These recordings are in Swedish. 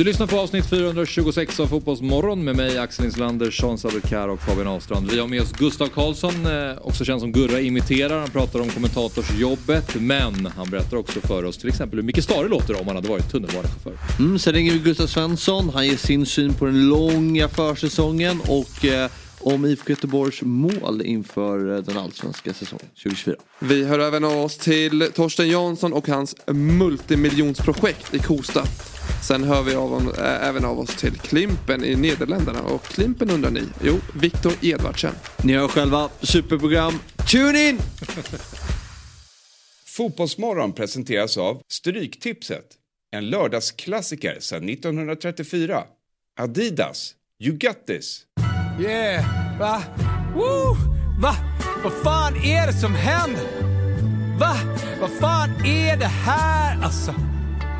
Du lyssnar på avsnitt 426 av Fotbollsmorgon med mig Axel Inslander, Sean Sabelkar och Fabian Ahlstrand. Vi har med oss Gustav Karlsson, eh, också känd som Gurra imiterar. Han pratar om kommentatorsjobbet, men han berättar också för oss till exempel hur Micke Stare låter om han hade varit tunnelbanechaufför. Mm, sen ringer vi Gustav Svensson. Han ger sin syn på den långa försäsongen och eh, om IFK Göteborgs mål inför eh, den allsvenska säsongen 2024. Vi hör även av oss till Torsten Jansson och hans multimiljonsprojekt i Kosta. Sen hör vi av, äh, även av oss till Klimpen i Nederländerna. Och Klimpen undrar ni? Jo, Viktor Edvardsen. Ni hör själva superprogram. Tune in! Fotbollsmorgon presenteras av Stryktipset. En lördagsklassiker sedan 1934. Adidas. You got this. Yeah, va? Woo! Va? Vad fan är det som händer? Va? Vad fan är det här alltså?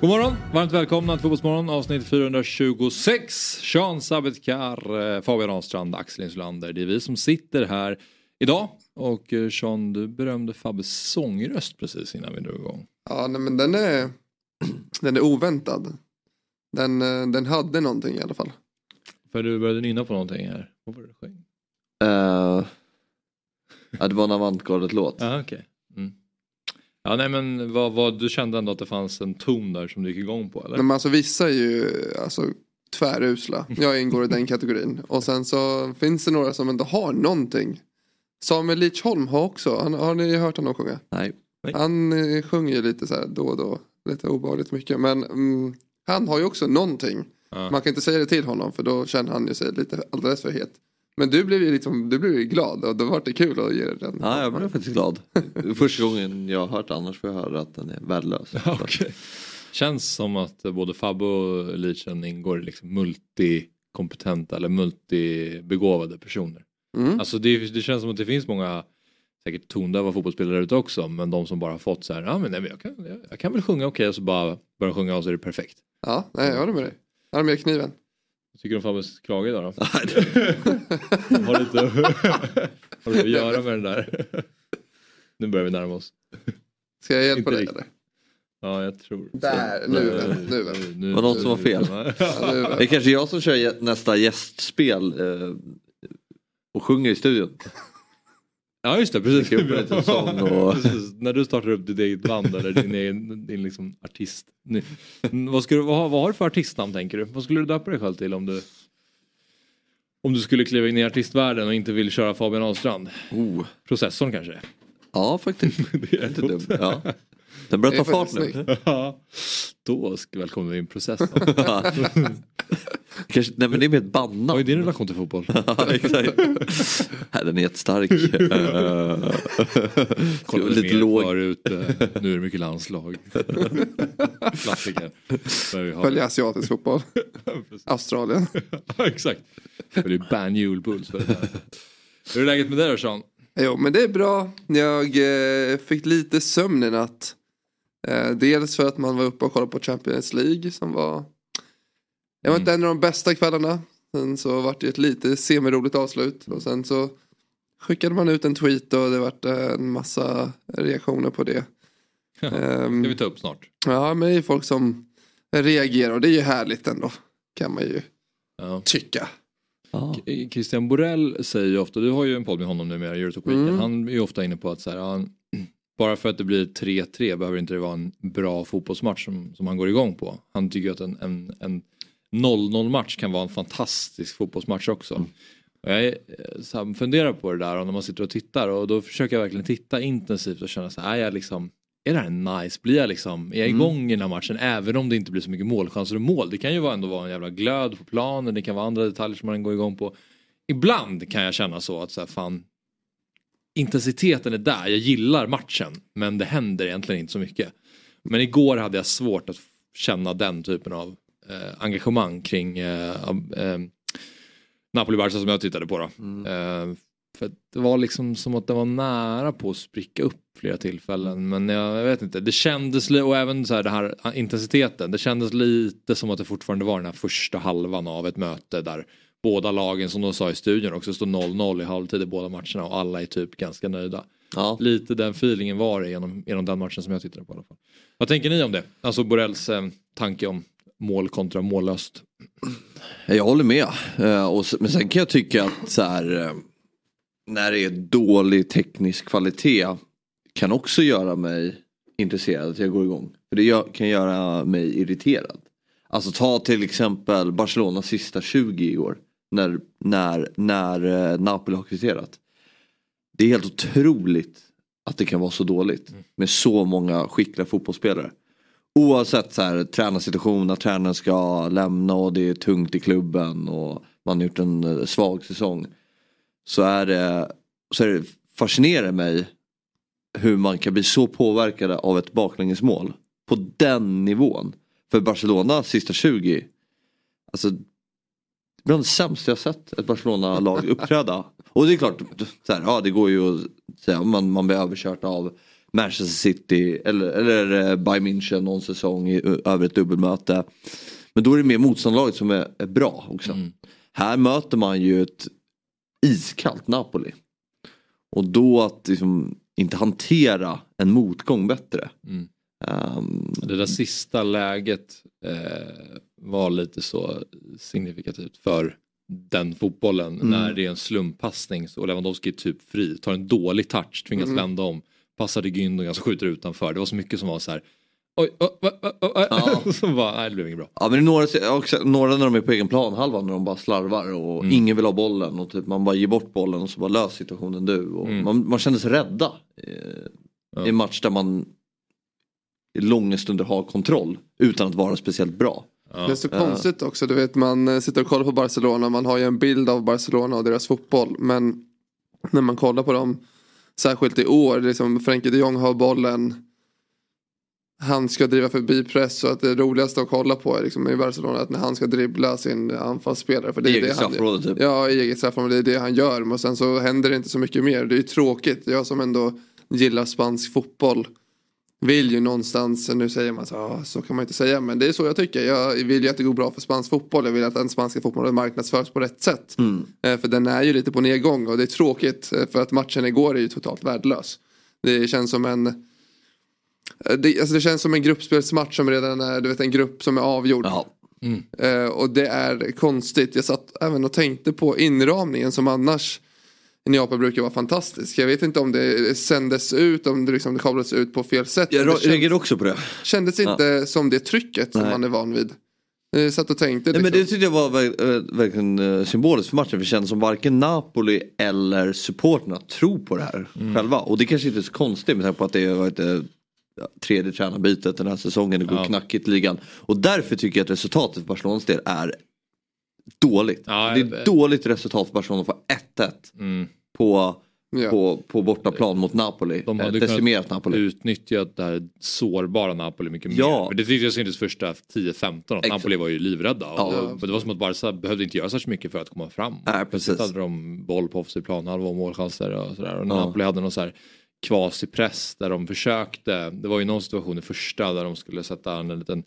God morgon, varmt välkomna till Fotbollsmorgon avsnitt 426. Sean Sabetkar, eh, Fabian Ahlstrand, Axel Insulander. Det är vi som sitter här idag. Och eh, Sean, du berömde Fabbes sångröst precis innan vi drog igång. Ja, nej, men den är, den är oväntad. Den, eh, den hade någonting i alla fall. För du började nynna på någonting här. Vad var det du sjöng? Uh, ja, det var en avantgardet-låt. Okej. Okay. Ja nej men vad, vad, du kände ändå att det fanns en ton där som du gick igång på eller? Men alltså vissa är ju alltså, tvärusla. Jag ingår i den kategorin. Och sen så finns det några som ändå har någonting. Samuel Lidsholm har också, han, har ni hört honom sjunga? Nej. Han eh, sjunger ju lite så här då och då. Lite obehagligt mycket. Men mm, han har ju också någonting. Ja. Man kan inte säga det till honom för då känner han ju sig lite alldeles för het. Men du blev ju liksom, du blev ju glad och då var det kul att ge den. Ja, jag blev faktiskt glad. Första gången jag har hört annars får jag höra att den är värdelös. okay. Känns som att både Fabbe och Leachen ingår i liksom multikompetenta eller multibegåvade personer. Mm. Alltså det, det, känns som att det finns många säkert tondöva fotbollsspelare ute också men de som bara har fått så här, ja men nej, men jag, kan, jag, jag kan väl sjunga okej okay, och så bara börja sjunga och så är det perfekt. Ja, nej, jag håller med dig. Jag har med kniven. Vad tycker du om Fabbes krage idag då? har, lite, har du att göra med den där? nu börjar vi närma oss. Ska jag hjälpa dig eller? Ja, jag tror Där, nu. Nu väl. Nu, var något som var fel? ja, det är kanske jag som kör nästa gästspel eh, och sjunger i studion. Ja just det, precis. och... precis. När du startar upp ditt eget band eller din, egen, din liksom artist. vad, skulle, vad, vad har du för artistnamn tänker du? Vad skulle du döpa dig själv till om du om du skulle kliva in i artistvärlden och inte vill köra Fabian Ahlstrand? Oh. Processorn kanske? Ja faktiskt. det är inte dumt. Ja. Den börjar ta fart nu. Ja, då välkomnar vi in processen. Kanske, nej men det är mer ett bandnamn. Vad är din relation till fotboll? exakt. Den är jättestark. Kolla lite låg. Förut, nu är det mycket landslag. Klassiker. Följer asiatisk fotboll. Australien. exakt. Följer Banjul Bulls. Hur är läget med dig då Sean? Jo men det är bra. Jag eh, fick lite sömn i natt. Eh, dels för att man var uppe och kollade på Champions League som var Det var inte mm. en av de bästa kvällarna. Sen så var det ett lite semiroligt avslut och sen så skickade man ut en tweet och det vart en massa reaktioner på det. Ja, det um, ska vi ta upp snart. Ja men det är folk som reagerar och det är ju härligt ändå. Kan man ju ja. tycka. Ah. Christian Borell säger ju ofta, du har ju en podd med honom nu med Eurotalk Weekend. Mm. Han är ju ofta inne på att så här, han, bara för att det blir 3-3 behöver inte det vara en bra fotbollsmatch som, som han går igång på. Han tycker att en, en, en 0-0 match kan vara en fantastisk fotbollsmatch också. Mm. Och jag så funderar på det där och när man sitter och tittar och då försöker jag verkligen titta intensivt och känna så här, är jag liksom är det här nice? Blir jag liksom, är jag mm. igång mm. i den här matchen även om det inte blir så mycket målchanser och mål? Det kan ju ändå vara en jävla glöd på planen, det kan vara andra detaljer som man går igång på. Ibland kan jag känna så att så här, fan, intensiteten är där, jag gillar matchen men det händer egentligen inte så mycket. Men igår hade jag svårt att känna den typen av eh, engagemang kring eh, eh, Napoli-Barca som jag tittade på då. Mm. Eh, För det var liksom som att det var nära på att spricka upp flera tillfällen. Men jag, jag vet inte, det kändes och även så här, det här intensiteten. Det kändes lite som att det fortfarande var den här första halvan av ett möte där båda lagen som de sa i studion också står 0-0 i halvtid i båda matcherna och alla är typ ganska nöjda. Ja. Lite den feelingen var det genom, genom den matchen som jag tittade på i alla fall. Vad tänker ni om det? Alltså Borrells eh, tanke om mål kontra mållöst. Jag håller med. Eh, och, men sen kan jag tycka att så här, eh, när det är dålig teknisk kvalitet kan också göra mig intresserad att jag går igång. För det kan göra mig irriterad. Alltså ta till exempel Barcelonas sista 20 i år. När, när, när eh, Napoli har kvitterat. Det är helt otroligt att det kan vara så dåligt med så många skickliga fotbollsspelare. Oavsett så här, tränarsituation, att tränaren ska lämna och det är tungt i klubben och man har gjort en eh, svag säsong. Så är det, så är det fascinerar mig hur man kan bli så påverkade av ett baklängesmål. På den nivån. För Barcelona sista 20. Alltså bland det sämsta jag sett ett Barcelona-lag uppträda. Och det är klart, så här, ja det går ju att säga man, man blir överkört av Manchester City eller, eller eh, Bayern München någon säsong i, över ett dubbelmöte. Men då är det mer motståndarlaget som är, är bra också. Mm. Här möter man ju ett iskallt Napoli. Och då att liksom, inte hantera en motgång bättre. Mm. Um, det där sista läget eh, var lite så signifikativt för den fotbollen. Mm. När det är en slumpassning och Lewandowski är typ fri, tar en dålig touch, tvingas mm. vända om, passar till Gündogan som skjuter utanför. Det var så mycket som var så här Oj, oj, oj, oj, ja. som bara, nej det blev inget bra. Ja men några, också, några när de är på egen planhalva när de bara slarvar och mm. ingen vill ha bollen och typ man bara ger bort bollen och så bara lös situationen du. Och mm. man, man kände sig rädda i, ja. i en match där man i långa stunder har kontroll utan att vara speciellt bra. Ja. Det är så konstigt också, du vet man eh, sitter och kollar på Barcelona, man har ju en bild av Barcelona och deras fotboll. Men när man kollar på dem, särskilt i år, liksom Frenkie de Jong har bollen. Han ska driva förbi press och att det roligaste att kolla på är liksom i Barcelona att när han ska dribbla sin anfallsspelare. För det är I eget straffområde typ? Ja, i eget straffområde. Det är det han gör. Men sen så händer det inte så mycket mer. Det är ju tråkigt. Jag som ändå gillar spansk fotboll vill ju någonstans, nu säger man så, ah, så kan man inte säga, men det är så jag tycker. Jag vill ju att det går bra för spansk fotboll. Jag vill att den spanska fotbollen marknadsförs på rätt sätt. Mm. Eh, för den är ju lite på nedgång och det är tråkigt eh, för att matchen igår är ju totalt värdelös. Det känns som en eh, det, alltså det känns som en gruppspelsmatch som redan är du vet, en grupp som är avgjord. Mm. Och det är konstigt. Jag satt även och tänkte på inramningen som annars Neapel brukar vara fantastisk. Jag vet inte om det sändes ut, om det, liksom, det kablades ut på fel sätt. Jag reagerade också på det. Kändes inte ja. som det trycket som Nej. man är van vid. Jag satt och tänkte. Nej, men det liksom. tyckte jag var verkligen eh, symboliskt för matchen. För det kändes som varken Napoli eller supporterna tror på det här mm. själva. Och det kanske inte är så konstigt med tanke på att det har varit eh, tredje tränarbytet den här säsongen. Det går ja. knackigt i ligan. Och därför tycker jag att resultatet för Barcelonas del är dåligt. Ja, det är ett dåligt resultat för Barcelona att få 1-1 mm. På, ja. på, på bortaplan mot Napoli. De hade decimerat Napoli. utnyttjat det här sårbara Napoli mycket ja. mer. Men det tyckte jag syntes första 10-15 att Napoli var ju livrädda. Ja. det var som att Barca behövde inte göra så mycket för att komma fram. Nej, precis. hade de boll på offensiv planhalva och målchanser och sådär. Och Napoli hade någon så här kvasipress där de försökte. Det var ju någon situation i första där de skulle sätta en liten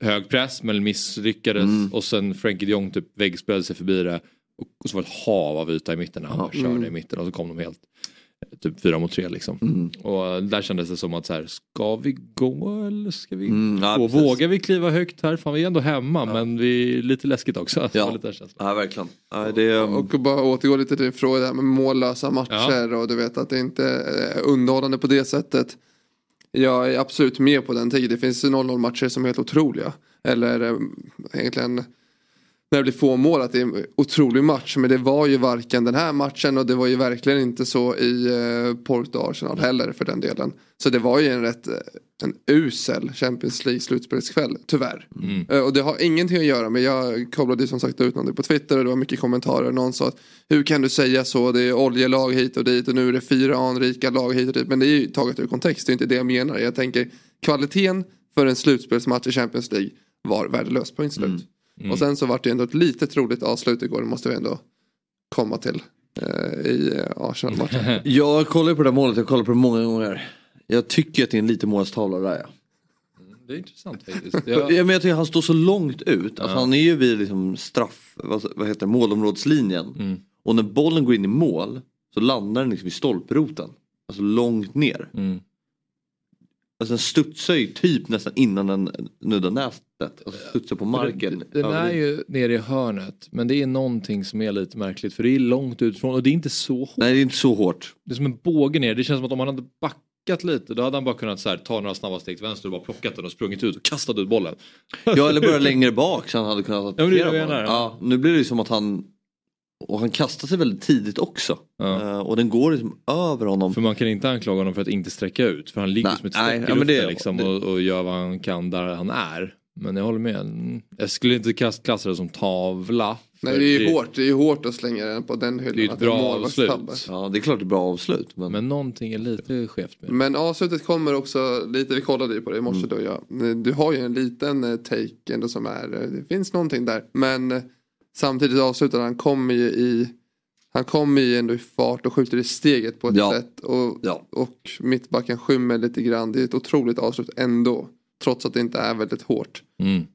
hög press men misslyckades mm. och sen Frankie de Jong typ väggspelade sig förbi det och så var det ett hav av yta i mitten när han bara körde mm. i mitten och så kom de helt typ fyra mot tre liksom. Mm. Och där kändes det som att så här, ska vi gå eller ska vi mm, ja, gå? Vågar vi kliva högt här? Fan vi är ändå hemma ja. men vi är lite läskigt också. Ja, lite ja verkligen. Ja, det, um... Och bara återgå lite till din fråga där med mållösa matcher och du vet att det inte är underhållande på det sättet. Jag är absolut med på den tiden. Det finns 0-0 matcher som är helt otroliga. Eller eh, egentligen när det blir få mål att det är en otrolig match. Men det var ju varken den här matchen och det var ju verkligen inte så i eh, Porto Arsenal heller för den delen. Så det var ju en rätt eh, en usel Champions League slutspelskväll, tyvärr. Mm. Uh, och det har ingenting att göra med, jag kopplade som sagt ut någonting på Twitter och det var mycket kommentarer. Någon sa att hur kan du säga så, det är oljelag hit och dit och nu är det fyra anrika lag hit och dit. Men det är ju taget ur kontext, det är inte det jag menar. Jag tänker kvaliteten för en slutspelsmatch i Champions League var värdelös, punkt slut. Mm. Mm. Och sen så var det ändå ett lite troligt avslut igår, det måste vi ändå komma till. eh, i eh, Arsenal-matchen. Jag kollar på det där målet, jag kollar på det många gånger. Jag tycker att det är en liten målstavla där ja. Det är intressant faktiskt. Ja. Jag, men jag tycker han står så långt ut. Alltså, Ja. Han är ju vid liksom straff, vad, vad heter det, målområdeslinjen. Mm. Och när bollen går in i mål så landar den liksom i stolproten. Alltså långt ner. mm. Alltså den studsar ju typ nästan innan den nuddar nätet. Alltså studsar på marken. Den är ju nere i hörnet men det är någonting som är lite märkligt för det är långt utifrån och det är inte så hårt. Nej det är inte så hårt. Det är som en båge ner. Det känns som att om han hade backat lite då hade han bara kunnat så här, ta några snabba steg till vänster och bara plockat den och sprungit ut och kastat ut bollen. Ja eller bara längre bak så han hade kunnat Ja, men det attackera jag bollen. Ja, nu blir det ju som att han och han kastar sig väldigt tidigt också. Ja. Eh, och den går liksom över honom. För man kan inte anklaga honom för att inte sträcka ut. För han ligger Nej, som ett streck i ja, luften liksom, och, och gör vad han kan där han är. Men jag håller med. Jag skulle inte klassa det som tavla. Nej det är ju hårt, det är ju hårt att slänga den på den hyllan. Det är ju ett bra avslut. Ja det är klart det är bra avslut. Men... Men någonting är lite skevt med det. Men avslutet kommer också lite, vi kollade ju på det i morse Mm. du och jag. Du har ju en liten eh, take ändå som är, eh, det finns någonting där. Men eh, samtidigt avslutar han kommer ju i, han kommer ju ändå i fart och skjuter i steget på ett Ja. sätt. Och, Ja. och mittbacken skymmer lite grann. Det är ett otroligt avslut ändå. Trots att det inte är väldigt hårt. Mm.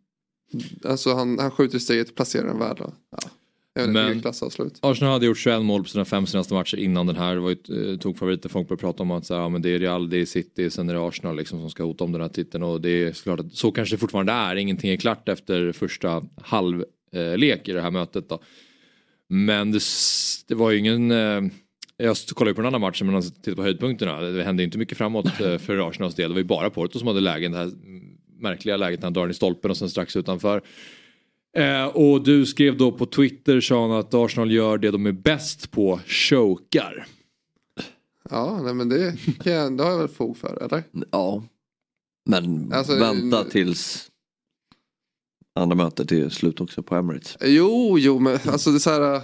Alltså han, han skjuter i steget och placerar den väl. Ja. Men- klassavslut. Arsenal hade gjort 21 mål på sina fem senaste matcher innan den här. Det var ju eh, tog favoriter. Folk började prata om att så här, ja, men det är Real, det är City, sen är det Arsenal liksom, som ska hota om den här titeln. Och det är såklart att så kanske det fortfarande är. Ingenting är klart efter första halvlek i det här mötet. Då. Men det, det var ju ingen... Eh, jag kollade ju på den andra matchen men om man tittar på höjdpunkterna. Det hände inte mycket framåt eh, för Arsenals del. Det var ju bara Porto som hade lägen. Det här märkliga läget när han drar den i stolpen och sen strax utanför. Eh, och du skrev då på Twitter Sean att Arsenal gör det de är bäst på, chokar. Ja, nej, men det, kan jag, det har jag väl fog för, eller? Ja. Men Alltså, vänta det- tills andra mötet är slut också på Emirates. Jo, jo, men alltså det är så här.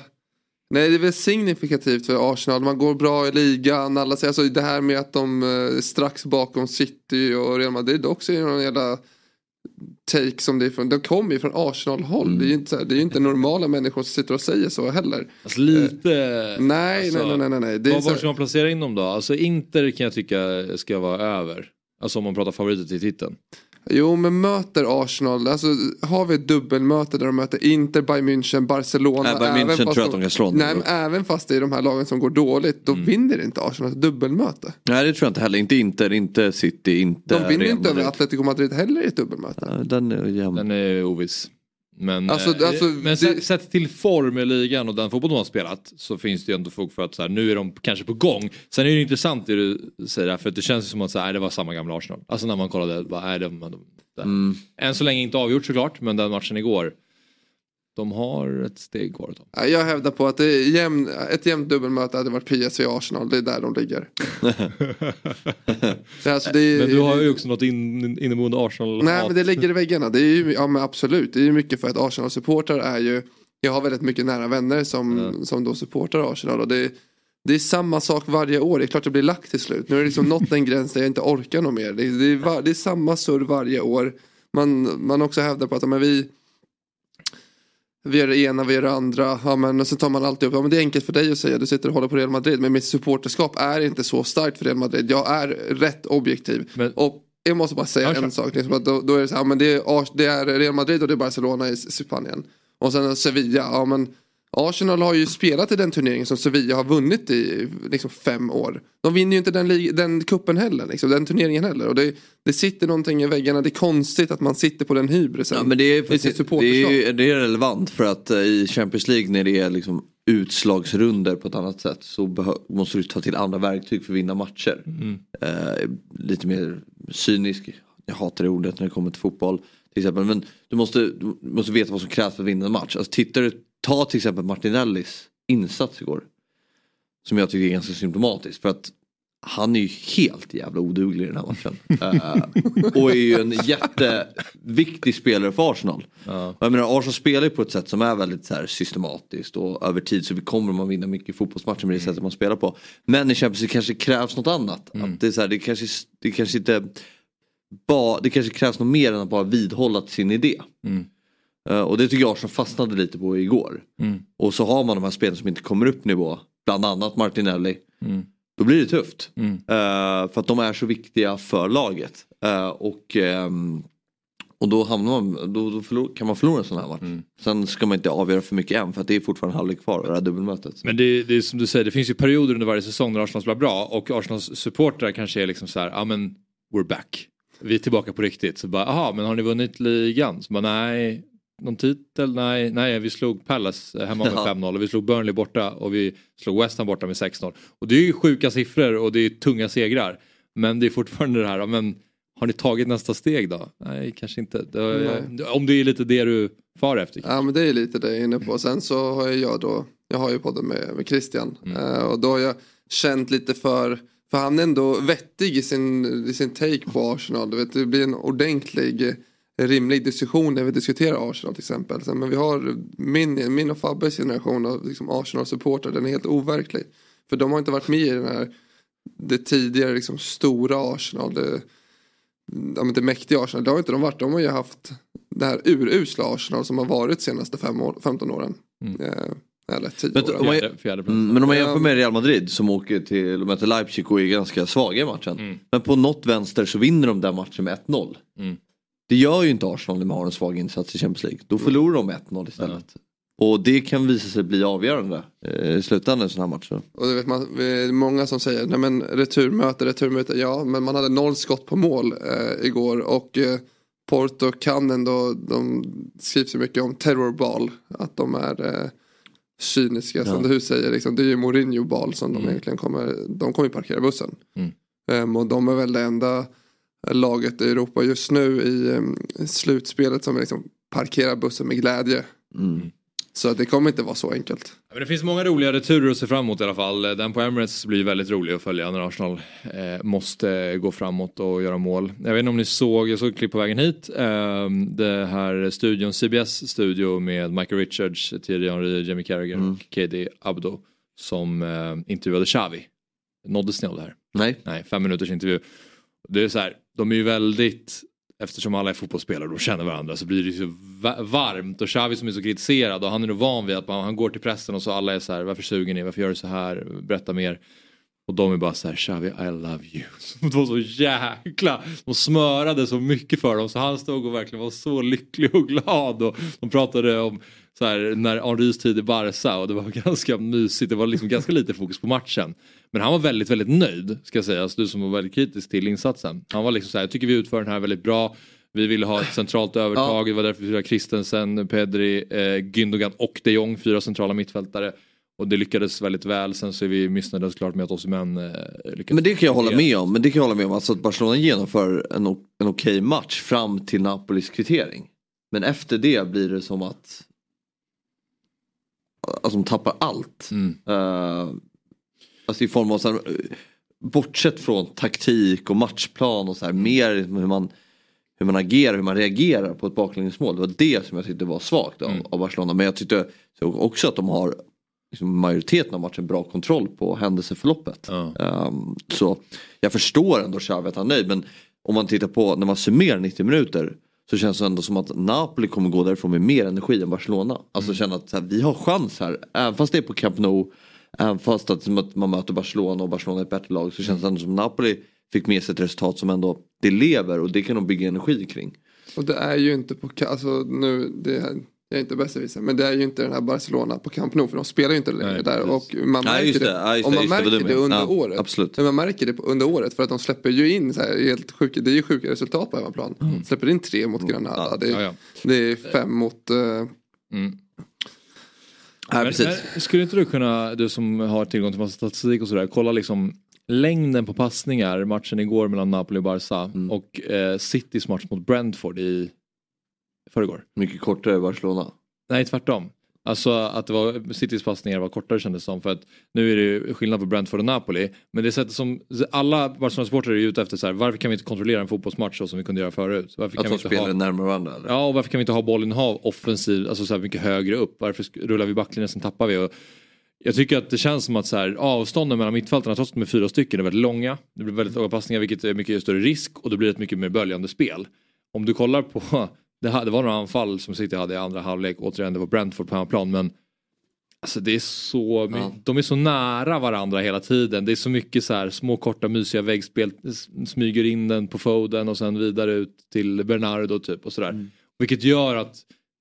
Nej, det är väl signifikativt för Arsenal. Man går bra i ligan. Alla säger, alltså det här med att de eh, är strax bakom City och Real Madrid också är någon jävla take som det är från. De kommer ju från Arsenal-håll. Det är ju inte, det är ju inte normala människor som sitter och säger så heller. Alltså lite... Nej, alltså, nej, nej, nej, nej. Det Var, ska man placera in dem då? Alltså Inter kan jag tycka ska vara över. Alltså om man pratar favoriter till titeln. Jo, men möter Arsenal. Alltså har vi ett dubbelmöte där de möter Inter, Bayern München, Barcelona. Äh, Bayern München även tror fast jag att de kan slå Nej, men även fast det är de här lagen som går dåligt. Då Mm. vinner inte Arsenal ett dubbelmöte. Nej det tror jag inte heller. Inte Inter, inte City, inte De vinner Real inte över. Atletico Madrid heller i ett dubbelmöte. Ja, Den är jämn. Den är oviss. Men, Alltså, eh, alltså, men det- sett, till form i ligan och den fotboll de har spelat så finns det ju ändå fog för att så här, nu är de kanske på gång. Sen är det intressant det du säger där, för att det känns som att så här, det var samma gamla Arsenal. Alltså när man kollade, bara, nej, de, de, de, Mm. än så länge inte avgjort såklart, men den matchen igår. De har ett steg kvar att ta. Ja, Jag hävdar på att det är jämn, ett jämnt dubbelmöte hade varit PSG och Arsenal. Det är där de ligger. Det är alltså, det är, Men du har ju också något in, inneboende Arsenal Nej men det ligger i väggarna. Det är ju, ja men absolut. Det är ju mycket för att Arsenal-supportrar är ju. Jag har väldigt mycket nära vänner som, som då supportar Arsenal. Och det, det är samma sak varje år. Det är klart det blir lagt till slut. Nu har det liksom nått en gräns där jag inte orkar något mer. Det, det, är, det är samma surr varje år. Man, man också hävdar på att men vi vi gör det ena, vi gör det andra. Ja, men, och så tar man alltid upp, ja, men det är enkelt för dig att säga, du sitter och håller på Real Madrid. Men mitt supporterskap är inte så starkt för Real Madrid. Jag är rätt objektiv. Men- Och jag måste bara säga Ja, en sak. Liksom, att då, då är det så här, men det är, det är Real Madrid och det är Barcelona i Spanien. Och sen Sevilla, ja men Arsenal har ju spelat i den turneringen som Sevilla har vunnit i liksom fem år. De vinner ju inte den, den kuppen heller, liksom, den turneringen heller. Och det, det sitter någonting i väggarna, det är konstigt att man sitter på den hybrisen. Ja, men det är, sitt det, är, det är relevant för att eh, i Champions League när det är liksom utslagsrunder på ett annat sätt så måste du ta till andra verktyg för att vinna matcher. Eh, lite mer cynisk, jag hatar det ordet när det kommer till fotboll. Till exempel. Men du måste, du måste veta vad som krävs för att vinna en match. Alltså, tittar du, ta till exempel Martinellis insats igår. Som jag tycker är ganska symptomatiskt. För att han är ju helt jävla oduglig i den här matchen. Eh, och är ju en jätteviktig spelare för Arsenal. Och Jag menar Arsenal spelar ju på ett sätt som är väldigt så här systematiskt och över tid så kommer man vinna mycket fotbollsmatcher med det sättet man spelar på. Men i Champions League kanske krävs något annat. Att det, är så här, det, kanske, det kanske inte bara, det kanske krävs något mer än att bara vidhålla sin idé. Mm. Eh, och det tycker jag Arsenal fastnade lite på igår. Mm. Och så har man de här spelarna som inte kommer upp nivå. bland annat Martinelli. Mm. Då blir det tufft. Mm. Eh, för att de är så viktiga för laget. Eh, och, ehm, och då, hamnar man, då, då förlor, kan man förlora en sån här match. Mm. Sen ska man inte avgöra för mycket än för att det är fortfarande halvlek kvar och det här dubbelmötet. Men det, det är som du säger, det finns ju perioder under varje säsong när Arsenal spelar bra och Arsenals supportrar kanske är liksom så här, ja men we're back. Vi är tillbaka på riktigt. Så bara, aha, men har ni vunnit ligan? Så bara, nej, någon titel? Nej, nej, vi slog Palace hemma med Ja. 5-0 och vi slog Burnley borta och vi slog West Ham borta med 6-0. Och det är ju sjuka siffror och det är tunga segrar. Men det är fortfarande det här, men har ni tagit nästa steg då? Nej, kanske inte. Det, om det är lite det du far efter. Ja men det är lite det jag är inne på. Sen så har jag då, jag har ju podden med, med Christian. Eh, och då har jag känt lite för, för han är ändå vettig i sin, i sin take på Arsenal. Du vet, det blir en ordentlig eh, rimlig diskussion när vi diskuterar Arsenal till exempel. Men vi har min, min och Fabbes generation av liksom Arsenal-supportrar, den är helt overklig. För de har inte varit med i den här, det tidigare liksom stora Arsenal. Det, ja, men det mäktiga Arsenal, det har inte de varit. De har ju haft det här urusla Arsenal som har varit senaste fem år, 15 åren. Mm. Eh, eller 10 Men- år. om man- Fjärde, fjärde. Mm, men om man jämför med Real Madrid som åker till och möter Leipzig och är ganska svaga i matchen. Mm. Men på något vänster så vinner de den matchen med 1-0. Mm. Det gör ju inte Arsenal när man har en svag insats i Champions League. Då förlorar de 1-0 istället. Och det kan visa sig bli avgörande eh, i slutändan i sådana här matcher. Och det vet man, det är många som säger, nej men returmöte, returmöte, ja men man hade noll skott på mål eh, igår och eh, Porto kan ändå, de skrivs ju mycket om terrorball, att de är eh, cyniska som Ja. du säger, liksom, det är ju Mourinho-ball som de Mm. egentligen kommer, de kommer ju parkera bussen. Mm. Ehm, och de är väl det enda laget i Europa just nu i um, slutspelet som liksom parkerar bussen med glädje. Mm. Så det kommer inte vara så enkelt. Men det finns många roliga returer att se fram emot i alla fall. Den på Emirates blir väldigt rolig att följa när Arsenal eh, måste gå framåt och göra mål. Jag vet inte om ni såg, jag såg ett klipp på vägen hit. Eh, det här studion, CBS studio med Michael Richards, Thierry Henry, Jamie Carragher Mm. och KD Abdo som eh, intervjuade Xavi. Nåddes ni av det här? Nej. Nej, fem minuters intervju. Det är så här, de är ju väldigt, eftersom alla är fotbollsspelare och känner varandra så blir det ju varmt och Xavi som är så kritiserad och han är nog van vid att man, han går till pressen och så alla är så här, varför suger ni, varför gör du så här, berätta mer. Och de är bara så här, Xavi I love you. De var så jäkla, de smörade så mycket för dem så han stod och verkligen var så lycklig och glad och de pratade om så här, när Henrys tid i Barca och det var ganska mysigt, det var liksom ganska lite fokus på matchen. Men han var väldigt, väldigt nöjd ska sägas, du som var väldigt kritisk till insatsen. Han var liksom så här, jag tycker vi utför den här väldigt bra. Vi ville ha ett centralt övertag, det var därför vi ville ha Christensen, Pedri, eh, Gündogan och de Jong, fyra centrala mittfältare. Och det lyckades väldigt väl, sen så är vi missnöjda såklart med att Osimhen eh, lyckades. Men det kan jag hålla med om. Men det kan jag hålla med om. Alltså att Barcelona genomför en, en okej match fram till Napolis kvittering. Men efter det blir det som att Alltså de tappar allt. Mm. Eh, alltså i form av så här, eh, bortsett från taktik och matchplan och så här mer hur man hur man agerar, hur man reagerar på ett baklängesmål. Det var det som jag tyckte var svagt av, Mm. av Barcelona. Men jag tyckte också att de har liksom, majoriteten av matchen bra kontroll på händelseförloppet. Ja. Ehm, så jag förstår ändå Xavi att han är nöjd men om man tittar på när man summerar 90 minuter så känns det ändå som att Napoli kommer gå därifrån med mer energi än Barcelona. Alltså känna att här, vi har chans här, även fast det är på Camp Nou, även fast att man möter Barcelona och Barcelona är ett bättre lag så känns det ändå som Napoli fick med sig ett resultat som ändå det lever och det kan de bygga energi kring. Och det är ju inte på, alltså nu, det är, jag är inte besserwisser, men det är ju inte den här Barcelona på Camp Nou för de spelar ju inte längre Nej, där precis. och man Nej, märker just det, det. Och det, man just det, märker det menar. under Ja, året. absolut. Men man märker det under året för att de släpper ju in så här helt sjuka, det är ju sjuka resultat på hemmaplan. Släpper in tre mot Granada, Ja, det, är, Ja, ja. det är fem mot, eh, Mm. Nej, Men, precis. men, skulle inte du kunna, du som har tillgång till massa statistik och sådär, kolla liksom längden på passningar, matchen igår mellan Napoli och Barca Mm. och eh, Citys match mot Brentford i förrgår. Mycket kortare Barcelona. Nej, tvärtom. Alltså att det var, Citys passningar var kortare kändes som för att nu är det ju skillnad på Brentford och Napoli. Men det sättet som alla Barcelona-supportrar är ute efter så här, varför kan vi inte kontrollera en fotbollsmatch så som vi kunde göra förut? Varför Att kan vi de inte spelar ha... närmare varandra. Eller? Ja, och varför kan vi inte ha bollinnehav offensiv, alltså så här mycket högre upp? Varför rullar vi backlinjen sen tappar vi? Och jag tycker att det känns som att så här, avstånden mellan mittfältarna, trots att de är fyra stycken, är väldigt långa. Det blir väldigt långa passningar vilket är mycket större risk och det blir ett mycket mer böljande spel. Om du kollar på, det, här, det var några anfall som City hade i andra halvlek, återigen det var Brentford på hemmaplan men Alltså det är så, Ja. de är så nära varandra hela tiden. Det är så mycket så här små korta mysiga väggspel. Smyger in den på Foden och sen vidare ut till Bernardo typ och sådär. Mm. Vilket gör att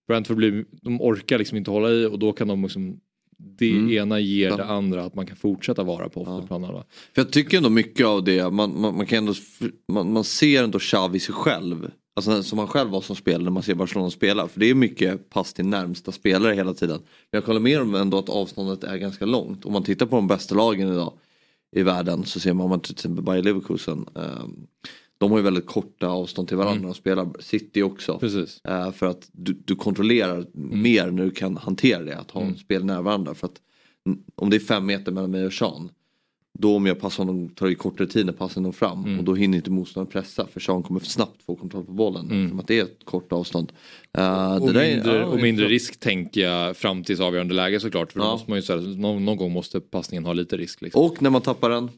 Brentford blir, de orkar liksom inte hålla i och då kan de liksom det Mm. ena ger Ja. det andra att man kan fortsätta vara på Ja. planerna. För jag tycker ändå mycket av det, man, man, man kan ändå, man, man ser ändå Xavi sig själv. Alltså som han själv var som spelare när man ser Barcelona spela. För det är mycket pass till närmsta spelare hela tiden. Men jag kollar med om ändå att avståndet är ganska långt. Om man tittar på de bästa lagen idag i världen så ser man man till exempel Bayer Leverkusen. Eh, de har ju väldigt korta avstånd till varandra Mm. och spelar City också. Precis. Eh, för att du, du kontrollerar mer när du kan hantera det. Att ha Mm. spel nära varandra. För att mm, om det är fem meter mellan mig och Sean. Då om jag passar honom tar det kortare tid när passen når fram. Mm. Och då hinner inte motståndaren pressa. För Sean kommer för snabbt få kontroll på bollen. Mm. Eftersom att det är ett kort avstånd. Eh, Och det där är- mindre, ja, och mindre risk tänker jag fram tills avgörande läge såklart. För Ja. måste man ju säga, någon, någon gång måste passningen ha lite risk. Liksom. Och när man tappar den.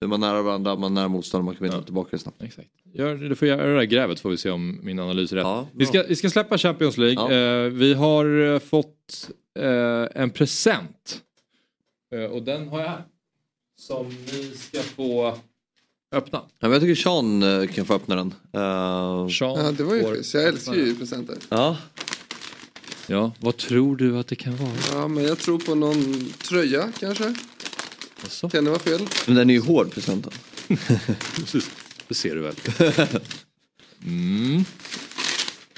Är man nära varandra, man är nära motståndaren, man kan vinna Ja. tillbaka snabbt. Exakt. Gör, du får göra det där grävet får vi se om min analys är rätt. Ja, vi, ska, vi ska släppa Champions League. Eh, vi har eh, fått eh, en present. Eh, och den har jag här. Som ni ska få öppna. Ja, men jag tycker Sean eh, kan få öppna den. Eh, Sean Ja, det var ju schysst. Jag älskar ju presenter. ja. Ja, vad tror du att det kan vara? Ja, men jag tror på någon tröja kanske. Alltså, Kan det vara fel? Men den är ju hård presenten. precis. Det ser du väl. Mm.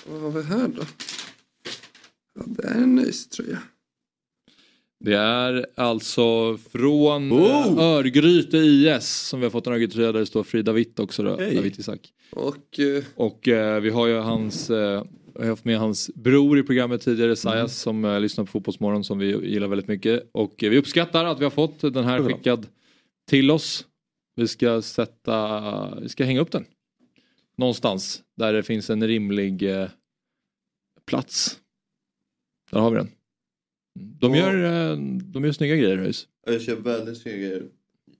Vad har vi här då? Ja, det är en nice-tröja. Det är alltså från Oh! oh! Örgryte IS som vi har fått en Örgryte-tröja där det står Frida Witt också. Då, Hej. David Isak. Och eh, Och eh, vi har ju hans, eh, jag har haft med hans bror i programmet tidigare, Sayas, som eh, lyssnar på Fotbollsmorgon som vi gillar väldigt mycket. Och eh, vi uppskattar att vi har fått den här skickad till oss. Vi ska sätta, vi ska hänga upp den. Någonstans där det finns en rimlig eh, plats. Där har vi den. De Ja. gör, eh, de gör snygga grejer Röis. Jag kör väldigt snygga grejer.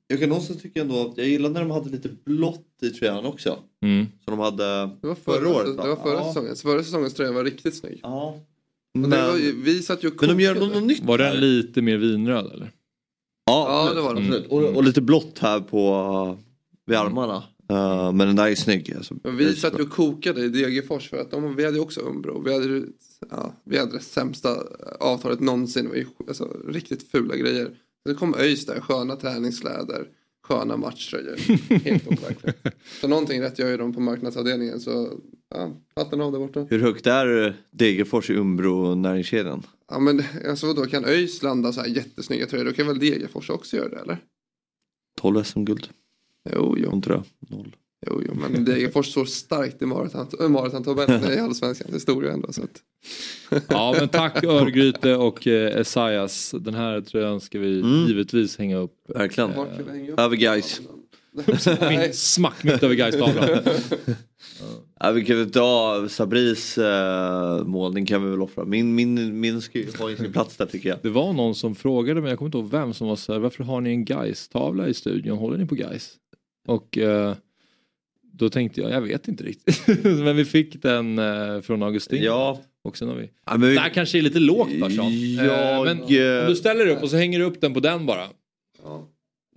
Jag kan någonstans tycka ändå att jag gillar när de hade lite blått i tröjan också. Mm. Som de hade det var förra, förra året va? Det var förra ja. säsongen. Så förra säsongens tröja var riktigt snygg. Ja. Men, var, ju- vi satt ju och men de gör kokade. något nytt Var den lite mer vinröd eller? Ja, Ja, det var den. absolut. Mm. Och, och lite blått här på uh, vid armarna. Uh, men den där är snygg. Alltså. Vi satt ju och kokade i Degerfors för att de, vi hade också Umbro. Vi hade, ja, vi hade det sämsta avtalet någonsin. Det var ju alltså, riktigt fula grejer. Så kom ÖIS där, sköna träningskläder, sköna matchtröjor. Helt overkligt. Så någonting rätt gör ju de på marknadsavdelningen. Så ja, hatten av där borta. Hur högt är Degerfors i Umbro näringskedjan? Ja men alltså vadå, kan ÖIS landa så här jättesnygga tröjor? Då kan väl Degerfors också göra det eller? 12 SM-guld. Jo, jo. Det? Noll. Jo, jo, men Degerfors står starkt i maraton- maratontabellen i allsvenskans historia ändå. Så att... Ja men tack Örgryte och eh, Esaias. Den här tröjan ska vi Mm. givetvis hänga upp. Verkligen. Upp? Över guys. Smack mitt över Gais-tavlan. Ja, vi kan väl ta Sabris uh, målning kan vi väl offra. Min, min, min ska ju ha sin plats där tycker jag. Det var någon som frågade mig, jag kommer inte ihåg vem som var så här, varför har ni en Gais-tavla i studion? Håller ni på Gais? Och eh, då tänkte jag, jag vet inte riktigt. men vi fick den eh, från Augustin. Ja. Och sen har vi... ja men Det här kanske är lite lågt va Sean? Eh, Jag, men om du ställer upp och så hänger du upp den på den bara. Ja.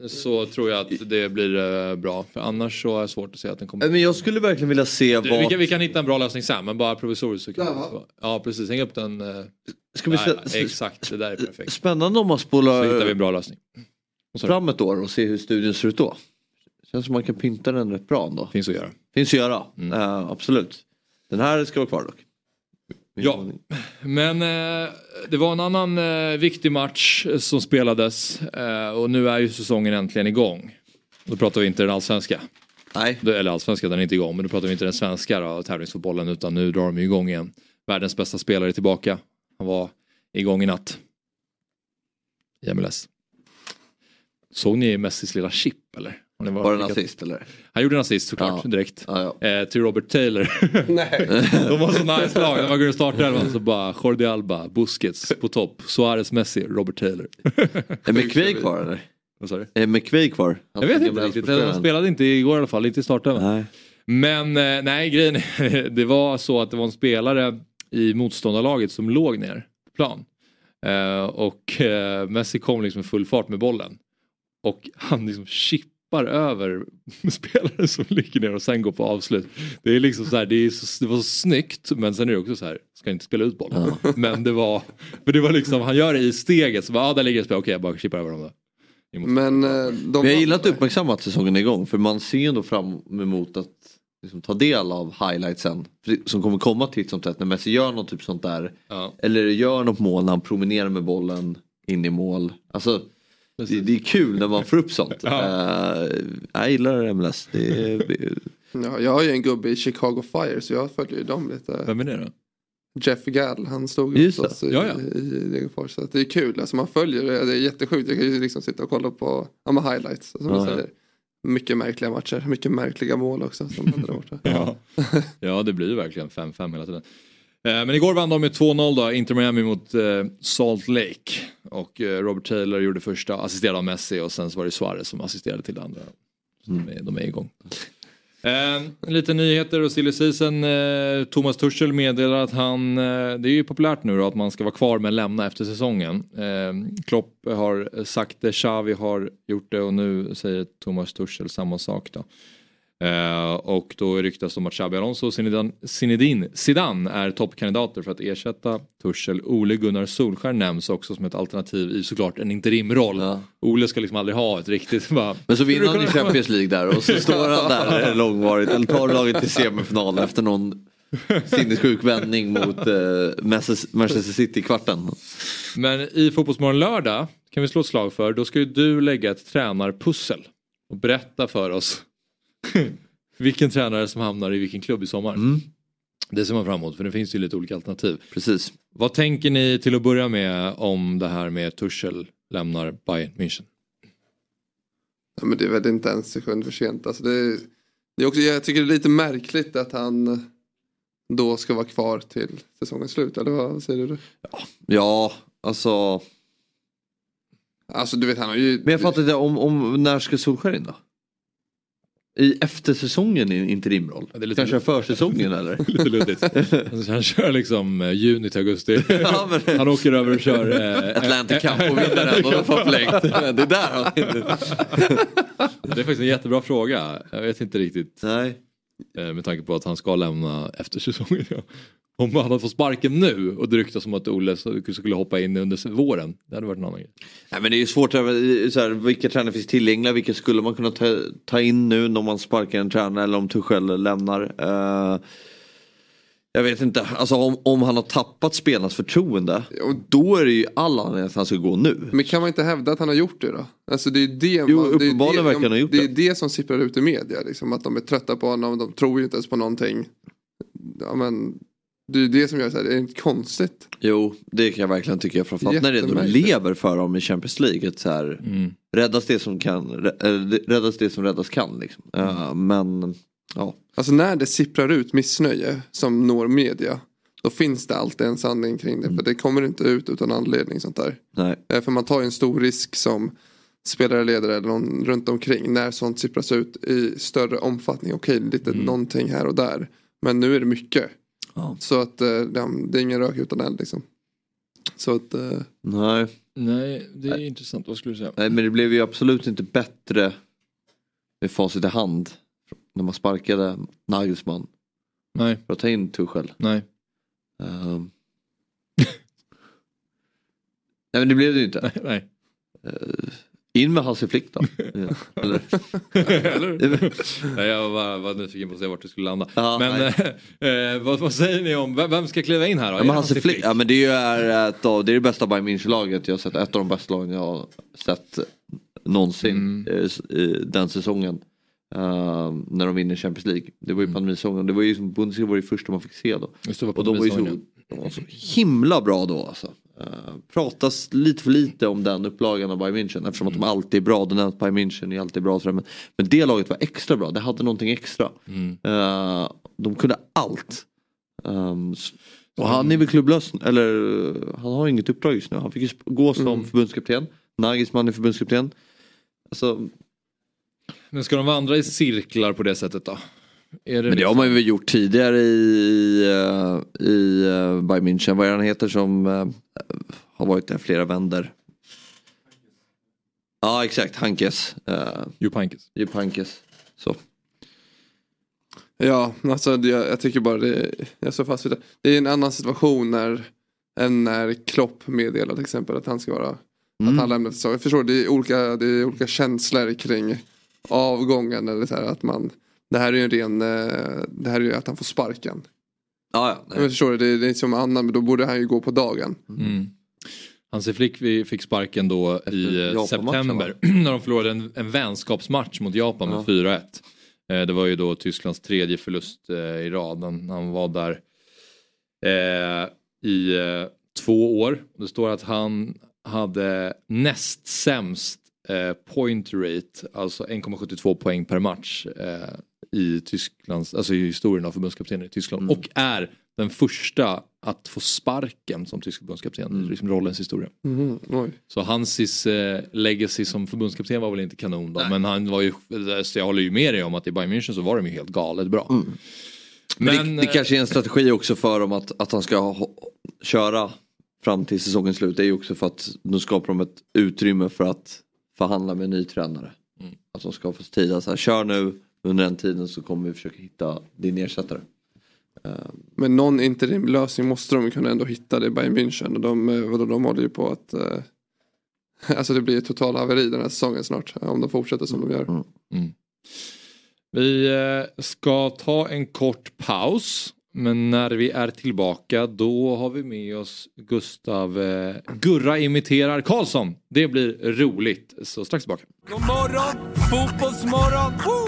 Så tror jag att det blir bra. För annars så är det svårt att se att den kommer... men jag skulle verkligen vilja se Du, vad... vi, kan, vi kan hitta en bra lösning sen men bara provisoriskt så kan va? Ja precis, häng upp den. Ska vi där, se, exakt, det där är perfekt. Spännande om man Så hittar vi spolar en bra lösning. Fram ett år och ser hur studion ser ut då. Känns som man kan pynta den rätt bra ändå. finns att göra. Finns att göra, Mm. Eh, absolut. Den här ska vara kvar dock. Ja. Men eh, det var en annan eh, viktig match eh, som spelades eh, och nu är ju säsongen äntligen igång. Då pratar vi inte den allsvenska, Nej. Då- eller allsvenska den är inte igång men då pratar vi inte den svenska då, tävlingsfotbollen utan nu drar de igång igen. Världens bästa spelare är tillbaka. Han var igång i natt. I MLS. Såg ni Messis lilla chip eller? Ni varit- Var det en assist eller? Han gjorde en assist såklart Ja. direkt. Ja, ja. Eh, till Robert Taylor. Nej. De var så nice lag. När man går i startelvan så bara Jordi Alba, Busquets på topp. Suarez, Messi, Robert Taylor. Är McVeigh kvar eller? Vad sa du? Är McVeigh kvar? Han Jag vet inte riktigt. Han spelade inte igår i alla fall, inte i startelvan. Nej. Men eh, nej, grejen det var så att det var en spelare i motståndarlaget som låg ner på plan. Eh, och eh, Messi kom liksom i full fart med bollen. Och han liksom chippar över spelare som ligger ner och sen går på avslut. Det är liksom så här, det, är så, det var så snyggt men sen är det också så här, ska inte spela ut bollen. Men det var, för det var liksom, han gör det i steget, så bara, ah, där ligger spel, okej jag bara chippar över dem då. Men eh, de... Vi har gillat att uppmärksamma att säsongen är igång för man ser ändå fram emot att liksom, ta del av highlightsen som kommer komma titt som tätt när Messi gör något typ sånt där. Ja. Eller gör något mål när han promenerar med bollen in i mål. Alltså det, det är kul när man får upp sånt. Ja. Uh, jag gillar MLS. Det är, Ja, jag har ju en gubbe i Chicago Fire så jag följer ju dem lite. Vem är det då? Jeff Gall, han stod hos oss i, Ja, ja. i, i Degerfors. Så det är kul, alltså man följer det, det är jättesjukt. Jag kan ju liksom sitta och kolla på ja, med highlights. Som Ja. säger. Mycket märkliga matcher, mycket märkliga mål också. Som händer där borta. Ja. ja det blir ju verkligen 5-5 hela tiden. Eh, men igår vann de med 2-0 då, Inter Miami mot eh, Salt Lake. Och eh, Robert Taylor gjorde första, assisterade av Messi och sen så var det Suarez som assisterade till det andra. Så de, är, de är igång. Eh, lite nyheter och silly season. Eh, Thomas Tuchel meddelar att han, eh, det är ju populärt nu då att man ska vara kvar men lämna efter säsongen. Eh, Klopp har sagt det, Xavi har gjort det och nu säger Thomas Tuchel samma sak då. Eh, och då ryktas det om att Xabi Alonso och Zinedine, Zinedine Zidane är toppkandidater för att ersätta Tuchel. Ole Gunnar Solskär nämns också som ett alternativ i såklart en interimroll. Ja. Ole ska liksom aldrig ha ett riktigt bara, Men så vinner han i Champions League där och så står han där långvarigt. Eller tar laget till semifinal efter någon sinnessjuk vändning mot eh, Manchester Manchester City i kvarten. Men i Fotbollsmorgon lördag kan vi slå ett slag för, då ska ju du lägga ett tränarpussel och berätta för oss vilken tränare som hamnar i vilken klubb i sommar. Mm. Det ser man fram emot för det finns ju lite olika alternativ. Precis. Vad tänker ni till att börja med om det här med Tuchel lämnar Bayern München? Ja, men det är väl inte en sekund för sent. Alltså det, är, det är också, jag tycker det är lite märkligt att han då ska vara kvar till säsongens slut. Eller vad säger du? Ja, alltså. Alltså du vet han har ju... Men jag fattar inte, om, om, när ska Solskjaer in då? I eftersäsongen i en interimroll? Ja, lite- Kanske försäsongen eller? Lite luddigt. Alltså, han kör liksom eh, juni till augusti. Ja, men- Han åker över och kör... Eh, Atlantic Cup och vinner den och får förlängt. Det är där han Det är faktiskt en jättebra fråga. Jag vet inte riktigt Nej. Eh, med tanke på att han ska lämna efter säsongen. Ja. Om han hade fått sparken nu och det ryktas om att Olle skulle hoppa in under våren. Det hade varit en annan grej. Nej men det är ju svårt, eh, så här, vilka tränare finns tillgängliga, vilka skulle man kunna ta, ta in nu när man sparkar en tränare eller om Tuchel lämnar. Uh jag vet inte, alltså om, om han har tappat spelarnas förtroende, Och- då är det ju all anledning att han ska gå nu. Men kan man inte hävda att han har gjort det då? Alltså det är det, Jo, man, det, är uppenbarligen det, verkar han ha gjort det är det. det som sipprar ut i media. Liksom, att de är trötta på honom, de tror ju inte ens på någonting. Ja, men, det är det som gör så här, det är inte konstigt. Jo, det kan jag verkligen tycka, framförallt när det Jättemärkligt. lever för dem i Champions League. Ett så här, Mm. räddas, det som kan, räddas det som räddas kan. Liksom. Eh, men ja, Alltså när det sipprar ut missnöje som når media. Då finns det alltid en sanning kring det. För det kommer inte ut utan anledning sånt där. nej. Eh, För man tar ju en stor risk som spelare, ledare eller någon runt omkring. När sånt sippras ut i större omfattning. Okej, lite någonting här och där. Men nu är det mycket. Ja. Så att eh, ja, det är ingen rök utan eld liksom. Så att eh, nej. Nej, det är intressant. Vad skulle du säga? Nej men det blev ju absolut inte bättre med facit i hand när man sparkade Nagelsmann Nej, för att ta in Tuchel. nej. Ehm. Nej men det blev det ju inte. nej. In med Hansi Flick då. Eller? Eller? nej, jag var, var nyfiken på att se vart du skulle landa. Ja, men nej. eh, vad, vad säger ni om, vem, ska kliva in här då? Ja, men Hansi Flick, ja men det är, ett av, det är det bästa Bayern München-laget jag har sett. Ett av de bästa lagen jag har sett någonsin Mm. eh, i den säsongen. Ehm, när de vinner Champions League. Det var ju pandemisäsongen. Det var ju som Bundesliga var det första man fick se då. Och de var ju så, de var så himla bra då alltså. Uh, pratas lite för lite om den upplagan av Bayern München eftersom att de alltid är bra. Den nämns Bayern München är alltid bra. Men, men det laget var extra bra. Det hade någonting extra. Mm. Eh, de kunde allt. Um, och han är väl klubblös, eller han har inget uppdrag just nu. Han fick ju gå som Mm. förbundskapten. Nagelsmann är förbundskapten. Alltså, Men ska de vandra i cirklar på det sättet då? Är det men det har man ju gjort tidigare i, uh, i uh, Bayern München. Vad är han heter som uh, har varit där flera vänder. Ja exakt, Hankes. Uh, Jupp Heynckes. Så. Ja, alltså det, jag tycker bara det, jag står fast vid det. Det är en annan situation när, än när Klopp meddelar till exempel att han ska vara, Mm. att han lämnar säsongen. Jag förstår, det är olika, det är olika känslor kring avgången eller så här att man, det här är ju en ren, eh, det här är ju att han får sparken. Ja, ja, nej. Jag förstår det, det är, som annan, men då borde han ju gå på dagen. Mm. Hansi Flick vi fick sparken då i eh, september när de förlorade en, en vänskapsmatch mot Japan med 4-1. Eh, det var ju då Tysklands tredje förlust eh, i rad. Han, han var där eh, i eh, två år. Det står att han hade näst sämst eh, point rate, alltså 1,72 poäng per match eh, i Tysklands, alltså i historien av förbundskaptenen i Tyskland. Och är den första att få sparken som tysk förbundskapten i liksom rollens historia. Oj. Så Hansis eh, legacy som förbundskapten var väl inte kanon då. Men han var ju, så jag håller ju med dig om att i Bayern München så var de ju helt galet bra. Men, Men, det, det kanske är en strategi också för dem att, att han ska ha, köra fram till säsongens slut. Det är ju också för att nu skapar de ett utrymme för att förhandla med en ny tränare. Mm. Att de ska få tid att så här, kör nu, under den tiden så kommer vi försöka hitta din ersättare. Men någon interimlösning måste de kunna ändå hitta det i Bayern München. Och de, eh, vadå, de håller ju på att eh, Alltså det blir ett total haveri den här säsongen snart. Om de fortsätter som de gör. Mm. Vi eh, ska ta en kort paus. Men när vi är tillbaka då har vi med oss Gustav eh, Gurra imiterar Karlsson. Det blir roligt. Så strax tillbaka. God morgon, fotbollsmorgon! Woo!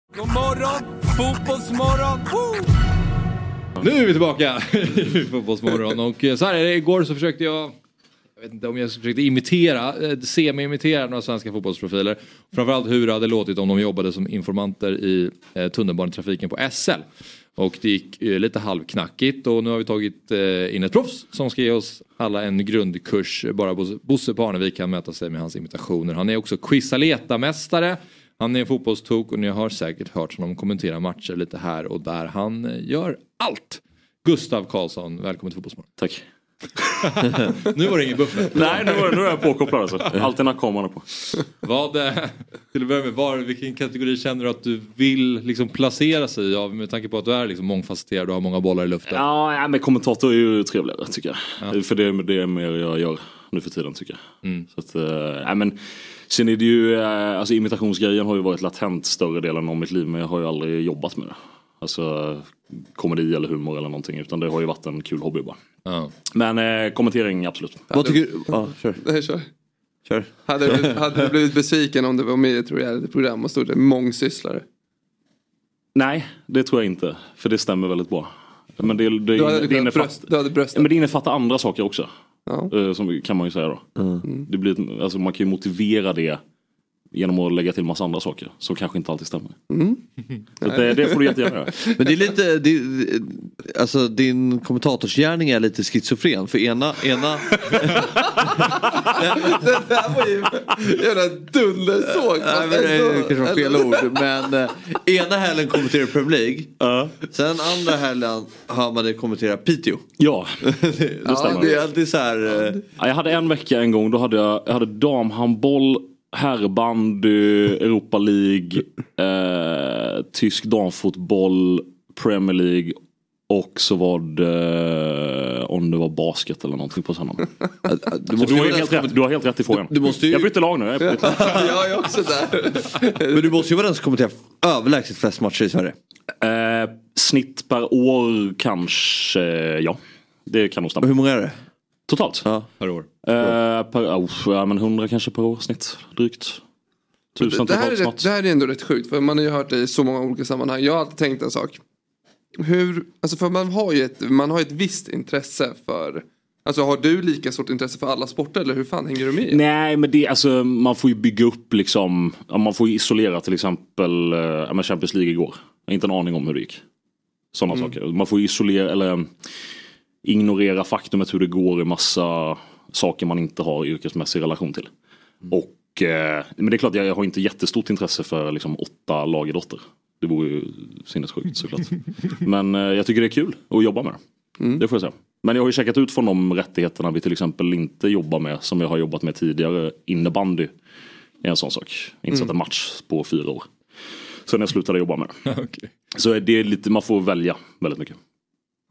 God morgon, fotbollsmorgon! Woo! Nu är vi tillbaka i Fotbollsmorgon och eh, så här är det, igår så försökte jag jag vet inte om jag försökte imitera, eh, semi-imitera några svenska fotbollsprofiler. Framförallt hur det hade låtit om de jobbade som informanter i eh, tunnelbanetrafiken på SL. Och det gick lite halvknackigt och nu har vi tagit in ett proffs som ska ge oss alla en grundkurs. Bara Bosse- Parnevik kan mäta sig med hans imitationer. Han är också Quisaleta-mästare. Han är fotbollstok och ni har säkert hört honom kommentera matcher lite här och där. Han eh, gör allt. Gustav Karlsson, välkommen till Fotbollsmorgon. Tack. Nu var det ingen buffert. Nej, nu, var- nu är jag påkopplad alltså. Alltid är på. Vad, eh, till att börja med, var, vilken kategori känner du att du vill liksom placera sig i av med tanke på att du är liksom mångfacetterad och har många bollar i luften? Ja, ja, men kommentator är ju trevligare tycker jag. För det, är- det är mer jag gör nu för tiden tycker jag. Så att, ja, men, sen är det ju, eh, alltså imitationsgrejen har ju varit latent större delen av mitt liv men jag har ju aldrig jobbat med det. Alltså komedi eller humor eller någonting utan det har ju varit en kul hobby bara. Ja. Men eh, kommentering absolut. Vad tycker du? Ja, kör. Nej, kör. kör. Hade, du, blivit- hade du blivit besviken om det var med i ett realityprogram och stod det mångsysslare? Nej, det tror jag inte. För det stämmer väldigt bra. Men det, det, Du hade, det, du hade bröstat. Men det innefattar andra saker också. Ja. Eh, Som kan man ju säga då. Det blir, alltså man kan ju motivera det genom att lägga till massa andra saker som kanske inte alltid stämmer. Så att det, det får du jättegärna göra. Men det är lite, det, alltså din kommentatorsgärning är lite schizofren. För ena, ena Det där var ju jävla dundersåg. Nej, men det är kanske var fel ord. Men eh, ena helgen kommenterar Premier League. Sen andra helgen hör man det kommentera Piteå. Ja, det Ja, stämmer. det är alltid så här. eh, Ja, jag hade en vecka en gång, då hade jag, jag hade damhandboll, herrbandy, Europa League, eh, tysk damfotboll, Premier League och så var det om det var basket eller någonting på söndagen. Du du, har helt rätt, du har helt rätt i frågan. Du måste ju- Jag bytte lag nu. Jag bytte. Jag är också där. Men du måste ju vara den som kommenterar överlägset flest matcher i Sverige. Eh, snitt per år kanske, ja. Det kan nog stämma. hur många är det? Totalt? Ja. Per år. Eh, per, oh, ja, men 100 kanske per år snitt. Drygt. Tusen Det här, är rätt, det här är ändå rätt sjukt för man har ju hört det i så många olika sammanhang. Jag har alltid tänkt en sak. hur, alltså för man har ju ett, man har ett visst intresse för Alltså har du lika stort intresse för alla sporter eller hur fan hänger du med? Nej men det, alltså, man får ju bygga upp liksom, man får ju isolera till exempel äh, Champions League igår. Jag har inte en aning om hur det gick. Sådana mm. saker. Man får isolera eller ignorera faktumet hur det går i massa saker man inte har yrkesmässig relation till. Mm. Och, eh, men det är klart jag har inte jättestort intresse för liksom, åtta lagidrotter. Det vore ju sinnessjukt såklart. men eh, jag tycker det är kul att jobba med det. Mm. Det får jag säga. Men jag har ju checkat ut från de rättigheterna vi till exempel inte jobbar med som jag har jobbat med tidigare. Innebandy är en sån sak. Inte sett en match på fyra år. Sen jag slutade jobba med det. okay. Så det är lite, man får välja väldigt mycket.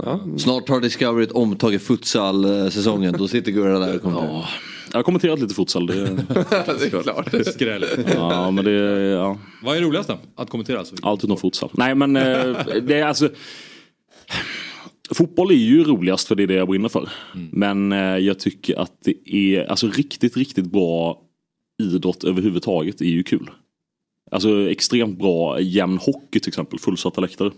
Ja. Snart har Discovery ett omtag i futsal-säsongen. Då sitter Gurra där och kommenterar. Ja. Jag har kommenterat lite futsal. Det, det är klart. Skräll. Ja, men det, ja. Vad är roligast då? Att kommentera alltså? Allt utom futsal. Nej men eh, det är alltså Fotboll är ju roligast för det är det jag brinner för. Mm. Men eh, jag tycker att det är alltså riktigt, riktigt bra idrott överhuvudtaget är ju kul. Alltså extremt bra jämn hockey till exempel, fullsatta läktare.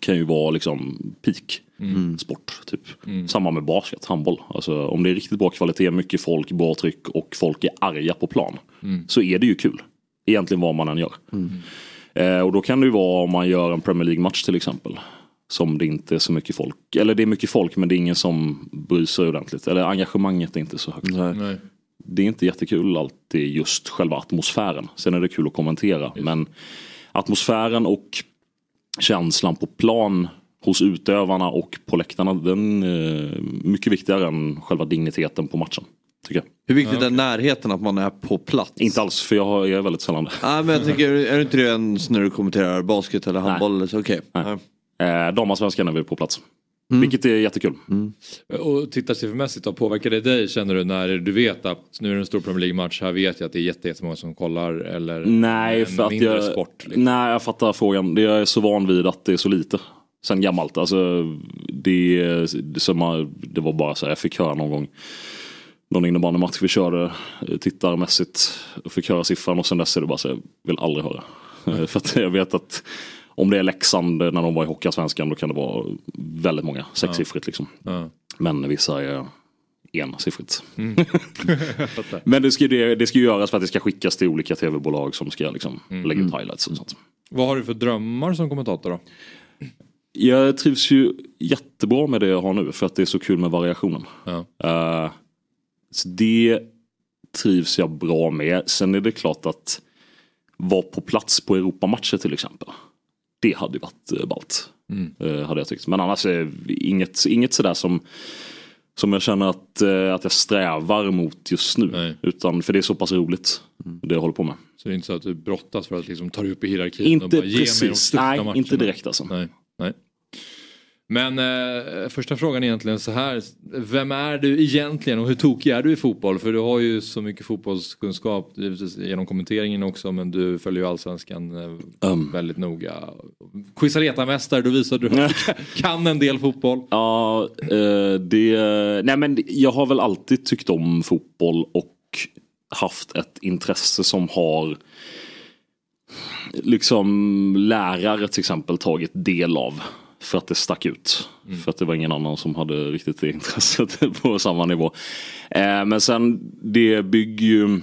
Kan ju vara liksom peak mm. sport. Typ. Mm. Samma med basket, handboll. Alltså, om det är riktigt bra kvalitet, mycket folk, bra tryck och folk är arga på plan. Mm. Så är det ju kul. Egentligen vad man än gör. Mm. Eh, och då kan det ju vara om man gör en Premier League-match till exempel. Som det inte är så mycket folk, eller det är mycket folk men det är ingen som bryr sig ordentligt. Eller engagemanget är inte så högt. Nej. Det är inte jättekul alltid just själva atmosfären. Sen är det kul att kommentera. Yes. Men atmosfären och känslan på plan hos utövarna och på läktarna den är mycket viktigare än själva digniteten på matchen. Tycker jag. Hur viktigt är närheten att man är på plats? Inte alls för jag är väldigt sällan Nej men jag tänker, är det inte det ens när du kommenterar basket eller handboll? Okej. Okay. Nej. Eh, Damallsvenskan är vi på plats. Mm. Vilket är jättekul. Mm. Och tittarsiffrmässigt då, påverkar det dig känner du när du vet att nu är det en stor Premier League-match, här vet jag att det är jättemånga som kollar eller nej, för att jag, sport? Liksom. Nej, jag fattar frågan. Jag är så van vid att det är så lite. Sen gammalt, alltså det, det, som, det var bara så här, jag fick höra någon gång någon innebandymatch vi körde eh, tittarmässigt och fick höra siffran och sen dess är det bara så jag vill aldrig höra. för att jag vet att om det är Leksand när de var i Hockeyallsvenskan då kan det vara väldigt många, sexsiffrigt liksom. Men vissa är ensiffrigt. Mm. Men det ska, det, det ska ju göras för att det ska skickas till olika tv-bolag som ska liksom mm. lägga ut highlights och sånt. Vad har du för drömmar som kommentator då? Jag trivs ju jättebra med det jag har nu för att det är så kul med variationen. Ja. Uh, så det trivs jag bra med. Sen är det klart att vara på plats på Europamatcher till exempel. Det hade varit eh, ballt. Mm. Eh, hade jag tyckt. Men annars är inget, inget sådär som som jag känner att, eh, att jag strävar mot just nu. Nej. Utan för det är så pass roligt. Mm. Det jag håller på med. Så det är inte så att du brottas för att liksom ta dig upp i hierarkin? Inte och bara, precis. Nej, matcherna. inte direkt alltså. Nej. Nej. Men eh, första frågan är egentligen så här. Vem är du egentligen och hur tokig är du i fotboll? För du har ju så mycket fotbollskunskap genom kommenteringen också men du följer ju allsvenskan eh, um. väldigt noga. Quizareta-mästare, då visar du att du kan en del fotboll. Ja, eh, det... Nej men jag har väl alltid tyckt om fotboll och haft ett intresse som har liksom lärare till exempel tagit del av. För att det stack ut. Mm. För att det var ingen annan som hade riktigt det intresset på samma nivå. Eh, men sen det bygger ju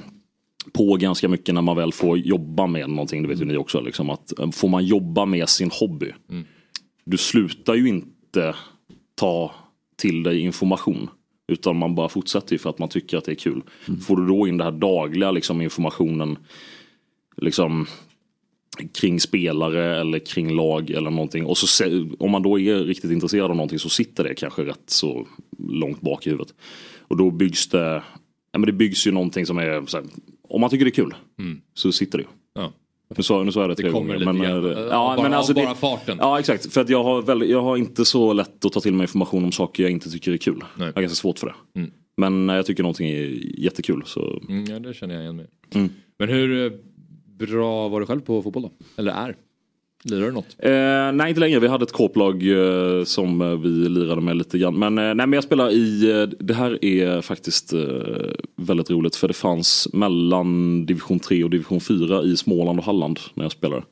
på ganska mycket när man väl får jobba med någonting. Det vet ju ni också. Liksom, att eh, får man jobba med sin hobby. Mm. Du slutar ju inte ta till dig information. Utan man bara fortsätter ju för att man tycker att det är kul. Mm. Får du då in den här dagliga liksom, informationen. Liksom kring spelare eller kring lag eller någonting. Och så om man då är riktigt intresserad av någonting så sitter det kanske rätt så långt bak i huvudet. Och då byggs det, ja men det byggs ju någonting som är, här, om man tycker det är kul mm. så sitter det ju. Ja. Nu sa, nu sa jag det, tre gånger. Men, äh, ja, bara, men alltså bara det, farten. Ja exakt. För att jag har, väldigt, jag har inte så lätt att ta till mig information om saker jag inte tycker är kul. Nej. Jag har ganska svårt för det. Mm. Men när jag tycker någonting är jättekul så... Mm, ja det känner jag igen med. Mm. Men hur bra var du själv på fotboll då? Eller är? Lirar du något? Eh, nej inte längre, vi hade ett korplag eh, som eh, vi lirade med lite grann. Men, eh, nej, men jag spelar i, eh, det här är faktiskt eh, väldigt roligt för det fanns mellan division 3 och division 4 i Småland och Halland när jag spelade.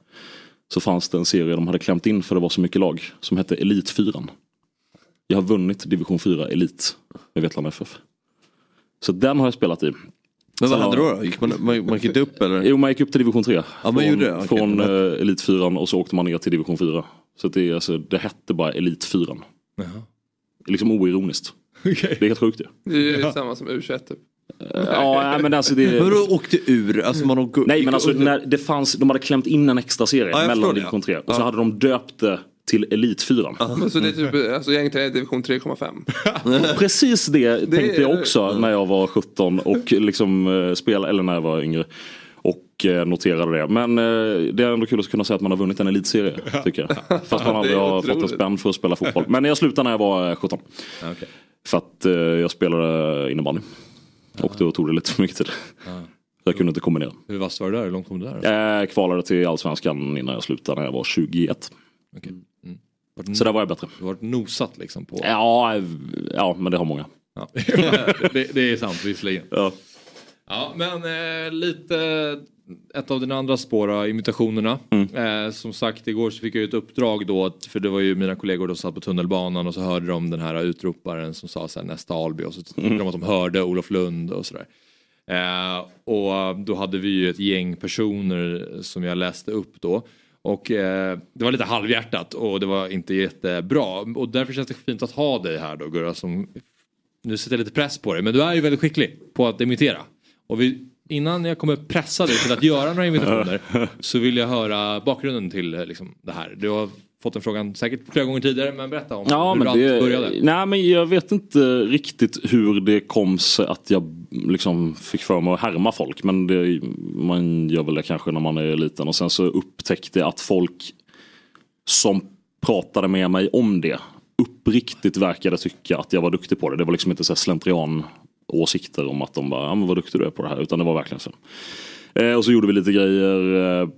Så fanns det en serie de hade klämt in för det var så mycket lag som hette Elitfyran. Jag har vunnit division 4 Elit med Vetlanda FF. Så den har jag spelat i. Men vad hände har- då? då? Gick man, man, man gick inte upp eller? Jo man gick upp till division 3. Ja, man från gjorde det. Från det var- eh, Elit 4 och så åkte man ner till division 4. Så det, är alltså, det hette bara Elit 4. Liksom oironiskt. Det är helt sjukt det. Det är ju samma som U21 typ. Ja, nej, men alltså det... Men då åkte ur? Alltså man åkte, Nej men alltså när det fanns, de hade klämt in en extra serie Ja, mellan division 3 ja. och så Ja. hade de döpt det till Elit 4. Men så det är typ, alltså egentligen är det division 3,5. Precis det, tänkte jag också när jag var 17 och liksom eh, spelade, eller när jag var yngre. Och eh, noterade det. Men eh, det är ändå kul att kunna säga att man har vunnit en elitserie. Tycker jag. Fast man aldrig Det har fått en spänn för att spela fotboll. Men jag slutade när jag var eh, 17. Okej. För att jag spelade innebandy. Och då tog det lite för mycket tid. Så jag kunde inte kombinera. Hur vass var det där? Hur långt kom du där? Jag kvalade till allsvenskan innan jag slutade när jag var 21. Okej. Så där var jag bättre. Du har varit nosat liksom på... Ja, ja men det har många. Ja. det, det är sant visserligen. Ja. Ja, men eh, lite ett av dina andra spår, då, imitationerna. Mm. Eh, som sagt, igår så fick jag ett uppdrag då, att, för det var ju mina kollegor som satt på tunnelbanan och så hörde de den här utroparen som sa så här, nästa Alby och så tyckte Mm. de att de hörde Olof Lund och sådär. Eh, och då hade vi ju ett gäng personer som jag läste upp då. Och eh, det var lite halvhjärtat och det var inte jättebra. Och därför känns det fint att ha dig här då Gurra som nu sätter jag lite press på dig, men du är ju väldigt skicklig på att imitera. Och vi, innan jag kommer pressa dig till att göra några imitationer så vill jag höra bakgrunden till eh, liksom, det här. Du har fått den frågan säkert flera gånger tidigare, men berätta om Ja, hur men allt det, började. nej men jag vet inte riktigt hur det kom sig att jag liksom fick för mig att härma folk. Men det, man gör väl det kanske när man är liten. Och sen så upptäckte jag att folk som pratade med mig om det uppriktigt verkade tycka att jag var duktig på det. Det var liksom inte så här slentrian åsikter om att de bara, ja men vad duktig du är på det här. Utan det var verkligen så. Eh, och så gjorde vi lite grejer eh,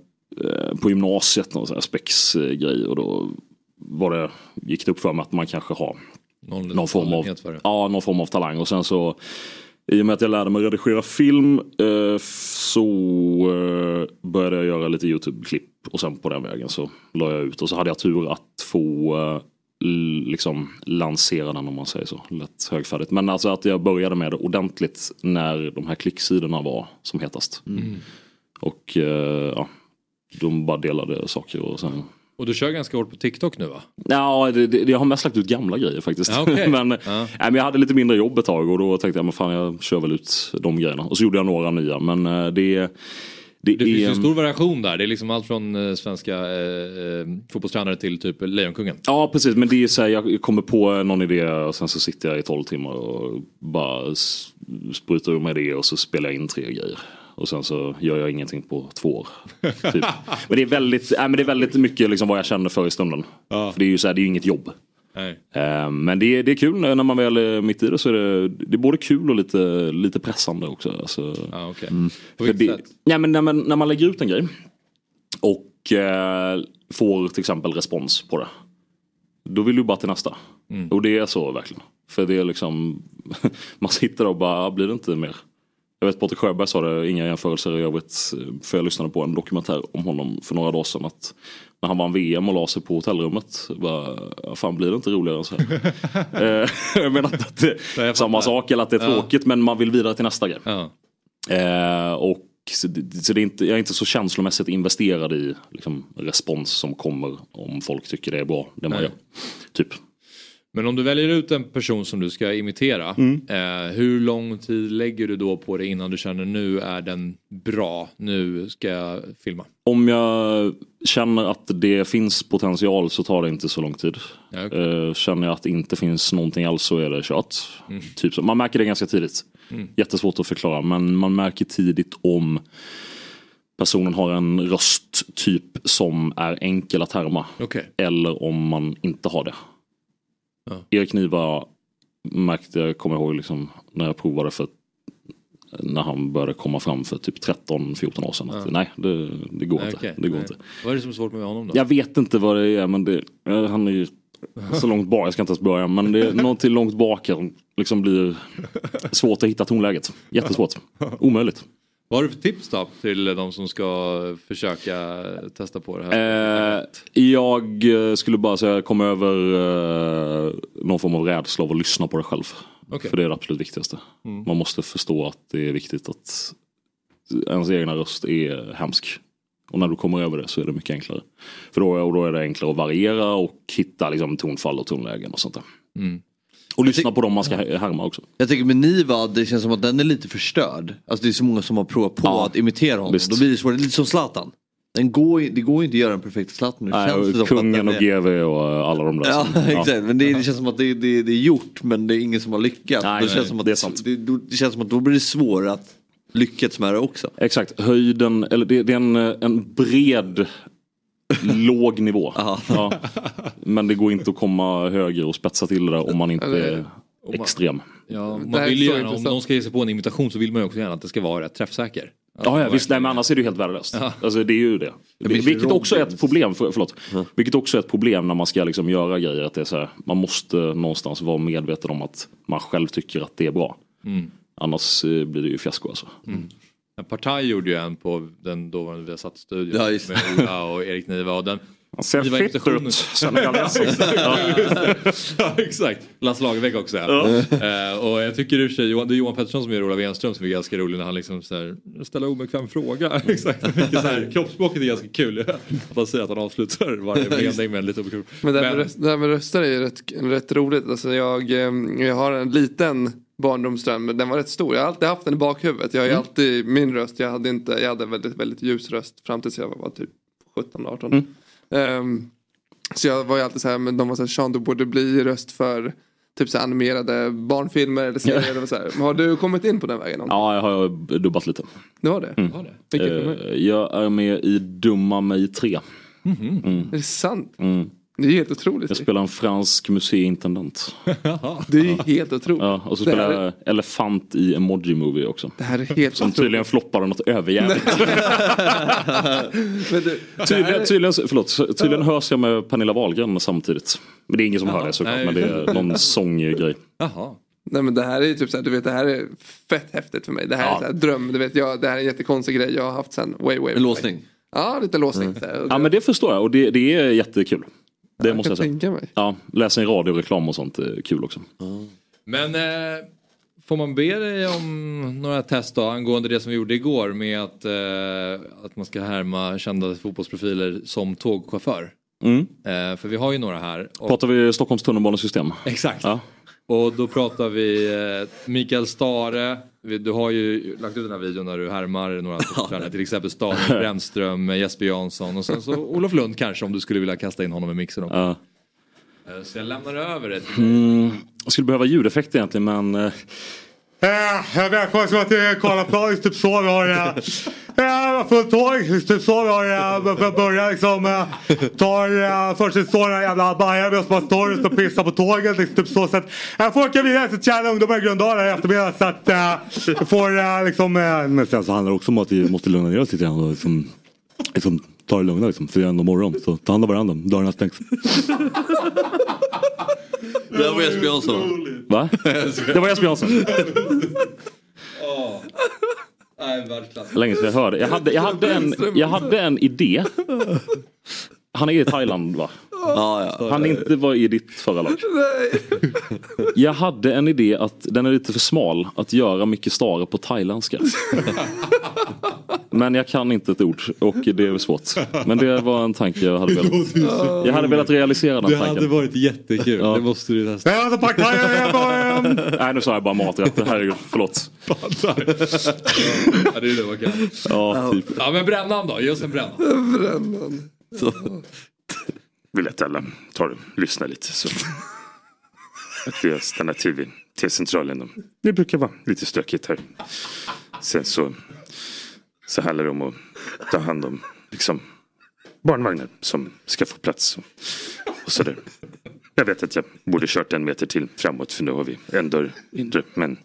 på gymnasiet, någon sån här spex-grej. Och då var det, gick det upp för mig att man kanske har Någon, någon form, av, ja, någon form av talang. Och sen så i och med att jag lärde mig redigera film eh, så eh, började jag göra lite YouTube-klipp. Och sen på den vägen så la jag ut. Och så hade jag tur att få eh, liksom lansera den om man säger så. Lätt högfärdigt. Men alltså att jag började med det ordentligt när de här klicksidorna var som hetast. Och eh, ja, de bara delade saker och sen Och du kör ganska hårt på TikTok nu va? Ja, det, det, jag har mest lagt ut gamla grejer faktiskt. Ja, okej. men, Ja. nej, men jag hade lite mindre jobb ett tag och då tänkte jag men fan jag kör väl ut de grejerna. Och så gjorde jag några nya men eh, det, det, Det finns är... en stor variation där. Det är liksom allt från eh, svenska eh, eh, fotbollstränare till typ Lejonkungen. Ja precis men det är så här, jag kommer på någon idé och sen så sitter jag i 12 timmar och bara sprutar ur mig det och så spelar jag in tre grejer. Och sen så gör jag ingenting på två år. Typ. men, det är väldigt, nej, men det är väldigt mycket liksom vad jag känner för i stunden. För det är ju så här, det är ju inget jobb. Eh, Men det är, det är kul när man väl är mitt i det så är det, det är både kul och lite, lite pressande också. Alltså, Ja, okej. På för vilket det, sätt? ja, men när, man, när man lägger ut en grej och eh, får till exempel respons på det. Då vill du bara till nästa. Mm. Och det är så verkligen. För det är liksom, man sitter och bara, "Ah, blir det inte mer? Jag vet Patrik Sjöberg sa det, inga jämförelser i övrigt. För jag lyssnade på en dokumentär om honom för några dagar sedan. Att när han vann VM och la sig på hotellrummet. Bara, "Ja, fan blir det inte roligare än så här? Eh, jag menar att det är samma sak eller att det är Ja. tråkigt. Men man vill vidare till nästa grej. Ja. Eh, och så det, så det är inte, jag är inte så känslomässigt investerad i liksom, respons som kommer om folk tycker det är bra. Det man Nej. gör. Typ. Men om du väljer ut en person som du ska imitera. Mm. Eh, hur lång tid lägger du då på det innan du känner nu är den bra, nu ska jag filma? Om jag känner att det finns potential så tar det inte så lång tid. Ja, okej. Eh, känner jag att det inte finns någonting alls så är det kört. Mm. Typ så. Man märker det ganska tidigt. Mm. Jättesvårt att förklara men man märker tidigt om personen har en rösttyp som är enkel att härma. Okej. Eller om man inte har det. Ja. Erik Niva märkte jag, kommer ihåg liksom, när jag provade för när han började komma fram för typ 13-14 år sedan. Ja. Nej, det, det går Nej, inte. okej. Det går Nej. inte. Vad är det som är svårt med honom då? Jag vet inte vad det är men det, han är ju så långt bak, jag ska inte ens börja. Men det är någonting långt bak som liksom blir svårt att hitta tonläget. Jättesvårt. Omöjligt. Vad har du för tips då till de som ska försöka testa på det här? Eh, jag skulle bara säga kom över eh, någon form av rädsla av att lyssna på det själv. Okej. För det är det absolut viktigaste. Mm. Man måste förstå att det är viktigt att ens egna röst är hemsk. Och när du kommer över det så är det mycket enklare. För då, då är det enklare att variera och hitta liksom, tonfall och tonlägen och sånt där. Mm. Och lyssna på dem man ska härma också. Jag tycker med Niva, det känns som att den är lite förstörd. Alltså det är så många som har provat på att imitera honom. visst. Då blir det svårt, lite som Zlatan. Den går, det går inte att göra en perfekt Zlatan. Det Nej, och kungen och GV och alla de där. Ja, som- exakt. Men det, det känns som att det, det, det är gjort men det är ingen som har lyckats. Nej, nej, känns som att, det är sant. Det, det känns som att då blir det svårare att lyckas med det också. Exakt, höjden, eller det, det är en, en bred låg nivå. Ja. Men det går inte att komma högre och spetsa till det där om man inte är extrem. Ja, man vill ju så gärna, om någon ska ge sig på en imitation så vill man ju också gärna att det ska vara rätt träffsäker. Ja, ja visst, nej, men annars är det ju helt värdelöst. Alltså, det är ju det. Vilket också är ett problem, för, förlåt. Vilket också är ett problem när man ska liksom göra grejer. Att det är så här, man måste någonstans vara medveten om att man själv tycker att det är bra. Mm. Annars eh, blir det ju fiasko alltså. En Partaj gjorde ju en på den dåvarande Viasat-studion Ja, just med Ola och Erik Niva. Och den, Han ser fitt imitationen- ut, ja. exakt. Lasse Lagerbäck också. Ja. Eh, och jag tycker i och för sig, Johan, det är Johan Pettersson som gör Ola Wenström som är ganska rolig när han liksom så här, ställer obekväm fråga. exakt. Så här, kroppsspråket är ganska kul. Att man säger att han avslutar varje mening med en lite obekväm Men det här Men- med, röst, det här med röster är ju rätt, rätt roligt. Alltså jag, eh, jag har en liten barndomsdröm men den var rätt stor. Jag har alltid haft den i bakhuvudet. Jag har Mm. alltid min röst. Jag hade, inte, jag hade väldigt, väldigt ljus röst fram tills jag var typ 17-18. Ehm, så jag var ju alltid så här, men de var så här, Sean du borde bli röst för typ så animerade barnfilmer eller serier. eller så här. Har du kommit in på den vägen? någon? Ja, jag har dubbat lite. Det var det? Mm. Var det? Vilket? Eh, Jag är med i Dumma mig 3. Mm. Är det sant? Mm. Det är helt otroligt. Jag spelar en fransk museiintendent. Det är ju helt otroligt. Ja, och så Det spelar är- jag elefant i Emoji Movie också. Det här är helt Som tydligen floppade något överjävligt. Tydligen, tydligen, förlåt, tydligen hörs jag med Pernilla Wahlgren samtidigt. Men det är ingen som Jaha, hör det såklart. nej. Men det är någon sånggrej. Jaha. Nej men det här är ju typ så här, du vet det här är fett häftigt för mig. Det här är Ja. så här, dröm, du vet jag, det här är en jättekonstig grej jag har haft sen way way. En låsning. Ja, lite låsning. så. Och Ja men det förstår jag och det, det är jättekul. Det jag måste jag säga. tänka mig. Ja, läsa en radioreklam och sånt är kul också. Men eh, får man be dig om några test då angående det som vi gjorde igår med att, eh, att man ska härma kända fotbollsprofiler som tågchaufför? Mm. Eh, för vi har ju några här. Och, Pratar vi Stockholms tunnelbanesystem? exakt. Ja. Och då pratar vi eh, Mikael Stare. Du har ju lagt ut den här videon när du härmar några tränare. Till exempel Stade Brännström, Jesper Jansson och sen så Olof Lund kanske om du skulle vilja kasta in honom i mixen också. Ja. Eh, Så jag lämnar över det till. Mm, jag skulle behöva ljudeffekt egentligen men eh, Eh, välkommen ska till Karlaplan, typ så vi har eh, eh, fullt tåg, typ så vi har eh, för att börja liksom eh, tar eh, först det står några jävla bajar med oss bara står och pissar på tåget liksom, typ så så att jag får åka vidare till tjäna ungdomar i Gröndala i eftermiddag så att eh, jag får eh, liksom eh, men sen så handlar det också om att vi måste lugna ner oss lite grann och liksom, liksom ta det lugna liksom för det är ändå morgon så ta hand om varandra, dörrarna stängs. Det var Jesper Jansson. Va? Det var Jesper Jansson. Nej, världsklass. Länge sedan jag hörde. Jag hade, jag, hade en, jag hade en idé. Han är i Thailand va? Ja, ja. Han inte var i ditt förra lag. Jag hade en idé att den är lite för smal att göra mycket Stare på thailändska. Men jag kan inte ett ord och det är svårt. Men det var en tanke jag hade velat. Jag hade velat realisera den Det hade tanken. varit jättekul. Ja. Det måste du testa. Eh, alltså, Nej nu sa jag bara maträtter, herregud, förlåt. ja, det är det man kan. Ja, typ. Ja, men brännan då? Ge oss en bränna. Brännan. Så vill att alla tar och lyssnar lite. Så. Att vi har stannat till vid T-centralen. Det brukar vara lite stökigt här. Sen så, så handlar det om att ta hand om liksom, barnvagnar som ska få plats. Och, och sådär. Jag vet att jag borde kört en meter till framåt för nu har vi en dörr inre. Men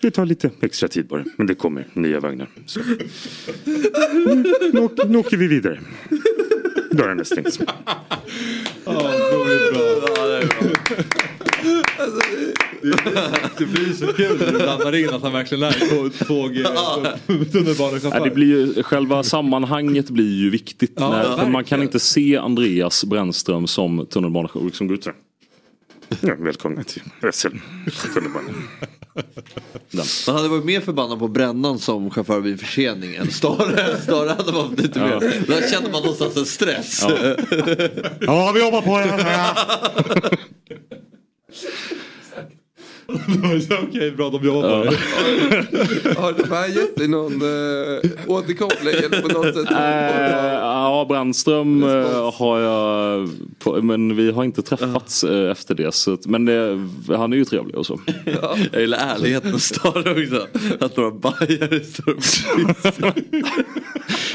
det tar lite extra tid bara. Men det kommer nya vagnar. Så. Nu, nu, åker- nu åker vi vidare. Dörrarna stängs. Ja, otroligt bra. Alltså, Det blir så kul när du blandar in att han verkligen är tåg, tunnelbanechaufför. det blir ju, själva sammanhanget blir ju viktigt. Ja, när, för man kan inte se Andreas Brännström som tunnelbanechaufför som går ut så här. Ja, välkomna till SL tunnelbanan. Man hade varit mer förbannad på Brännan som chaufför vid försening än Stare. Stare hade varit lite mer. Där känner man någonstans en stress. Ja. Ja, vi jobbar på det. Okej, bra de jobbar på det. Har de här gett dig någon äh, återkoppling eller på något sätt? Eh, ja, Brännström eh, har jag, på, men vi har inte träffats eh, efter det. Så, men det, han är ju trevlig och så. Jag gillar ärligheten hos Stare också. Att några bajare står och pissar.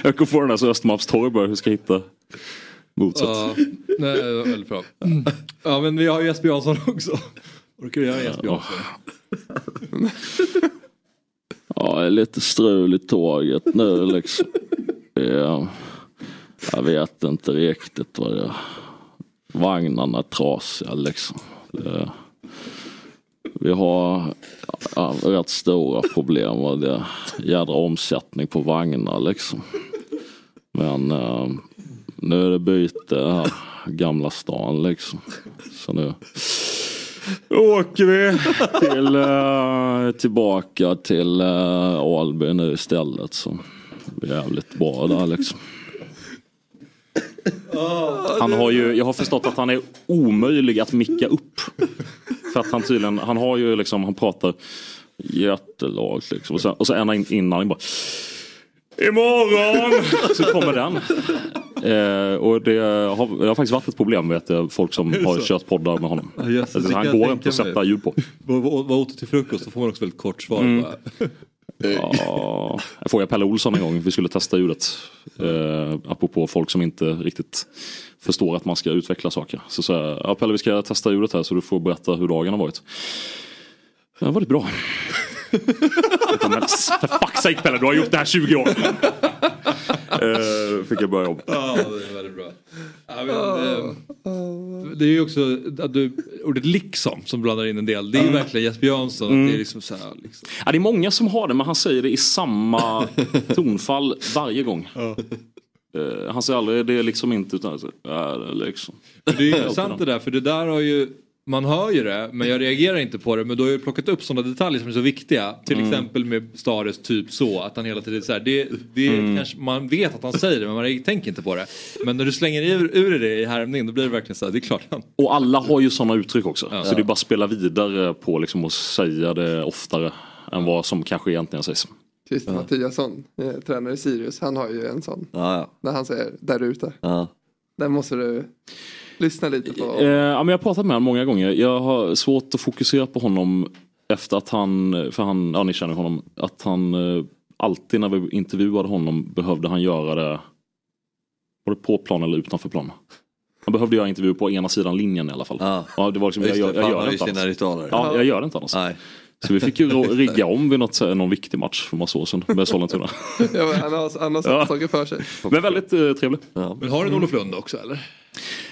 Jag kommer få den här så Östermalmstorg bara, hur ska jag hitta motsatt? Ja, nej, det väldigt bra. Ja, men vi har ju Jesper Jansson också. Orkar du göra Jesper Jansson? Ja, det är lite strul i tåget nu liksom. Ja, jag vet inte riktigt vad det är. Vagnarna är trasiga liksom. Det, vi har ja, rätt stora problem och det är jädra omsättning på vagnar liksom. Men eh, nu är det byte här, Gamla stan liksom. Så nu åker vi till, eh, tillbaka till eh, uh, Alby nu istället. Så det är jävligt bra där liksom. Han har ju, jag har förstått att han är omöjlig att micka upp. För att han tydligen, han har ju liksom, han pratar jättelagt liksom. Och så, och så en in- innan han bara Imorgon! Så kommer den. Eh, och det har, det har faktiskt varit ett problem vet jag, folk som har kört poddar med honom. Just det. alltså, han går inte att sätta ljud på. Vad åt du till frukost? Då får man också väldigt kort svar. Mm. Ja, jag får jag Pelle Olsson en gång, vi skulle testa ljudet. Eh, apropå folk som inte riktigt förstår att man ska utveckla saker. Så sa jag, ja Pelle vi ska testa ljudet här så du får berätta hur dagen har varit. Det har varit bra. Men för fuck's sake Pelle, du har gjort det här 20 år. Eh, fick jag börja om. Ja, det är väldigt bra. Ja, men, eh, det är ju också att du, ordet liksom som blandar in en del. Det är ju verkligen Jesper Jansson. Mm. Det är liksom så här, liksom. Ja, det är många som har det men han säger det i samma tonfall varje gång. Eh, han säger aldrig det är liksom inte utan det är liksom. Men Det är intressant det där för det där har ju man hör ju det men jag reagerar inte på det men då har jag plockat upp sådana detaljer som är så viktiga. Till Mm. exempel med Stares typ så att han hela tiden så här, det, det Mm. kanske, man vet att han säger det men man tänker inte på det. Men när du slänger ur, ur det i härmning då blir det verkligen så här, det är klart han. Och alla har ju sådana uttryck också. Ja. Så det är bara att spela vidare på liksom att säga det oftare än vad som kanske egentligen sägs. Christer Mattiasson, eh, tränare i Sirius, han har ju en sån. Ja, ja. När han säger där ute. Ja. Den måste du lyssna lite på. Eh, ja, men jag har pratat med honom många gånger. Jag har svårt att fokusera på honom efter att han, för han, ja ni känner honom, att han eh, alltid när vi intervjuade honom behövde han göra det var det på plan eller utanför plan. Han behövde göra intervju på ena sidan linjen i alla fall. Ja. det var liksom, jag, jag, jag gör det inte annars. ritualer. Ja, jag gör det inte annars. Nej. Så vi fick ju rigga om vid något, någon viktig match för massa år sedan med Sollentuna. Ja, men han har, han har Ja. saker för sig. Men väldigt eh, trevlig. Men har du en Olof Lund också eller?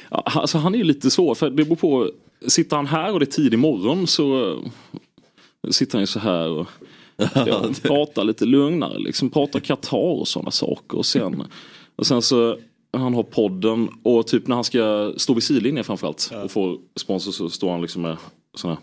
Alltså han är ju lite svår, för det beror på. Sitter han här och det är tidig morgon så eh, sitter han ju så här och pratar lite lugnare. Liksom pratar Qatar och sådana saker. Och sen, och sen så han har podden och typ när han ska stå vid sidlinjen framförallt och få sponsor så står han liksom med sådana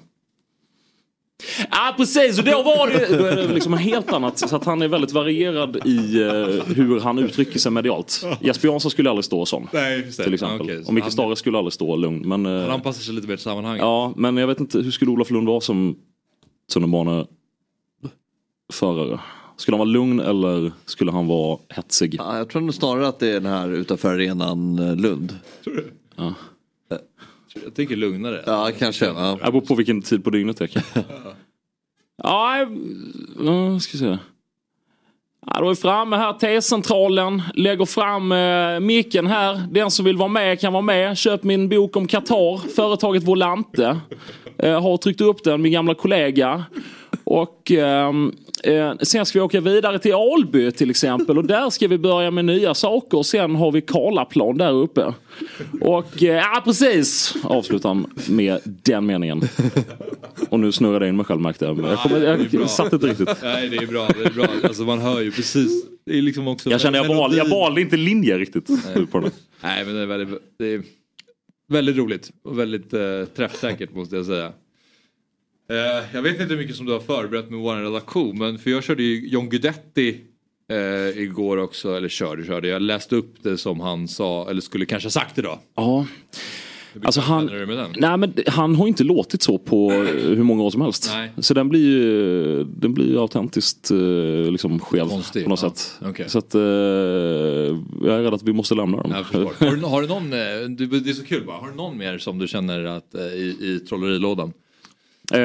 Ja precis och då var det, då är det liksom helt annat. Så att han är väldigt varierad i eh, hur han uttrycker sig medialt. Jesper Jansson skulle aldrig stå sån. Nej, just det. Till exempel. Okej, så och Micke han- Stare skulle aldrig stå lugn. Men, eh, Han anpassar sig lite mer till sammanhanget. ja, men jag vet inte, hur skulle Olof Lund vara som tunnelbaneförare? Skulle han vara lugn eller skulle han vara hetsig? Ja, jag tror nog snarare att det är den här utanför arenan eh, Lund. Tror du? Ja. Jag tänker lugnare. Ja, kanske. Ja. Jag beror på vilken tid på dygnet det är. Ja, jag- ja, ska se. Ja, då är vi framme här, T-centralen. Lägger fram eh, micken här. Den som vill vara med kan vara med. Köp min bok om Qatar. Företaget Volante. Eh, har tryckt upp den, min gamla kollega. Och Eh, sen ska vi åka vidare till Alby till exempel och där ska vi börja med nya saker. Sen har vi Karlaplan där uppe. Och eh, ja precis, avslutar med den meningen. Och nu snurrar det in mig själv märkte jag. Jag, kommer, jag satt inte riktigt. Nej det är bra, det är bra. Alltså man hör ju precis. Det är liksom också Jag känner jag valde, jag valde inte linje riktigt. På den. Nej men det är väldigt, det är väldigt roligt och väldigt eh, träffsäkert måste jag säga. Eh, jag vet inte hur mycket som du har förberett med vår redaktion men för jag körde ju John Guidetti eh, igår också, eller körde körde. Jag läste upp det som han sa, eller skulle kanske ha sagt idag. Ja. Alltså han, nej, men han har inte låtit så på eh, hur många år som helst. Nej. Så den blir ju den blir autentiskt eh, liksom skev Konstig, på något ja. sätt. Okej. Så att eh, jag är rädd att vi måste lämna dem. Har, du, har du någon, det är så kul bara, har du någon mer som du känner att i, i trollerilådan? Eh,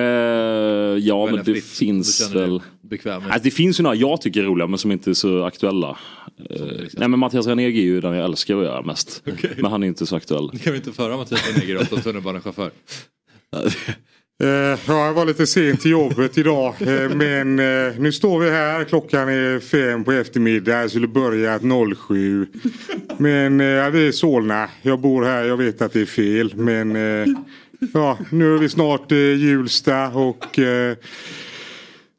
ja men det fritt, finns du väl. Alltså, det finns ju några jag tycker är roliga men som inte är så aktuella. Eh, nej men Mattias Ranegi är ju den jag älskar att göra mest. Men han är inte så aktuell. Kan vi inte föra Mattias Neger som tunnelbanechaufför? Eh, ja, jag var lite sent till jobbet idag. Men nu står vi här. Klockan är fem på eftermiddag. Jag skulle börjat 07. Men vi är i Solna. Jag bor här. Jag vet att det är fel. Men ja, nu är vi snart i Hjulsta och eh,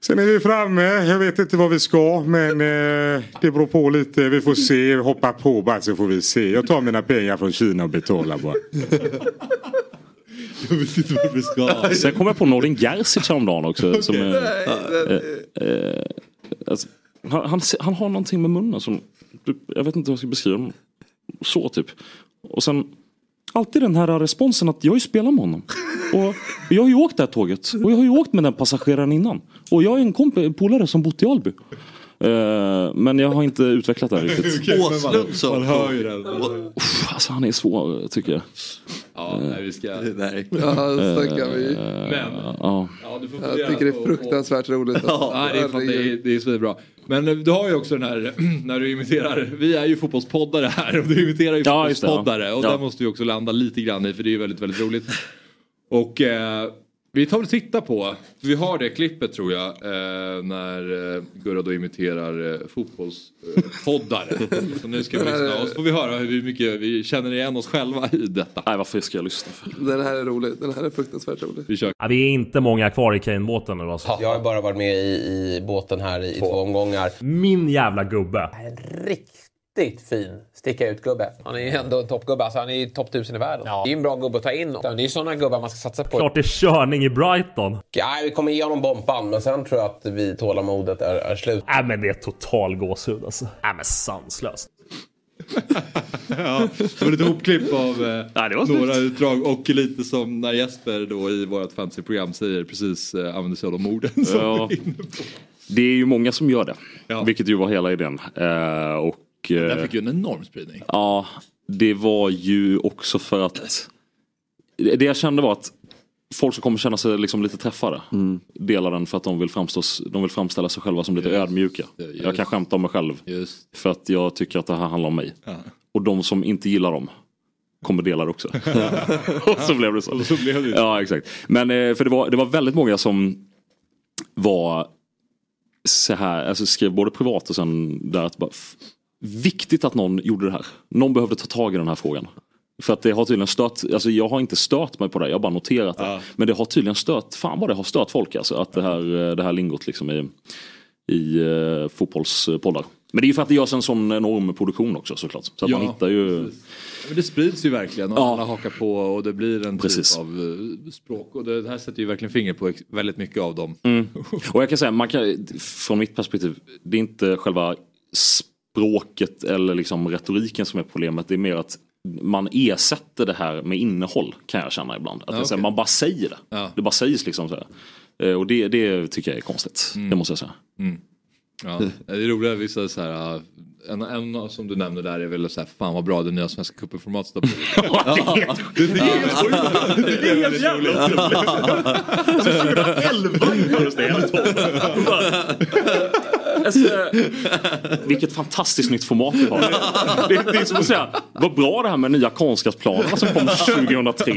Sen är vi framme. Jag vet inte vad vi ska men eh, det beror på lite. Vi får se. Hoppa på bara så får vi se. Jag tar mina pengar från Kina och betalar bara. Jag vet inte vad vi ska. Sen kom jag på Nordin Gerzic häromdagen också. Som är, eh, eh, alltså, han, han, han har någonting med munnen som, jag vet inte hur jag ska beskriva. Så typ. Och sen alltid den här responsen att jag har ju spelat med honom. Och jag har ju åkt det här tåget. Och jag har ju åkt med den passageraren innan. Och jag är en polare som bott i Alby. Eh, men jag har inte utvecklat det här riktigt. Åslund så. Man hör ju den. Alltså han är svår tycker jag. Ja, nej, vi ska... Nej. Ja, snackar vi. Men, Ja. ja, du får Jag tycker det är fruktansvärt roligt. Alltså. Ja, det är, fan, det är, det är svinbra. Men eh, du har ju också den här, när du imiterar, vi är ju fotbollspoddare här och du imiterar ju Ja, just det, ja. fotbollspoddare och Ja. där måste vi också landa lite grann i för det är ju väldigt, väldigt roligt. Och eh, vi tar väl titta på, vi har det klippet tror jag, eh, när eh, Gurra då imiterar eh, fotbollspoddare. Så nu ska vi lyssna och så får vi höra hur mycket vi känner igen oss själva i detta. Nej varför ska jag lyssna för? Den här är rolig. Den här är fruktansvärt rolig. Vi kör. Ja, vi är inte många kvar i Kane-båten nu alltså. Jag har bara varit med i, i båten här i två, omgångar. Min jävla gubbe. Riktigt fin sticka ut gubbe. Han är ju ändå en toppgubbe. Alltså han är ju topp 1000 i världen. Det är ju en bra gubbe att ta in. Det är ju sådana gubbar man ska satsa på. Klart det är körning i Brighton. Ja, vi kommer ge honom bomban, men sen tror jag att vi tålamodet är, är slut. Nej men det är total gåshud alltså. Nej men sanslöst. Ja, det var lite hopklipp av eh, Nej, några utdrag och lite som när Jesper då i vårt fantasyprogram säger precis eh, använder sig av de orden. Som Ja. vi är inne på. Det är ju många som gör det. Ja. Vilket ju var hela idén. Eh, och, eh, Den fick ju en enorm spridning. Ja, det var ju också för att det jag kände var att folk som kommer känna sig liksom lite träffade delar den för att de vill, framstå, de vill framställa sig själva som lite Just. ödmjuka. Just. Jag kan skämta om mig själv Just. för att jag tycker att det här handlar om mig. Ja. Och de som inte gillar dem kommer dela det också. och så blev det så. Och så blev det. Ja exakt. Men eh, för det var, det var väldigt många som var så här, alltså skrev både privat och sen där att bara, viktigt att någon gjorde det här. Någon behövde ta tag i den här frågan. För att det har tydligen stört, alltså jag har inte stört mig på det, jag har bara noterat det. Ja. Men det har tydligen stört, fan vad det har stört folk alltså. Att det här, eh, det här lingot liksom i, i uh, fotbollspoddar. Men det är ju för att det görs en sån enorm produktion också såklart. Så att Ja, man hittar ju... Det sprids ju verkligen och Ja. alla hakar på och det blir en Precis. typ av eh, språk. Och det här sätter ju verkligen finger på väldigt mycket av dem. Mm. Och jag kan säga, man kan, från mitt perspektiv, det är inte själva språket eller liksom retoriken som är problemet. Det är mer att man ersätter det här med innehåll kan jag känna ibland. Att Ja, okej. man bara säger det. Ja. Det bara sägs liksom så här. Eh, Och det, det tycker jag är konstigt. Det måste jag säga. Ja, det är roligt vissa så här, uh, en, en som du nämnde där är väl så här, fan vad bra det nya Svenska cupen-formatet har blivit. Ja, det är helt sjukt. Det är helt jävla otroligt. Så 2011 infördes det, eller 12. Alltså, vilket fantastiskt nytt format vi har. Det, det är som att säga, vad bra det här med nya konstgräsplanerna som kom 2003.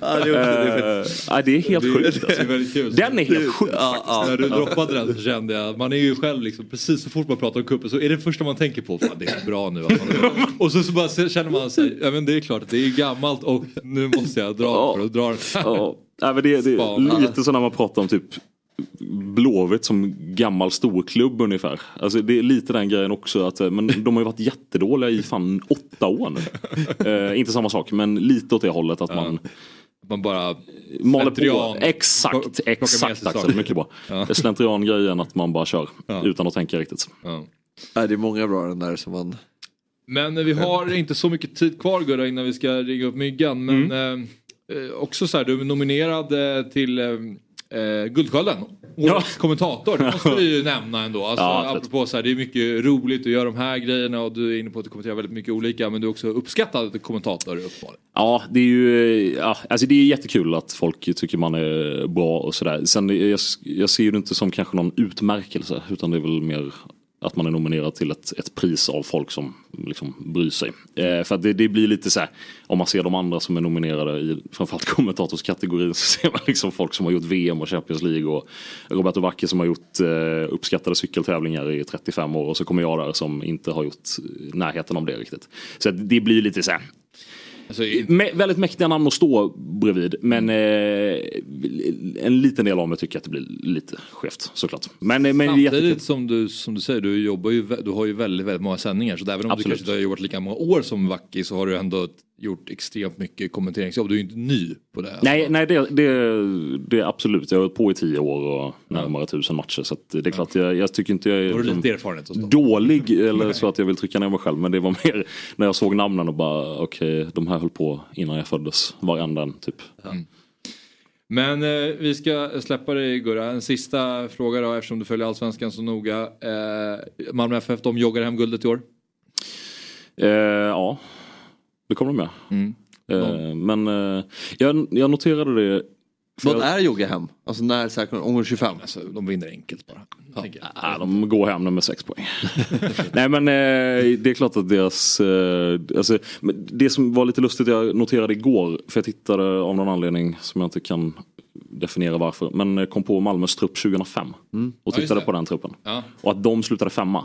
Ja, det, är, det helt sjukt. Det kul. Den är helt sjuk faktiskt. När du droppade den så kände jag, man är ju själv liksom, precis så fort man pratar om cupen så är det första man tänker på, fan det är bra nu. Och så, så bara känner man sig, ja men det är klart att det är gammalt och nu måste jag dra för att dra den här. Ja, nej, men det, det är lite så när man pratar om typ Blåvitt som gammal storklubb ungefär. Alltså det är lite den grejen också. Att, eh, men de har ju varit jättedåliga i fan åtta år nu. Eh, inte samma sak men lite åt det hållet att man man bara maler på. Exakt, exakt Axel. Mycket bra. Ja. Det är slentrian-grejen att man bara kör utan att tänka riktigt. Nej, det är många bra den där som man... Men vi har inte så mycket tid kvar Gurra innan vi ska ringa upp Myggan. Men Mm. eh, eh, också så här, du är nominerad eh, till eh, Guldskölden. Årets kommentator, det måste vi ju nämna ändå. Alltså, Ja, apropå så här, det är mycket roligt att göra de här grejerna och du är inne på att du kommenterar väldigt mycket olika. Men du är också uppskattad kommentator uppenbarligen. Ja, det är ju ja, alltså det är jättekul att folk tycker man är bra och sådär. Sen jag, jag ser det inte som kanske någon utmärkelse utan det är väl mer att man är nominerad till ett, ett pris av folk som liksom bryr sig. Eh, för att det, det blir lite så här, om man ser de andra som är nominerade i framförallt kommentatorskategorin så ser man liksom folk som har gjort VM och Champions League och Roberto Vacchi som har gjort eh, uppskattade cykeltävlingar i 35 år och så kommer jag där som inte har gjort eh, närheten om det riktigt. Så att det blir lite så här, Mä- väldigt mäktiga namn att stå bredvid men eh, en liten del av mig tycker att det blir lite skevt såklart. Men, eh, men det är jättekul. Samtidigt som du, som du säger, du, jobbar ju, du har ju väldigt, väldigt många sändningar. Så även om Absolut. du kanske inte har jobbat lika många år som Vacki så har du ändå gjort extremt mycket kommenteringsjobb. Du är ju inte ny på det. Nej, nej det, det, det är absolut. Jag har hållit på i tio år och närmare tusen matcher. Så det är klart, jag, jag tycker inte jag är liksom dålig eller så att jag vill trycka ner mig själv. Men det var mer när jag såg namnen och bara okej, de här höll på innan jag föddes. Varenda en typ. Men eh, vi ska släppa dig Gurra. En sista fråga då eftersom du följer Allsvenskan så noga. Eh, Malmö FF, de joggar hem guldet i år. Eh, ja, det kommer de med. Mm. Eh, men eh, jag, jag noterade det. Vad är jogga hem? Alltså när här, omgång 25? Alltså, de vinner enkelt bara. Ja, de går hem med sex poäng. Nej men eh, det är klart att deras... Eh, alltså, det som var lite lustigt jag noterade igår, för jag tittade av någon anledning som jag inte kan definiera varför, men eh, kom på Malmös trupp 2005 och Ja, just tittade det. på den truppen. Ja. Och att de slutade femma.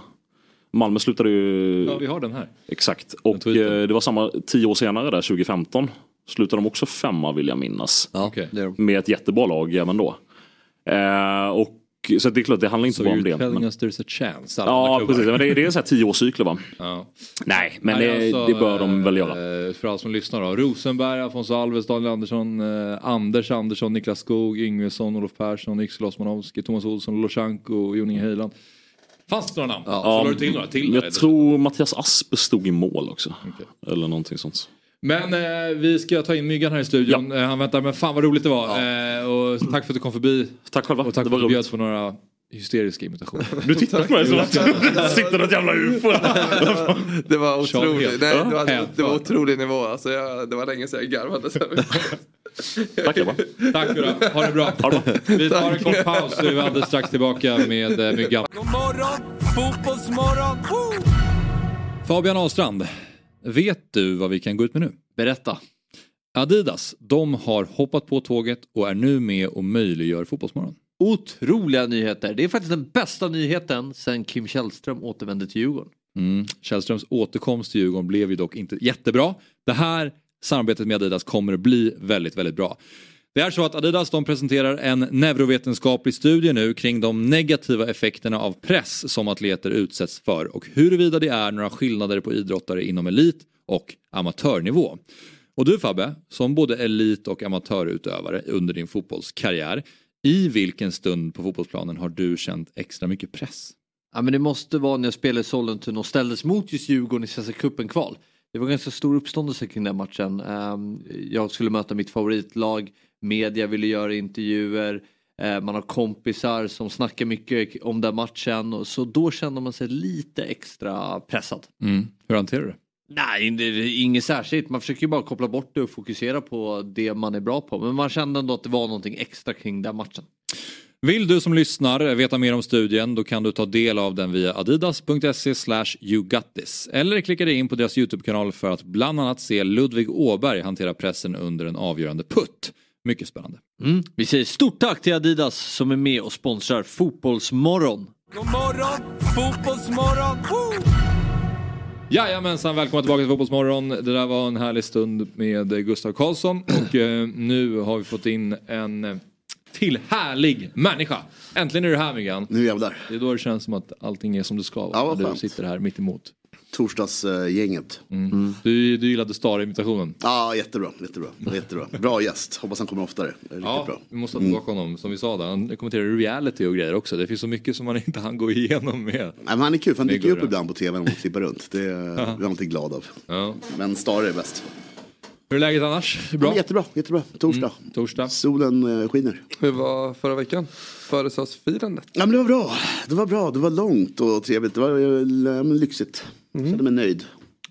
Malmö slutade ju... Ja, vi har den här. Exakt. Och eh, det var samma tio år senare där, 2015. Slutade de också femma vill jag minnas. Okej. Med ett jättebra lag även då. Eh, och, så det är klart, det handlar inte So bara om det. Men, us there's a chance. ja, precis. Men det, det är så här tioårscykler va? Ja. Nej, men Nej, det, alltså, det bör de väl göra. eh, För alla som lyssnar då. Rosenberg, Afonso Alves, Daniel Andersson, eh, Anders Andersson, Niklas Skog, Yngvesson, Olof Persson, Yxel Osmanowski, Thomas Olsson, Losjanko och Jon Inge Heiland. Fanns det några namn? Ja. Så la du till några till? jag där? tror Mattias Aspe stod i mål också. Eller någonting sånt. Men eh, vi ska ta in Myggan här i studion. Eh, han väntar, men fan vad roligt det var. Eh, och tack för att du kom förbi. Tack själva. Och tack Det för att du bjöd på några hysteriska imitationer. Du tittar på mig som att det sitter något jävla ufo. Det var otroligt. Nej, Ja. det, var, det var otrolig nivå. Alltså jag, det var länge sedan jag garvade. Tack grabbar. Tack Gurra, ha det bra. Vi tar en kort paus så är vi alldeles strax tillbaka med eh, Myggan. God morgon, fotbollsmorgon! Woo! Fabian Ahlstrand, vet du vad vi kan gå ut med nu? Berätta. Adidas, de har hoppat på tåget och är nu med och möjliggör Fotbollsmorgon. Otroliga nyheter. Det är faktiskt den bästa nyheten sen Kim Källström återvände till Djurgården. Mm. Källströms återkomst till Djurgården blev ju dock inte jättebra. Det här samarbetet med Adidas kommer att bli väldigt, väldigt bra. Det är så att Adidas de presenterar en neurovetenskaplig studie nu kring de negativa effekterna av press som atleter utsätts för och huruvida det är några skillnader på idrottare inom elit och amatörnivå. Och du Fabbe, som både elit och amatörutövare under din fotbollskarriär, i vilken stund på fotbollsplanen har du känt extra mycket press? Ja, men det måste vara när jag spelade i Sollentuna och ställdes mot just Djurgården i Svenska cupen-kval. Det var ganska stor uppståndelse kring den matchen. Ehm, jag skulle möta mitt favoritlag, media ville göra intervjuer, eh, man har kompisar som snackar mycket om den matchen så då kände man sig lite extra pressad. Mm. Hur hanterar du det? Nej, det är inget särskilt. Man försöker ju bara koppla bort det och fokusera på det man är bra på. Men man kände ändå att det var någonting extra kring den matchen. Vill du som lyssnar veta mer om studien då kan du ta del av den via adidas.se yougotthis. Eller klicka dig in på deras YouTube-kanal för att bland annat se Ludvig Åberg hantera pressen under en avgörande putt. Mycket spännande. Mm. Vi säger stort tack till Adidas som är med och sponsrar Fotbollsmorgon. God morgon, fotbollsmorgon! Woo! Jajamensan, välkomna tillbaka till Fotbollsmorgon. Det där var en härlig stund med Gustav Karlsson och eh, nu har vi fått in en eh, till härlig människa. Äntligen är du här Myggan. Nu jävlar. Det är då det känns som att allting är som det ska vara. Ja, när du sitter här mitt emot. Torsdagsgänget. Mm. Du, du gillade Star-imitationen. Ja, jättebra. Jättebra. jättebra. Bra gäst. Hoppas han kommer oftare. Riktigt Ja, bra. vi måste ha tillbaka honom som vi sa där. Han kommenterar reality och grejer också. Det finns så mycket som man inte hann gå igenom med. Nej, men han är kul för han dyker ju upp ibland på tv när man klipper runt. Det är jag alltid glad av. Ja. Men Star är bäst. Hur är läget annars? Är Bra? Ja, jättebra, jättebra. Torsdag. Torsdag. Solen eh, skiner. Hur var förra veckan? Födelsedagsfirandet? Ja, men det var bra. Det var bra. Det var långt och trevligt. Det var eh, lyxigt. Jag kände mig nöjd.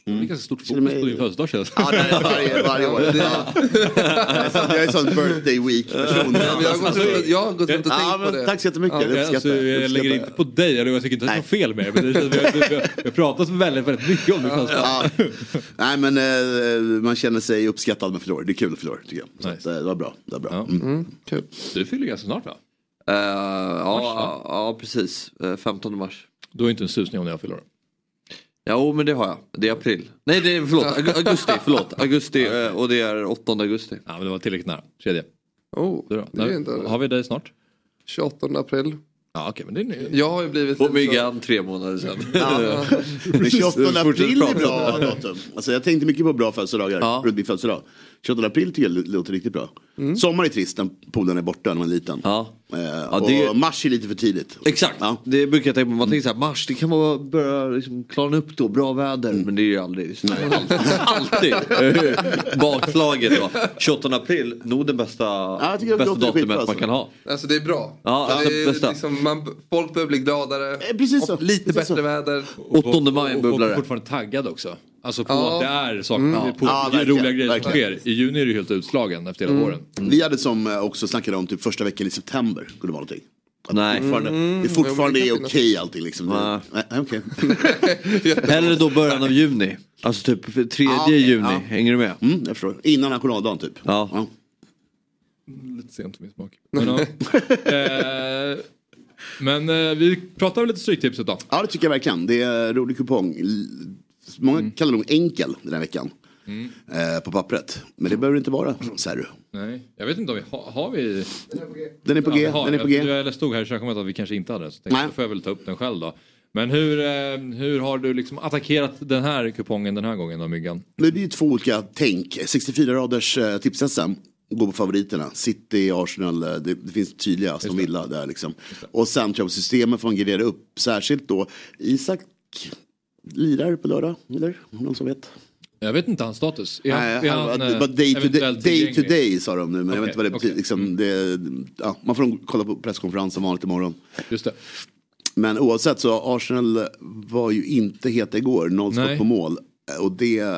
Det är ganska stort Känner fokus mig- på din födelsedag känns Ja, det är varje, varje år. Ja, det- Ja. Jag är sån- Jag är sån birthday week person. Ja, men jag har gått runt och- jag har gått runt och Ja, tänkt på det. Tack så jättemycket. Ja, Jag alltså, uppskattar jag jag lägger inte på dig, eller jag tycker inte att det är något fel med det. Men det känns, vi, har, har, har pratat väldigt, väldigt mycket om din födelsedag. Ja. Nej men eh, man känner sig uppskattad med förlor. Det är kul att förlora tycker jag. Så att, eh, det var bra. Det var bra. Mm. Kul. Du fyller ganska snart va? Eh, ja, ja, precis. Eh, 15 mars. Du har inte en susning om när jag fyller år. Jo men det har jag. Det är april. Nej det är förlåt, Aug- augusti. Förlåt. Augusti och det är 8 augusti. Ja men det var tillräckligt nära. Tredje. Oh, det är När- inte... Har vi dig snart? 28 april. Ja okej men det är nu. Jag har ju blivit... Och Myggan tre månader sedan. Ja. Men 28 Fortsätt april är bra datum. Alltså, jag tänkte mycket på bra födelsedagar Ja. runt min födelsedag. 28 april tycker jag låter riktigt bra. Sommar är trist när polen är borta när man är liten. Ja. Eh, Ja, det- Och mars är lite för tidigt. Exakt, Ja. det brukar jag tänka på. Man tänker så här, mars det kan vara börja liksom klarna upp då, bra väder. Men det är ju aldrig, är alltid, alltid bakslaget då. 28 april, nog den bästa, det bästa datumet man alltså. kan ha. Alltså det är bra. Ja, det är, bästa. liksom, man, folk börjar bli gladare. Eh, precis så. Och lite Precis bättre så. väder. 8 maj Och folk är bubblar det. fortfarande taggade också. Alltså på Ja. att det är saker, Mm. på Ja, verkligen, roliga grejer som verkligen. sker. I juni är du helt utslagen efter hela våren. Vi hade som eh, också snackade om typ första veckan i september. Skulle vara någonting. Att Nej. Fortfarande, Mm. det fortfarande är okej kan allting liksom. Nej. Det, nej, okej. Eller då början av juni. Alltså typ tredje Ja, okej, juni, ja. hänger du med? Mm, jag förstår. Innan nationaldagen typ. Ja. Lite sent för min smak. Men, ja. eh, men eh, vi pratar väl lite Stryktipset då. Ja det tycker jag verkligen. Det är rolig kupong. Många Mm. kallar nog enkel den här veckan. Eh, på pappret. Men det behöver det inte vara, säger du. Nej, jag vet inte om vi har, har vi... Den är på G. vi har. Den är på G. Jag, jag stod här jag kom att vi kanske inte hade den. Så tänkte, då får jag väl ta upp den själv då. Men hur, eh, hur har du liksom attackerat den här kupongen den här gången då Myggan? Det blir ju två olika tänk. 64 raders eh, tips-SM. Gå på favoriterna. City, Arsenal, eh, det, det finns tydliga Aston Villa där liksom. Och sen tror jag på man gradera upp. Särskilt då Isak lirar på lördag, eller? Någon som vet? Jag vet inte hans status. Är Nej, han, han, han, eh, day to day, day, to day sa de nu. Men jag vet inte vad det betyder. Liksom, det, ja, man får kolla på presskonferens som vanligt imorgon. Just det. Men oavsett så Arsenal var ju inte heta igår. Noll skott på mål. Och det eh,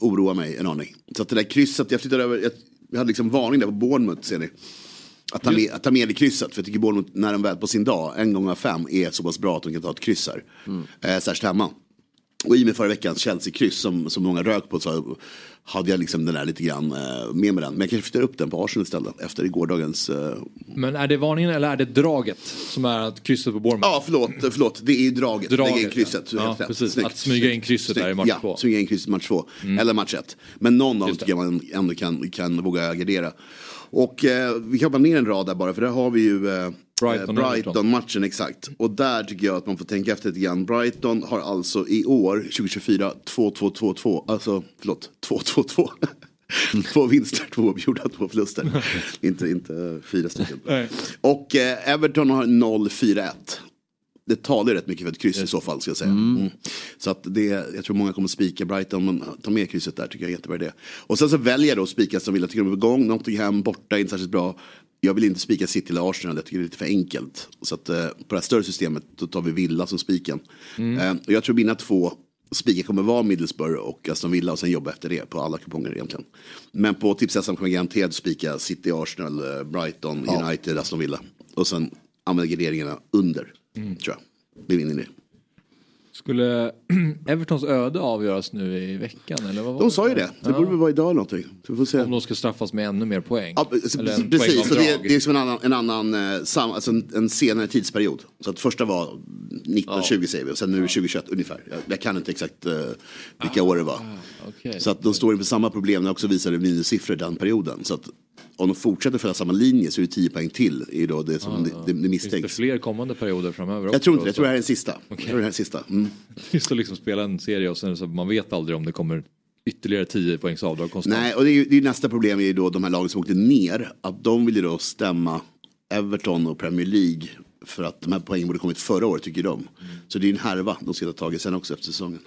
oroar mig en aning. Så att det där krysset, jag flyttade över, jag, jag hade liksom varning där på Bournemouth ser ni. Att ta, med, att ta med det krysset. För jag tycker Bournemouth när de väl på sin dag, en gång av fem, är så pass bra att de kan ta ett kryss här. Eh, särskilt hemma. Och i och med förra veckans Chelsea-kryss som, som många rök på så hade jag liksom den där lite grann eh, med mig den. Men jag kanske flyttar upp den på Arsenal istället efter gårdagens eh, Men är det varningen eller är det draget som är att krysset på Bournemouth? Ja, förlåt, förlåt. Det är ju draget. Draget, Lägga in krysset. ja. Ja, precis. Snyggt. Att smyga in krysset där i match ja, två. Mm. smyga in krysset i match två. Eller match ett. Men någon av dem det. tycker jag man ändå kan, kan våga gardera. Och eh, vi kan hoppa ner en rad där bara, för där har vi ju eh, Brighton, eh. Brighton-matchen exakt. Och där tycker jag att man får tänka efter lite grann. Brighton har alltså i år, 2024, 2-2-2-2. Alltså, förlåt, 2-2-2. två vinster, två uppgjorda, två förluster. inte, inte fyra stycken. Och eh, Everton har 0-4-1. Det talar ju rätt mycket för ett kryss i så fall ska jag säga. Mm. Så att det, jag tror många kommer spika Brighton, men ta med krysset där tycker jag är jättebra idé. Och sen så väljer jag då att spika som vill, jag tycker de är på gång, Nottingham borta, inte särskilt bra. Jag vill inte spika City eller Arsenal, jag tycker det är lite för enkelt. Så att eh, på det här större systemet då tar vi Villa som spiken. Eh, och jag tror mina två spikar kommer vara Middlesbrough och Aston Villa och sen jobba efter det på alla kuponger egentligen. Men på tips kommer jag garanterat spika City, Arsenal, eh, Brighton, United, Aston Villa. Och sen använda garderingarna under. Mm. Tror jag. Vi vinner det. Skulle Evertons öde avgöras nu i veckan? Eller vad var De sa ju det. Det Ja. borde väl vara idag eller någonting. Så vi får se. Om de ska straffas med ännu mer poäng? Ja, precis, precis för det, är- det är som en annan, en, annan eh, sam, alltså en, en senare tidsperiod. Så att första var 1920 säger vi och sen nu är det 2021 ungefär. Jag, jag kan inte exakt eh, vilka år det var. okej. Så att de står inför samma problem när också visade minussiffror den perioden. Så att om de fortsätter följa samma linje så är det 10 poäng till. Är då det som det, det, det Finns det misstänks. fler kommande perioder framöver Jag tror inte det, jag tror det här är den sista. Jag tror det här är sista. Mm. Just att liksom spela en serie och sen så man vet aldrig om det kommer ytterligare 10 poängs avdrag konstant. Nej, och det är, ju- det är nästa problem är ju då de här lagen som åkte ner. Att de vill ju då stämma Everton och Premier League. För att de här poängen borde kommit förra året tycker de. Så det är en härva de ska ta tag i sen också efter säsongen.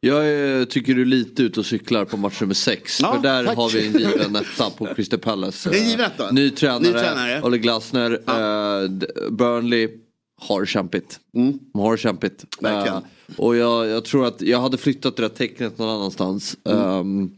Jag eh, tycker du är lite ute och cyklar på match nummer sex. Ja, för där tack. har vi en given etta på Crystal Palace. Det är. Ny tränare, Ny tränare. Ole Glasner. eh, d- Burnley har kämpigt. De har kämpigt. Mm. Verkligen. Eh, och jag, jag tror att jag hade flyttat det där tecknet någon annanstans. Mm. Ehm,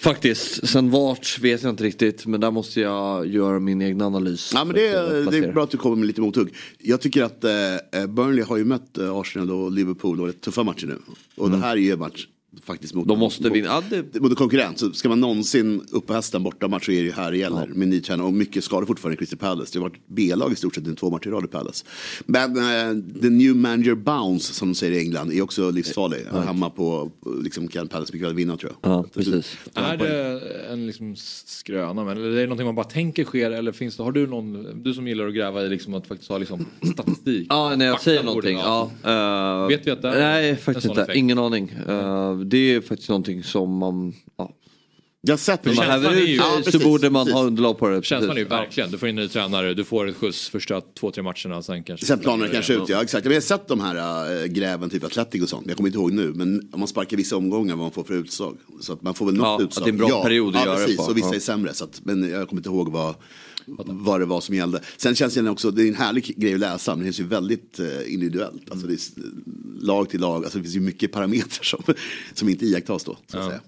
faktiskt. Sen vart vet jag inte riktigt. Men där måste jag göra min egen analys. Ja, men det, är, det är bra att du kommer med lite mothugg. Jag tycker att eh, Burnley har ju mött eh, Arsenal och Liverpool och rätt tuffa matcher nu. Och det här är ju en match faktiskt mot, De måste mot, vinna. Ja, det, mot en konkurrent. Så ska man någonsin upp på hästen borta match så är det ju här det gäller. Med ny tränare och mycket skador fortfarande i Crystal Palace. Det har varit B-lag i stort sett i två matcher i rad i Palace. Men eh, the new manager bounce som de säger i England är också livsfarlig. Ja. Hemma på, på liksom kan Palace mycket väl vinna tror jag. Ja, precis. Är det en liksom skröna, men eller är det någonting man bara tänker sker eller finns det, har du någon, du som gillar att gräva i liksom att faktiskt ha liksom statistik? Ja, när jag säger någonting. Ja. eh, Vet vi att det är Nej, en faktiskt sån inte. effekt? Ingen aning. Eh, det är faktiskt någonting som man... Ja. Jag sett När man häver är ju- ut Ja, sig så precis, borde man precis. ha underlag på det. Känslan är ju Precis. verkligen, du får in en ny tränare, du får ett skjuts första två, tre matcherna, sen kanske... Sen planar kanske ut, ja exakt. Men jag har sett de här äh, gräven, typ Atletic och sånt. Jag kommer inte ihåg nu. Men om man sparkar vissa omgångar vad man får för utslag. Så att man får väl något Ja, att utslag. det är en bra period att ja, göra det precis. på. Och vissa Ja. är sämre. Så att, men jag kommer inte ihåg vad, vad det var som gällde. Sen känns det också, det är en härlig grej att läsa. Men det känns ju väldigt eh, individuellt. Alltså det är lag till lag. Alltså det finns ju mycket parametrar som, som inte iakttas då. Så att säga.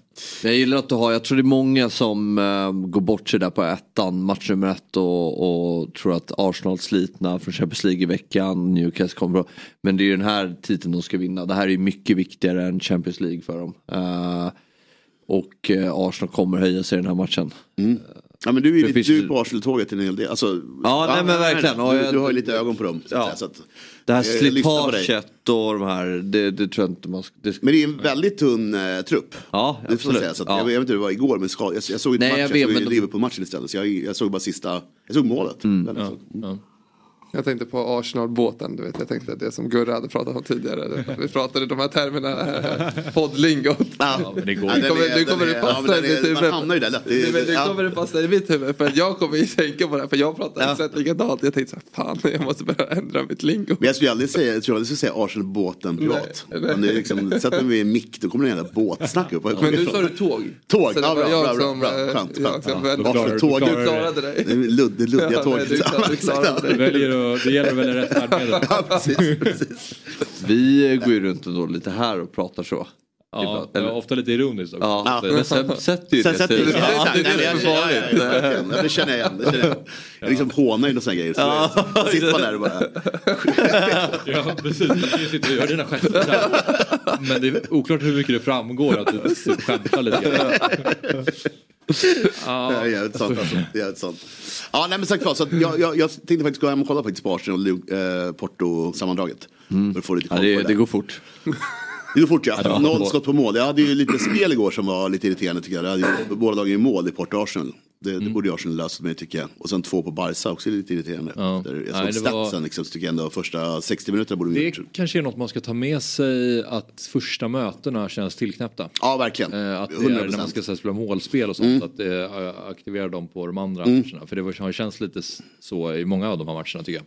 Jag gillar att du har, jag tror det är många som eh, går bort sig där på ettan, match nummer ett och, och tror att Arsenal slitna från Champions League i veckan, Newcastle kommer bra. Men det är ju den här titeln de ska vinna. Det här är ju mycket viktigare än Champions League för dem. Eh, och Arsenal kommer höja sig i den här matchen. Ja men du är lite, du är på Arsenal-tåget en hel del. Alltså, Ja, nej, men verkligen. Du, jag- du har ju lite ögon på dem. Så Ja. så att, Det här jag- jag slitaget och de här, det, det tror jag inte man ska... Det, Men det är en väldigt tunn eh, trupp. Ja, Det absolut. säga. Så att, Ja. jag, vet inte hur det var igår men ska, jag, jag såg inte Nej, matchen, jag jag, vet, såg men Liverpool-matchen istället. Så jag, jag såg bara sista, jag såg målet. Mm. Den såg. Jag tänkte på Arsenal-båten, du vet. Jag tänkte det som Gurra hade pratat om tidigare. Vi pratade de här termerna, eh, poddlingot. Ja, men det går Nu kommer, nu kommer det men i mitt man huvud. hamnar ju där lätt. Det- Nu kommer det fastna i mitt huvud. För jag kommer ju tänka på det här. För jag pratar exakt likadant. Jag tänkte så här, fan jag måste börja ändra mitt lingo. Men jag skulle aldrig säga, jag tror aldrig skulle säga Arsenal-båten privat. Om det är liksom, sätter vi en mick då kommer det en jävla båtsnack upp. Men det nu sa du tåg. Tåg, det ja, bra, jag bra, bra, eh, skönt, jag skönt. Arsenal-tåget. Du klarade dig. Det det luddiga tåget. du klarade- du det gäller väl rätt färdmedel? Ja, precis, precis. Vi går ju runt ändå lite här och pratar så. Ja, Ibland. det var ofta lite ironiskt också. Ja, Så- men sen sätter ju Sen det sätter sig. det. Ja, det det farligt. verkligen. Ja, Det känner jag igen. Det känner jag. igen. Jag liksom hånar ju sådana grejer. Så sitter man där och bara. Ja precis, du ju sitta och göra dina där. Men det är oklart hur mycket det framgår att du typ skämtar lite grann. Det Ja, är jävligt sant alltså. Det jävligt sant. Ja, nej men sagt var, så att jag, jag, jag tänkte faktiskt gå hem och kolla faktiskt på Arsenal och eh, Porto-sammandraget. För att få lite Ja, koll på det, det går fort. Det går fort ja. Noll skott på mål. Jag hade ju lite spel igår som var lite irriterande tycker jag. jag hade ju, båda lagen i mål i Porto Arsenal. Det, det borde ju Arsenal löst med tycker jag. Och sen två på Barca också lite irriterande. Ja. Jag Nej, såg var- statsen liksom, så tycker jag ändå första 60 minuterna borde vi Det kanske är något man ska ta med sig att första mötena känns tillknäppta. Ja, verkligen. Eh, Att det är 100%. när man ska här spela målspel och sånt, Mm. att det eh, aktiverar dem på de andra Mm. matcherna. För det var- har känts lite så i många av de här matcherna tycker jag.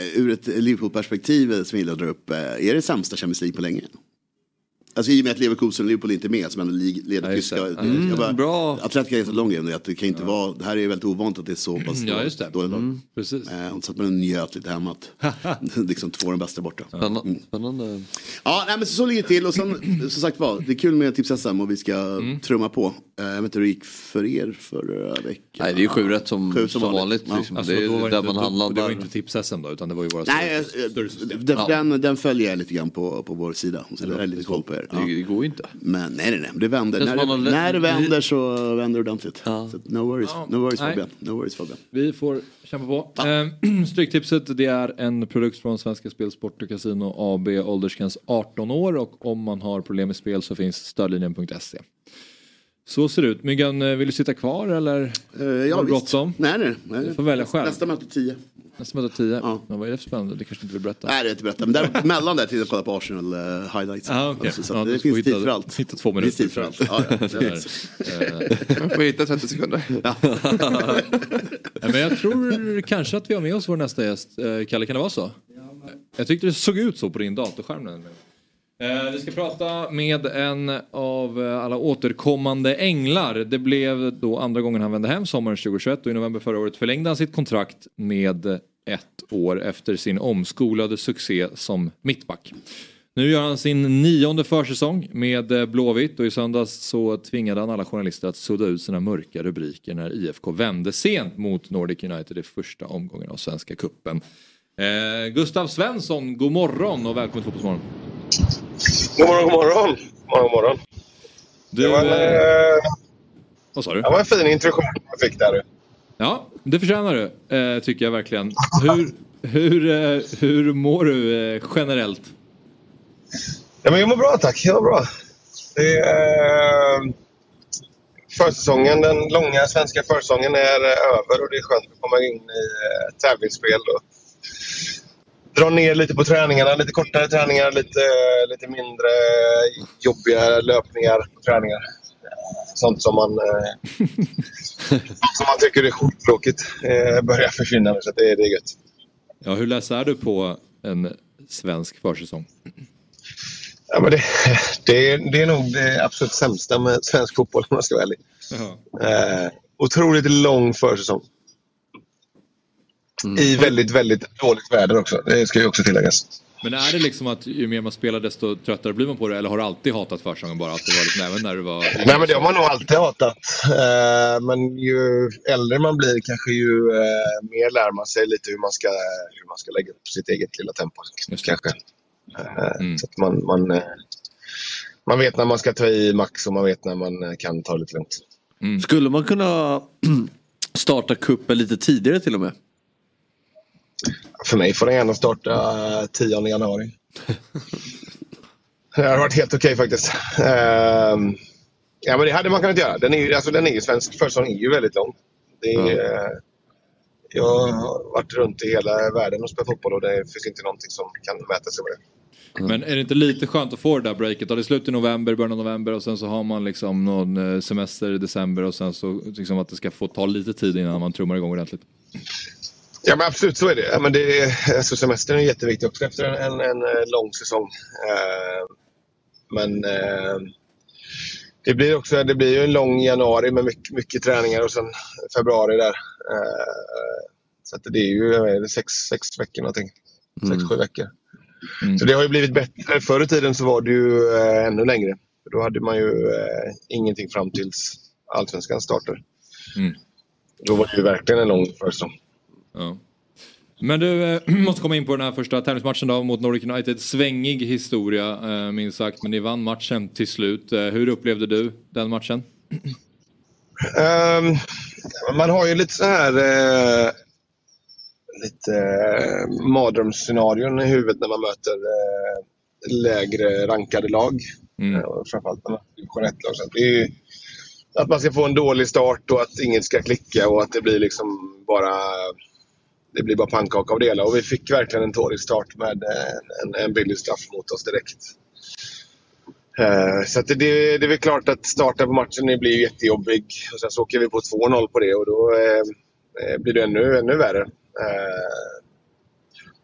Eh, ur ett Liverpool-perspektiv eh, som jag gillar att dra upp. Är det sämsta Champions League på länge? Alltså i och med att Leverkusen och Liverpool inte är med som ändå leder Ja, tyska. det. Mm, jag bara, bra. Atletico är så lång grej att det kan inte vara, det här är väldigt ovanligt att det är så pass Ja, just det. dåligt. Mm, precis. Eh, och så att man njöt lite hemma att liksom två av de bästa borta. Spännande. Spännande. Ja, nej, men så, så ligger det till och sen som sagt var, det är kul med Tips-SM och vi ska Mm. trumma på. Eh, jag vet inte hur det gick för er förra veckan. Nej, det är ju sju rätt som, Sju som, vanligt. Ja. Liksom. Alltså, det är då var där inte, man handlar. Det var inte tips-SM då utan det var ju våra Nej, större- eh, större Ja. den, den följer jag lite grann på, på vår sida. Så det är lite koll på er. Ja. Det, går ju inte. Men nej, nej, nej, det vänder. Det är När det, har- när det vänder så vänder det ordentligt. Ja. Så, no worries, Ja, no worries. Fabian. No worries Fabian. Vi får kämpa på. Eh, Stryktipset det är en produkt från Svenska Spel, Sport och Casino AB, åldersgräns 18 år och om man har problem med spel så finns stödlinjen.se. Så ser det ut. Myggan, eh, vill du sitta kvar eller Eh, ja, har du bråttom? Nej, nej. nej. Du får välja själv. Nästa möte 10. Nästa möte 10. Ja. vad är det för spännande? Det kanske inte vill berätta? Nej, det är inte berätta. Men där, mellan där att kolla på Arsenal uh, highlights. Ah, okej. Alltså, så Ja, du det finns hitta- tid för allt. hitta två Det finns minuter tid för allt. Ja, ja, det Man får hitta 30 sekunder. Ja, men jag tror kanske att vi har med oss vår nästa gäst. Kalle, kan det vara så? Jag tyckte det såg ut så på din datorskärm. Eh, vi ska prata med en av eh, alla återkommande änglar. Det blev då andra gången han vände hem sommaren 2021 och i november förra året förlängde han sitt kontrakt med eh, ett år efter sin omskolade succé som mittback. Nu gör han sin nionde försäsong med eh, Blåvitt och i söndags så tvingade han alla journalister att sudda ut sina mörka rubriker när IFK vände sent mot Nordic United i första omgången av Svenska Cupen. Eh, Gustav Svensson, god morgon och välkommen till Fotbollsmorgon. God morgon, god morgon. God morgon, god morgon. Du, det, var en, eh, eh, Vad sa du? det var en fin introduktion jag fick där. Ja, det förtjänar du, eh, tycker jag verkligen. Hur, hur, eh, hur mår du generellt? Ja, men jag mår bra tack, jag mår bra. Det är, försäsongen, den långa svenska försäsongen är över och det är skönt att komma in i tävlingsspel. Och dra ner lite på träningarna, lite kortare träningar, lite, lite mindre jobbiga löpningar på träningar. Sånt som man, eh, som man tycker är skittråkigt eh, börjar försvinna så det, det är gött. Ja, hur less är du på en svensk försäsong? Ja, men det, det, är, det är nog det absolut sämsta med svensk fotboll om jag ska vara ärlig. Eh, otroligt lång försäsong. I väldigt, väldigt dåligt väder också. Det ska ju också tilläggas. Men är det liksom att ju mer man spelar desto tröttare blir man på det eller har du alltid hatat försäsongen bara? Att det var liksom, även när du var... Nej, men det har man nog alltid hatat. Eh, men ju äldre man blir kanske ju eh, mer lär man sig lite hur man ska, hur man ska lägga upp sitt eget lilla tempo. Kanske. Eh, Så att man, man, man vet när man ska ta i max och man vet när man kan ta lite lugnt. Skulle man kunna starta kuppen lite tidigare till och med? För mig får den gärna starta eh, 10 januari. det hade varit helt okej faktiskt. Ehm, ja, men det hade man kunnat göra. Den är ju, alltså, den är ju, svensk försäsong är ju väldigt lång. Det är, eh, jag har varit runt i hela världen och spelat fotboll och det finns inte någonting som kan mäta sig med det. Men är det inte lite skönt att få det där breaket? Har det slut i november, början av november och sen så har man liksom någon eh, semester i december och sen så liksom att det ska få ta lite tid innan man trummar igång ordentligt. Ja men absolut så är det. Ja, men det är, alltså, semestern är jätteviktig också efter en, en, en eh, lång säsong. Eh, men eh, det blir också det blir ju en lång januari med mycket, mycket träningar och sen februari där. Eh, så att det är ju vet, sex, sex veckor någonting. Sex, sju veckor. Så det har ju blivit bättre. Förr i tiden så var det ju eh, ännu längre. Då hade man ju eh, ingenting fram tills Allsvenskan startade. Mm. Då var det ju verkligen en lång försäsong. Ja. Men du, eh, måste komma in på den här första tävlingsmatchen då mot Nordic United. Svängig historia eh, minst sagt, men ni vann matchen till slut. Eh, hur upplevde du den matchen? Ehm, man har ju lite så här eh, lite eh, mardrömsscenarion i huvudet när man möter eh, lägre rankade lag. Mm. Och framförallt när man division 1-lag. Så att det är ju att man ska få en dålig start och att inget ska klicka och att det blir liksom bara det blir bara pannkaka av det hela. Och vi fick verkligen en tålig start med en, en, en billig straff mot oss direkt. Eh, så att det, det, är väl klart att starten på matchen blir jättejobbig. Och sen så åker vi på 2-0 på det och då eh, eh, blir det ännu, ännu värre. Eh,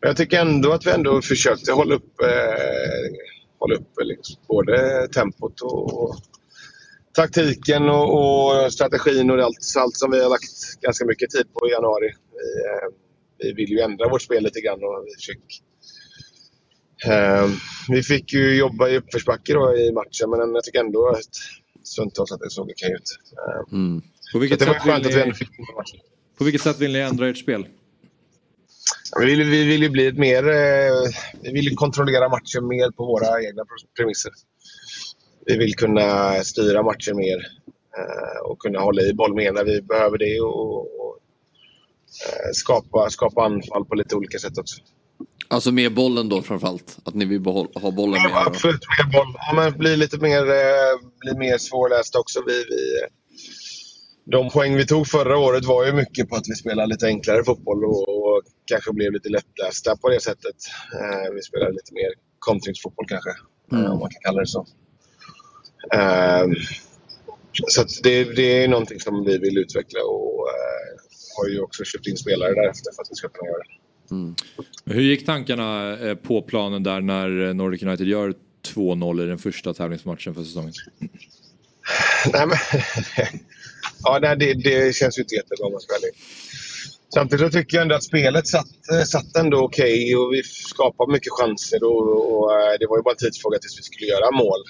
men jag tycker ändå att vi ändå försökte hålla upp eh, hålla uppe liksom, både tempot och, och taktiken och, och, strategin och allt, allt som vi har lagt ganska mycket tid på i januari. Eh, vi, vi vill ju ändra vårt spel lite grann och vi fick eh, vi fick ju jobba i uppförsbacke då i matchen men jag tycker ändå att stundtals att det såg okej ut. Eh, mm. På, vilket det var sätt skönt vill att vi ni, ändå fick matchen. på vilket sätt vill ni ändra ert spel? Vi vill, vi vill ju bli ett mer... Eh, vi vill kontrollera matchen mer på våra egna premisser. Vi vill kunna styra matchen mer eh, och kunna hålla i boll mer när vi behöver det och, och skapa, skapa anfall på lite olika sätt också. Alltså med bollen då framförallt? Att ni vill ha bollen med? Ja, absolut, mer boll. Ja, men bli lite mer, eh, bli mer svårlästa också. Vi, vi, de poäng vi tog förra året var ju mycket på att vi spelade lite enklare fotboll och, och kanske blev lite lättlästa på det sättet. Eh, vi spelade lite mer kontringsfotboll kanske, Mm. eh, om man kan kalla det så. Eh, så det, det är någonting som vi vill utveckla och eh, har ju också köpt in spelare därefter för att vi ska kunna göra det. Hur gick tankarna eh, på planen där när eh, Nordic United gör 2-0 i den första tävlingsmatchen för säsongen? Nej, men, ja, nej, det, det känns ju inte jättebra om man ska. Samtidigt så tycker jag ändå att spelet satt, eh, satt ändå okej och vi skapade mycket chanser. Och, och, eh, det var ju bara en tidsfråga tills vi skulle göra mål.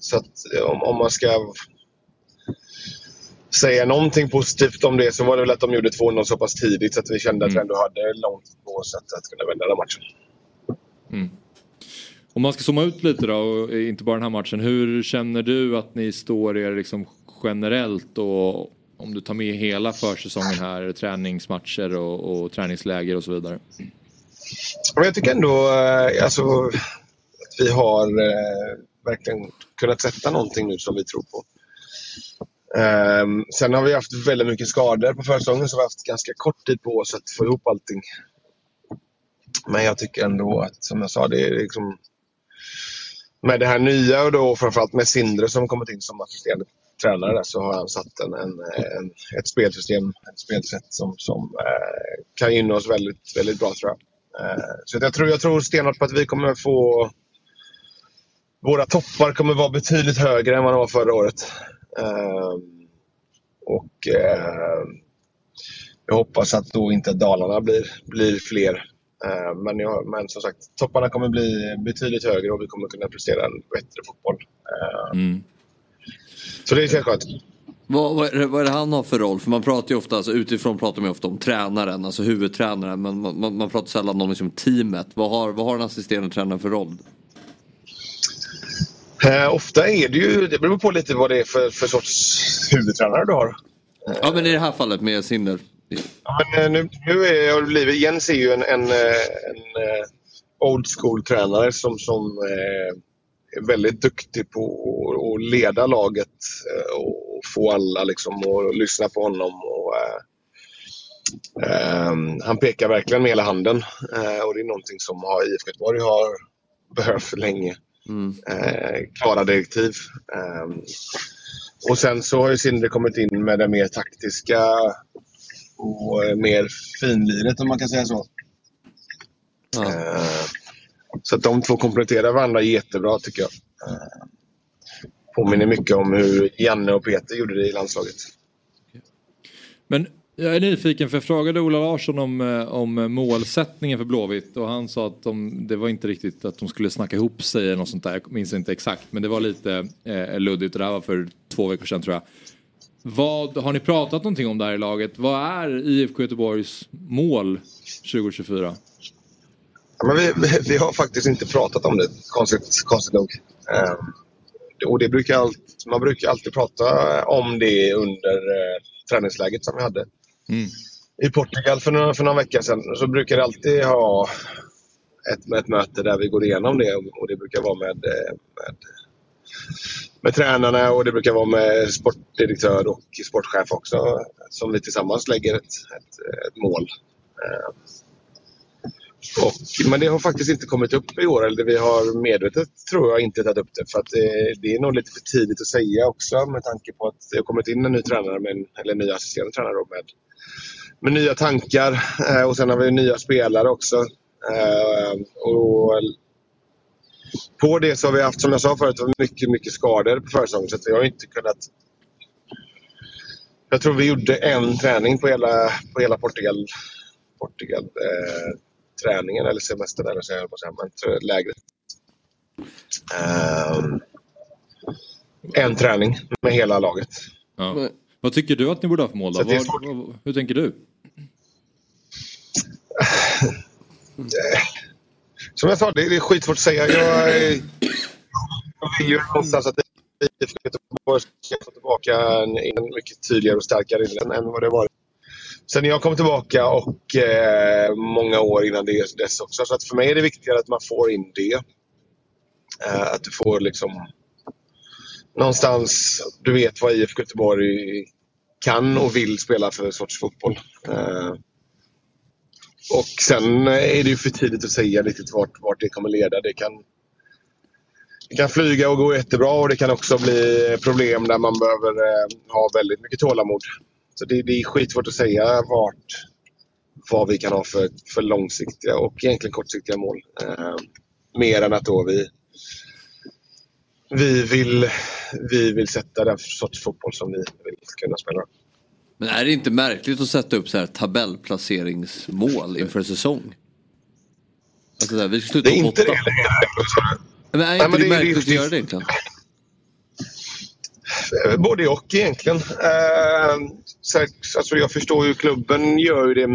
Så att om, om man ska säga någonting positivt om det så var det väl att de gjorde 2-0 så pass tidigt så att vi kände att vi ändå hade långt på oss att, att kunna vända den matchen. Mm. Om man ska zooma ut lite då, och inte bara den här matchen. Hur känner du att ni står er liksom generellt och om du tar med hela försäsongen här, träningsmatcher och, och träningsläger och så vidare? Jag tycker ändå eh, alltså, att vi har eh, verkligen kunnat sätta någonting nu som vi tror på. Um, sen har vi haft väldigt mycket skador på försäsongen så vi har haft ganska kort tid på oss att få ihop allting. Men jag tycker ändå att, som jag sa, det är liksom med det här nya och då framförallt med Sindre som kommit in som assisterande tränare där, så har han satt en, en, en, ett spelsystem, ett spelsätt som, som eh, kan gynna oss väldigt, väldigt bra tror jag. Eh, så jag tror, jag tror stenhårt på att vi kommer få våra toppar kommer vara betydligt högre än vad de var förra året. Eh, och eh, jag hoppas att då inte Dalarna blir, blir fler. Eh, men, jag, men som sagt, topparna kommer bli betydligt högre och vi kommer kunna prestera en bättre fotboll. Mm. Så det känns skönt. Vad, vad, är det, vad är det han har för roll? För man pratar ju ofta, alltså, utifrån pratar man ju ofta om tränaren, alltså huvudtränaren. Men man, man, man pratar sällan om liksom, teamet. Vad har, vad har en assisterande tränare för roll? Eh, ofta är det ju, det beror på lite vad det är för, för sorts huvudtränare du har. Ja men i det här fallet med Sinder. Ja, men eh, nu, nu är, det blivit, Jens är ju en, en, eh, en eh, old school-tränare som, som är väldigt duktig på att- leda laget och få alla liksom att lyssna på honom. Och, eh, ehm, han pekar verkligen med hela handen och det är någonting som har, IFK Göteborg har behövt för länge. Eh, klara direktiv. Ehm, och sen så har ju Sindre kommit in med det mer taktiska och eh, mer finliret om man kan säga så. Eh, så att de två kompletterar varandra jättebra tycker jag. Eh, påminner mycket om hur Janne och Peter gjorde det i landslaget. Men jag är nyfiken för jag frågade Ola Larsson om, eh, om målsättningen för Blåvitt och han sa att de, det var inte riktigt att de skulle snacka ihop sig eller något sånt där. Jag minns inte exakt men det var lite eh, luddigt och det här var för två veckor sedan tror jag. Vad, har ni pratat någonting om det här i laget? Vad är IFK Göteborgs mål 2024? Men vi, vi, vi har faktiskt inte pratat om det, konstigt, konstigt nog. Eh, och det brukar allt, man brukar alltid prata om det under eh, träningsläget som vi hade Mm. i Portugal för några, för några veckor sedan. Så brukar det alltid ha ett, ett möte där vi går igenom det och, det brukar vara med, eh, med, med tränarna och det brukar vara med sportdirektör och sportchef också som vi tillsammans lägger ett, ett, ett mål. Eh, och, men det har faktiskt inte kommit upp i år. Eller vi har medvetet, tror jag, inte tagit upp det. För att det, det är nog lite för tidigt att säga också med tanke på att det har kommit in en ny tränare, med en, eller en ny assisterande tränare då, med, med nya tankar. Eh, och sen har vi nya spelare också. Eh, och på det så har vi haft, som jag sa förut, mycket, mycket skador på försäsongen. Så att vi har inte kunnat... Jag tror vi gjorde en träning på hela, på hela Portugal, Portugal eh, träningen eller semestern eller så jag på säga, lägret. Ehm, en träning med hela laget. Ja. Vad tycker du att ni borde ha för mål då? Vad, hur tänker du? Som jag sa, det är skitsvårt att säga. Jag, jag vill ju någonstans att IFK Göteborg ska få tillbaka en, en mycket tydligare och starkare än, än vad det varit. Sen jag kom tillbaka och eh, många år innan det dess också. Så att för mig är det viktigare att man får in det. Eh, att du får liksom någonstans, du vet vad IFK Göteborg kan och vill spela för sorts fotboll. Eh, och sen är det ju för tidigt att säga riktigt vart, vart det kommer leda. Det kan, det kan flyga och gå jättebra och det kan också bli problem där man behöver eh, ha väldigt mycket tålamod. Så det, det är skitsvårt att säga vart, vad vi kan ha för, för långsiktiga och egentligen kortsiktiga mål. Eh, mer än att då vi, vi, vill, vi vill sätta den sorts fotboll som vi vill kunna spela. Men är det inte märkligt att sätta upp så här tabellplaceringsmål inför en säsong? Alltså så här, vi ska sluta Det är inte åtta. det. Men är Nej, inte men det det är- märkligt att göra det egentligen? Både och egentligen. Eh, så, alltså jag förstår ju klubben gör ju det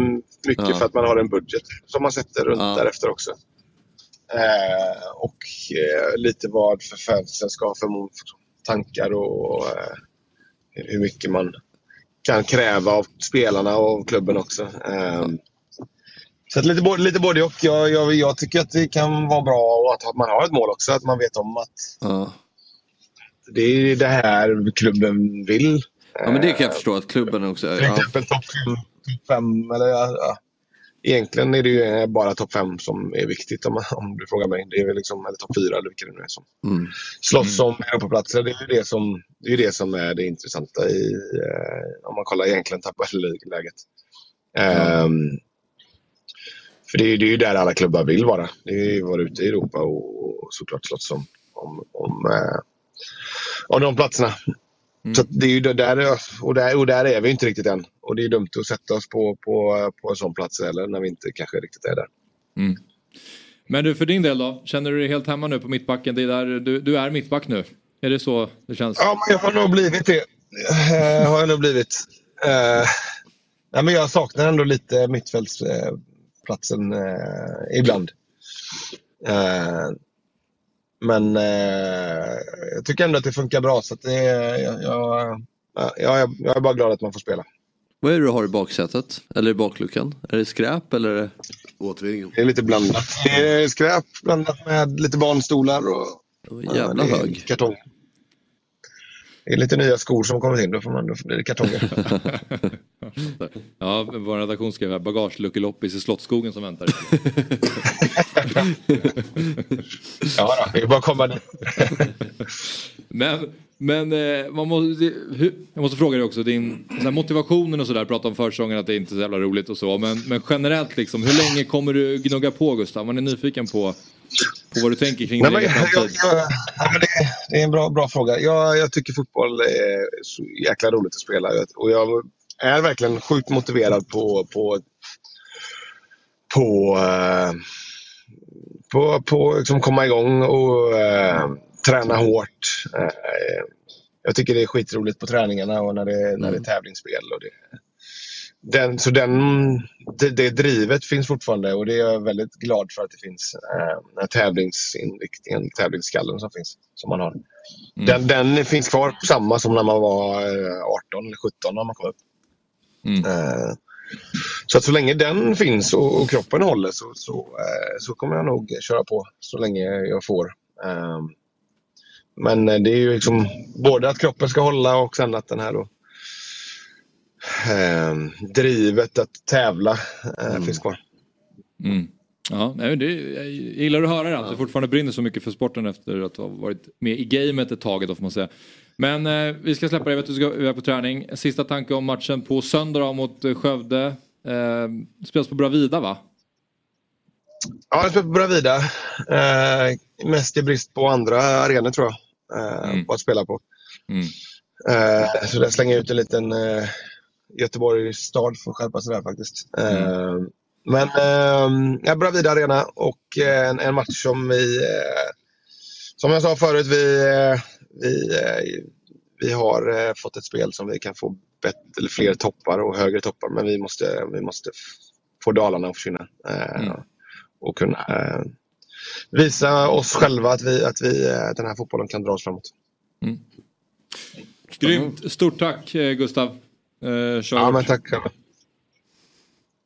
mycket Ja. för att man har en budget som man sätter runt Ja. därefter också. Eh, och eh, lite vad för fansen ska ha för tankar och eh, hur mycket man kan kräva av spelarna och av klubben också. Så lite, både, lite både och. Jag, jag, jag tycker att det kan vara bra och att man har ett mål också. Att man vet om att Ja. det är det här klubben vill. ja men det kan jag förstå att klubben också... Till Ja. exempel topp fem, top fem eller ja. Egentligen är det ju bara topp fem som är viktigt om, om du frågar mig. Det är väl liksom, eller topp fyra eller vilka det nu är som Mm. slåss om Europaplatser. Det är ju det som, det är, det som är det intressanta i, eh, om man kollar egentligen tabelläget. Ehm, för det är, det är ju där alla klubbar vill vara. Det är ju vara ute i Europa och, och såklart slåss om, om, om, eh, om de platserna. Så att det är ju där, och, där, och där är vi inte riktigt än. Och det är dumt att sätta oss på, på, på en sån plats heller när vi inte kanske riktigt är där. Mm. Men du för din del då? Känner du dig helt hemma nu på mittbacken? Det är där, du, du är mittback nu? Är det så det känns? Ja, men jag har nog blivit det. Eh, har jag nog blivit. Eh, nej, men jag saknar ändå lite mittfältsplatsen eh, ibland. Eh, men eh, jag tycker ändå att det funkar bra. Så att det, jag, jag, ja, jag, är- jag är bara glad att man får spela. Vad är det du har i baksätet? Eller i bakluckan? Är det skräp eller? Återvinningen. Det är lite blandat. Det är skräp blandat med lite barnstolar och jävla hög. kartong. Det är lite nya skor som kommit in. Då, får man, då blir det kartonger. Ja, vår redaktion skrev här bagageluckeloppis i Slottsskogen som väntar. ja, då, det är bara att komma dit. Men, men eh, man måste, jag måste fråga dig också, din motivationen och sådär, prata om försäsongen att det inte är så jävla roligt och så. Men, men generellt liksom, hur länge kommer du gnugga på Gustav? Man är nyfiken på, på vad du tänker kring din egen framtid. det, är en bra, bra fråga. Jag, jag tycker fotboll är så jäkla roligt att spela. Och jag är verkligen sjukt motiverad på, på, på, eh, på, på liksom komma igång och eh, träna hårt. Eh, jag tycker det är skitroligt på träningarna och när det, när det är tävlingsspel. Och det, den, så den, det, det drivet finns fortfarande och det är jag väldigt glad för att det finns. Eh, den här tävlingsinriktningen, tävlingsskallen som finns. Som man har. Den, den finns kvar samma som när man var eh, 18 eller 17 när man kom upp. Eh, så att så länge den finns och, och kroppen håller så, så, eh, så kommer jag nog köra på så länge jag får. Eh, men eh, det är ju liksom både att kroppen ska hålla och sen att den här då, eh, drivet att tävla eh, finns kvar. Mm. Ja, det, jag gillar att höra det, att du fortfarande brinner så mycket för sporten efter att ha varit med i gamet ett tag då får man säga. Men eh, vi ska släppa det, jag vet att du ska iväg på träning. Sista tanke om matchen på söndag mot eh, Skövde. Eh, spelas på Bravida va? Ja, jag spelar på Bravida. Eh, mest i brist på andra arenor tror jag. Eh, På att spela på. Mm. Eh, så där slänger jag ut en liten eh, Göteborg stad för att skärpa sig där faktiskt. Eh, men eh, Bravida Arena och eh, en, en match som vi, som jag sa förut, vi, vi, vi har fått ett spel som vi kan få bättre, eller fler toppar och högre toppar. Men vi måste, vi måste få Dalarna att försvinna. Eh, Och kunna visa oss själva att, vi, att vi, eh, den här fotbollen kan dra oss framåt. Grymt. Stort tack eh, Gustav. Eh, Ja, men tack.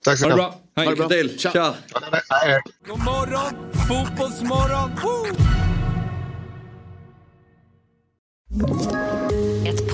Tack så Ha det mycket. bra. Hej. Lycka till. Tja. God morgon, fotbollsmorgon! Woo!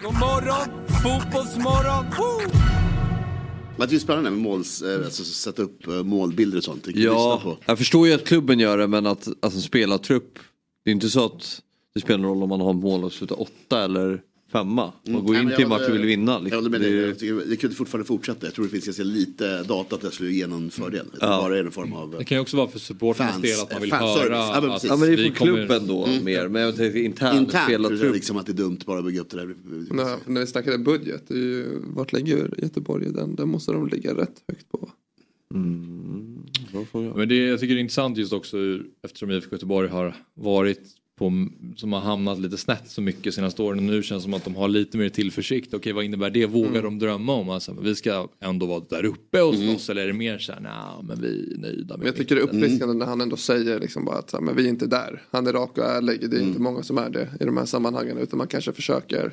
God morgon, fotbollsmorgon! Woo! Men det är spännande med måls, eh, alltså, sätta upp eh, målbilder och sånt. Ja, jag förstår ju att klubben gör det men att alltså, spelartrupp. Det är inte så att det spelar någon roll om man har mål och slutar åtta eller femma. Man går Nej, in till jag match och vill vinna. Jag Liksom. håller med Det dig. är- Jag tycker Det kunde fortfarande fortsätta. Jag tror det finns ganska lite data att det skulle ge någon fördel. Ja. bara är en form av... Det kan ju också vara för supporternas Fans- del att man vill höra Ja, men att. Ja men det är kommer- klubben då Mm. mer. Men jag tänker internt, Internt spelartrupp. liksom att det är dumt bara att bygga upp det där. När, när vi snackade budget, det är ju, vart ligger Göteborg i den? Den måste de ligga rätt högt på. Men det, jag tycker det är intressant just också eftersom IFK Göteborg har varit på, som har hamnat lite snett så mycket senaste åren och nu känns det som att de har lite mer tillförsikt. Okej vad innebär det? Vågar Mm. de drömma om? Alltså, vi ska ändå vara där uppe och slåss eller är det mer såhär, nej men vi är nöjda med jag tycker det är mitt." uppfriskande när han ändå säger liksom bara att så här, men vi är inte där. Han är rak och ärlig. Det är inte många som är det i de här sammanhangen. Utan man kanske försöker.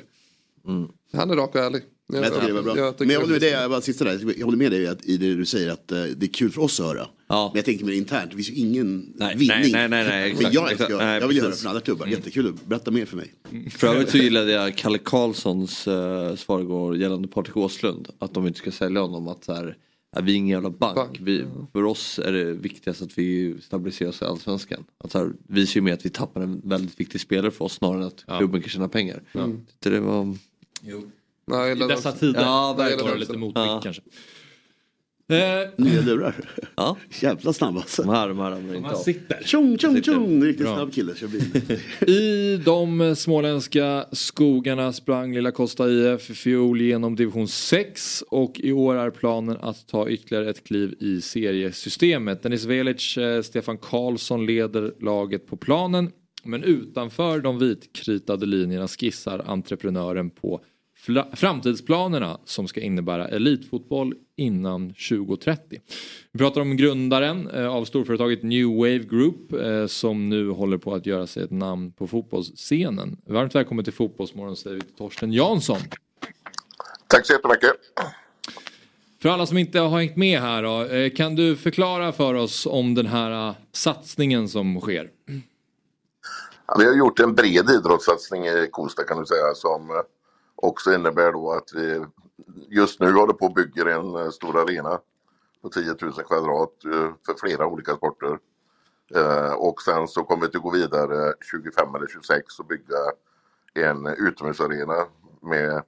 Han är rak och ärlig. Men jag tycker det var bra. jag men jag håller med det dig, jag bara sista där, jag håller med dig att, i det du säger att eh, det är kul för oss att höra. Men jag tänker mer internt, det finns ju ingen Nej, vinning. nej, nej, nej, nej, men exakt, jag, exakt. jag, jag vill göra det från alla klubbar, jättekul. Berätta mer för mig. För övrigt så gillade jag Kalle Karlssons uh, svar igår gällande Patrik Åslund. Att de inte ska sälja honom. Att så här, är vi är ingen jävla bank. Vi, för oss är det viktigast att vi stabiliserar oss i Allsvenskan. Att så här, visar ju med att vi tappar en väldigt viktig spelare för oss snarare än att klubben kan tjäna pengar. Mm. Det var... Nej, I dessa tider Ja, var det lite motvikt Ja. kanske. Eh, Nya lurar. Ja. Jävla snabb alltså. De här, de här ramlar inte av. sitter. Tjong, tjong, Sitter. tjong. Riktigt Bra. snabb kille. Jag blir... I de småländska skogarna sprang Lilla Costa IF i fjol genom division 6 och i år är planen att ta ytterligare ett kliv i seriesystemet. Dennis Velic, eh, Stefan Karlsson leder laget på planen men utanför de vitkritade linjerna skissar entreprenören på framtidsplanerna som ska innebära elitfotboll innan 2030. Vi pratar om grundaren eh, av storföretaget New Wave Group eh, som nu håller på att göra sig ett namn på fotbollsscenen. Varmt välkommen till Fotbollsmorgon säger vi till Torsten Jansson. Tack så jättemycket. För alla som inte har hängt med här då, eh, kan du förklara för oss om den här satsningen som sker? Ja, vi har gjort en bred idrottssatsning i Kosta kan du säga som också innebär då att vi just nu håller på och bygger en eh, stor arena på 10 000 kvadrat eh, för flera olika sporter. Eh, och sen så kommer vi att gå vidare 25 eller 26 och bygga en utomhusarena med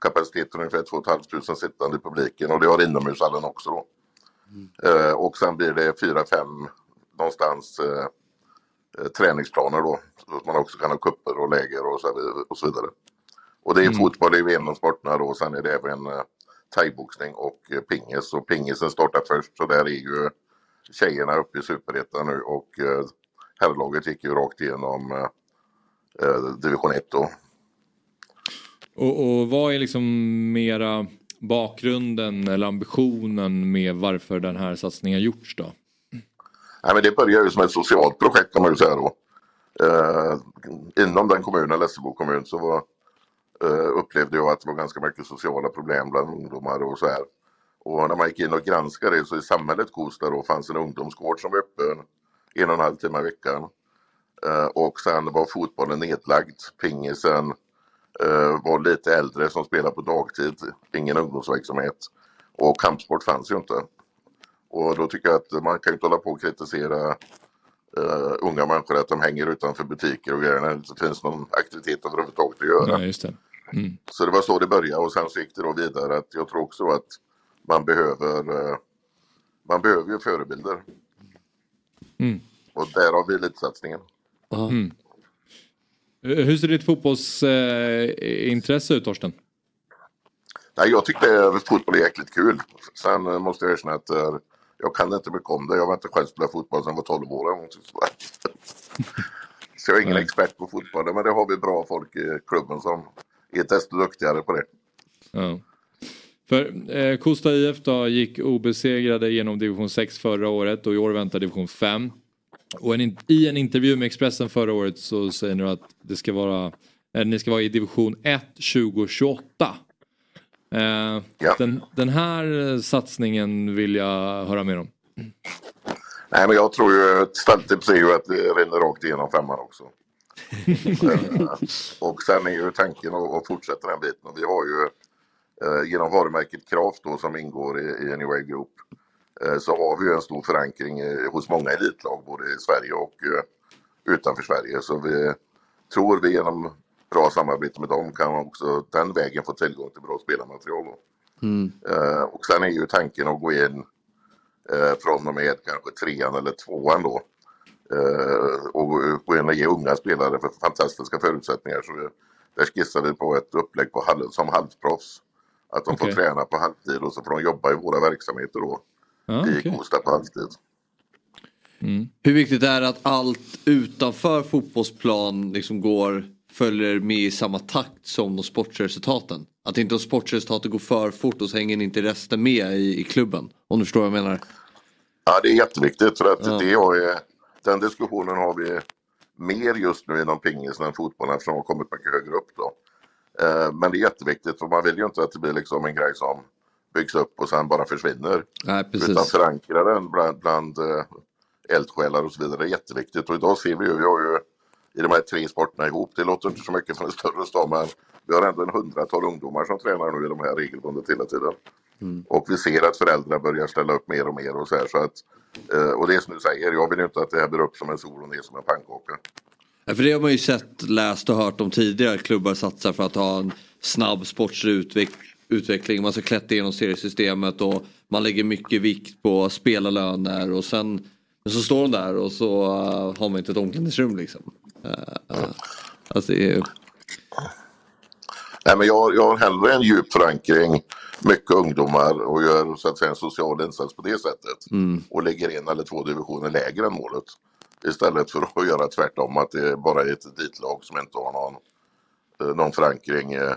kapacitet för ungefär 2 500 sittande i publiken och det har inomhushallen också då. Mm. Och sen blir det 4-5 någonstans träningsplaner då. Så att man också kan ha kupper och läger och så, och så vidare. Och det är fotboll, det är ju en av sporterna då. Sen är det även eh, thaiboxning och eh, pingis. Och pingisen startar först så där är ju tjejerna uppe i superettan nu och eh, herrlaget gick ju rakt igenom eh, division 1 då. Och, och vad är liksom mera bakgrunden eller ambitionen med varför den här satsningen gjorts då? Nej, men det börjar ju som ett socialt projekt kan man ju säga då. Eh, inom den kommunen, Lessebo kommun, så var, Eh, upplevde jag att det var ganska mycket sociala problem bland ungdomar och så här. Och när man gick in och granskade det så i samhället Kosta då fanns en ungdomsgård som var öppen en och en halv timme i veckan. Eh, och sen var fotbollen nedlagd. Pingisen eh, var lite äldre som spelade på dagtid, ingen ungdomsverksamhet. Och kampsport fanns ju inte. Och då tycker jag att man kan inte hålla på och kritisera uh, unga människor att de hänger utanför butiker och grejer när det inte finns någon aktivitet överhuvudtaget att göra. Nej, just det. Mm. Så det var så det började och sen så gick det då vidare att jag tror också att man behöver uh, man behöver ju förebilder. Mm. Och därav elitsatsningen. Mm. Hur ser ditt fotbollsintresse ut Torsten? Nej, jag tyckte fotboll är jäkligt kul. Sen eh, måste jag erkänna att jag kan inte mycket om det. Jag var inte själv spelat fotboll sedan jag var 12 år. Så jag är ingen Nej. expert på fotboll. Men det har vi bra folk i klubben som är desto duktigare på det. Ja. För eh, Kosta IF då gick obesegrade genom division 6 förra året och i år väntar division 5. Och en, i en intervju med Expressen förra året så säger ni att det ska vara, eh, ni ska vara i division 1 2028. Eh, den, den här satsningen vill jag höra mer om. Nej, men jag tror ju ett stalltips är ju att det rinner rakt igenom femman också. Eh, och sen är ju tanken att, fortsätta den biten. Vi har ju eh, genom varumärket Kraft då som ingår i, i Anyway Group eh, så har vi en stor förankring hos många elitlag både i Sverige och utanför Sverige. Så vi tror vi genom bra samarbete med dem kan också den vägen få tillgång till bra spelarmaterial. Mm. Och sen är ju tanken att gå in från och med kanske trean eller tvåan då. Eh, och och ge unga spelare för fantastiska förutsättningar. Så vi, där skissar vi på ett upplägg på halv, som halvproffs. Att de Okej. får träna på halvtid och så får de jobba i våra verksamheter då. Ja, I okej. Kosta på halvtid. Hur viktigt är det att allt utanför fotbollsplan liksom går, följer med i samma takt som de sportresultaten? Att inte de sportresultaten går för fort och så hänger inte resten med i, i klubben. Om du förstår vad jag menar. Ja, det är jätteviktigt för att Ja. det har ju, den diskussionen har vi mer just nu inom pingisen än fotbollen eftersom de har kommit mycket högre upp då. Eh, Men det är jätteviktigt för man vill ju inte att det blir liksom en grej som byggs upp och sen bara försvinner. Nej, precis. Utan förankra den bland, bland eh, eldsjälar och så vidare. Det är jätteviktigt och idag ser vi ju, vi har ju i de här tre sporterna ihop, det låter inte så mycket för en större stad men vi har ändå en hundratal ungdomar som tränar nu i de här regelbundet hela tiden. Och vi ser att föräldrar börjar ställa upp mer och mer och så här så att och det är som du säger, jag vill ju inte att det här blir upp som en sol och ner som en pannkaka. Ja, för det har man ju sett, läst och hört om tidigare. Klubbar satsar för att ha en snabb sportslig utveck- utveckling. Man ska klättra igenom seriesystemet och man lägger mycket vikt på spelarlöner och sen så står de där och så uh, har man inte ett omklädningsrum liksom. Uh, alltså är... Nej, men jag, jag har hellre en djup förankring, mycket ungdomar och gör så att säga en social insats på det sättet. Mm. Och lägger en eller två divisioner lägre än målet. Istället för att göra tvärtom, att det är bara är ett ditlag som inte har någon, eh, någon förankring eh,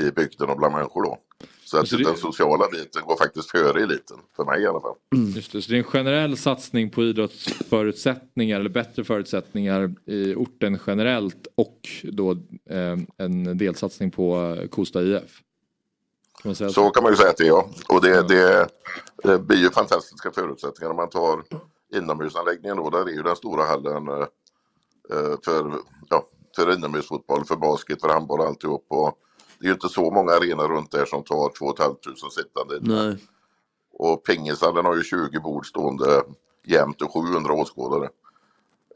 i bygden och bland människor då. Så att Alltså det- den sociala biten går faktiskt före eliten, för mig i alla fall. Just det, så det är en generell satsning på idrottsförutsättningar eller bättre förutsättningar i orten generellt och då eh, en delsatsning på Kosta IF. Kan säga Så kan man ju säga att det är ja. Och det, det, det blir ju fantastiska förutsättningar om man tar inomhusanläggningen då. Där är ju den stora hallen eh, eh, för, ja, för inomhusfotboll, för basket, för handboll och alltihop. Och det är ju inte så många arenor runt där som tar 2 500 sittande. Nej. Och pingishallen har ju 20 bord stående jämt och 700 åskådare.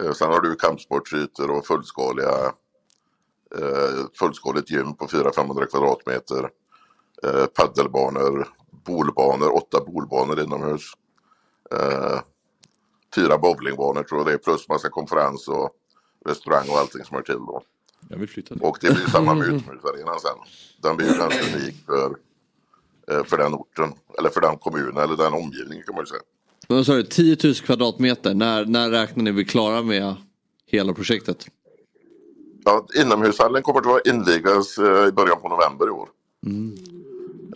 Eh, Sen har du kampsportsytor och fullskaliga fullskaligt gym på 400-500 kvadratmeter. Eh, paddelbanor, bolbanor, åtta bolbanor inomhus. Eh, fyra bowlingbanor tror jag det är plus massa konferens och restaurang och allting som hör till då. Jag vill flytta. Och det blir ju samma med utomhusarenan sen. Den blir ju ganska unik för, eh, för den orten, eller för den kommunen eller den omgivningen kan man ju säga. Men vad sa du, 10 000 kvadratmeter. När, när räknar ni vi klara med hela projektet? Ja, inomhushallen kommer att vara invigas eh, i början på november i år.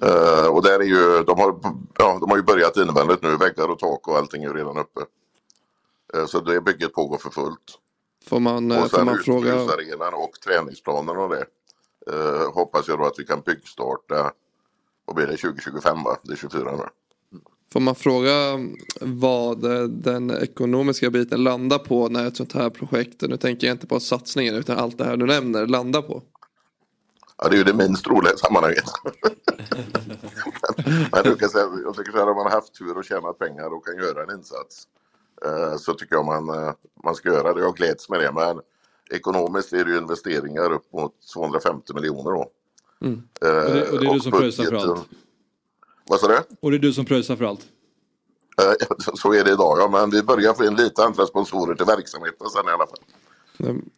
Eh, och där är ju, de har, ja, de har ju börjat invändigt nu, väggar och tak och allting är ju redan uppe. Eh, så det bygget pågår för fullt. Får man, eh, och får sen man fråga? och träningsplanen och det. Eh, hoppas jag då att vi kan byggstarta, vad blir det, 2025 va? Det är 24 nu. Får man fråga vad eh, den ekonomiska biten landar på när ett sånt här projekt, nu tänker jag inte på satsningen utan allt det här du nämner, landar på? Ja, det är ju det minst roliga i sammanhanget. Men du kan säga, jag tycker så här, om man har haft tur och tjänat pengar och kan göra en insats eh, så tycker jag man, eh, man ska göra det. Jag gläds med det. Men ekonomiskt är det ju investeringar upp mot 250 miljoner då. Mm. Och det, och det är du som pröjsar för allt? Vad sa du? Och det är du som pröjsar för allt? Eh, så är det idag ja, men vi börjar få in lite andra sponsorer till verksamheten sen i alla fall.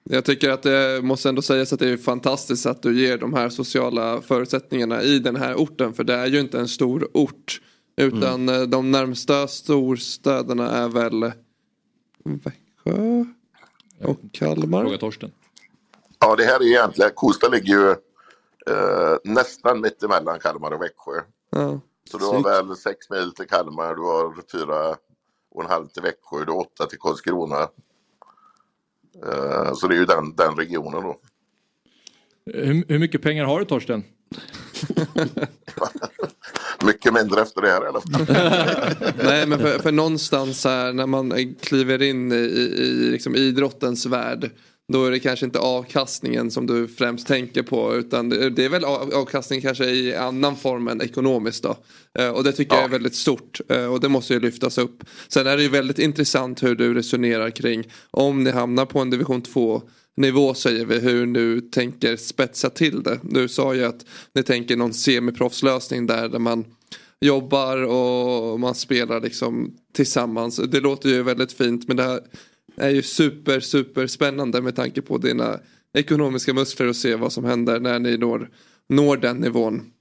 Jag tycker att det måste ändå sägas att det är fantastiskt att du ger de här sociala förutsättningarna i den här orten. För det är ju inte en stor ort. Utan mm. de närmsta storstäderna är väl Växjö och Kalmar. Fråga Torsten. Ja, det här är egentligen, Kosta ligger ju eh, nästan mitt emellan Kalmar och Växjö. Ja. Så du har väl sex mil till Kalmar, du har fyra och en halv till Växjö, du har åtta till Karlskrona. Eh, så det är ju den, den regionen då. Hur, hur mycket pengar har du Torsten? mycket mindre efter det här i alla fall. Nej men för, för någonstans här när man kliver in i, i liksom idrottens värld. Då är det kanske inte avkastningen som du främst tänker på utan det är väl avkastning kanske i annan form än ekonomiskt då. Eh, och det tycker ja. jag är väldigt stort eh, och det måste ju lyftas upp. Sen är det ju väldigt intressant hur du resonerar kring om ni hamnar på en division 2 nivå säger vi hur nu tänker spetsa till det. Du sa ju att ni tänker någon semiproffslösning där, där man jobbar och man spelar liksom tillsammans. Det låter ju väldigt fint men det här är ju super super spännande med tanke på dina ekonomiska muskler och se vad som händer när ni når, når den nivån.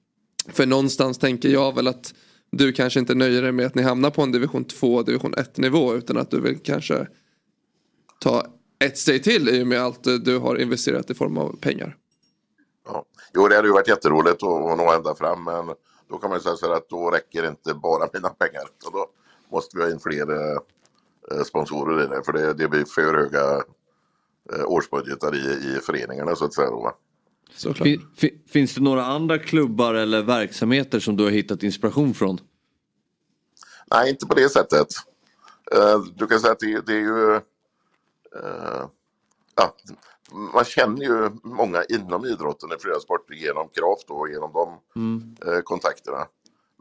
För någonstans tänker jag väl att du kanske inte nöjer dig med att ni hamnar på en division 2, division 1 nivå utan att du vill kanske ta ett steg till i och med allt du har investerat i form av pengar. Ja. Jo, det hade ju varit jätteroligt att, att nå ända fram men då kan man ju säga så här att då räcker inte bara mina pengar. Så då måste vi ha in fler eh, sponsorer i det för det, det blir för höga eh, årsbudgetar i, i föreningarna så att säga. Då, fin, finns det några andra klubbar eller verksamheter som du har hittat inspiration från? Nej, inte på det sättet. Eh, du kan säga att det, det är ju Uh, ja, man känner ju många inom idrotten i flera sporter genom Kraft och genom de mm. uh, kontakterna.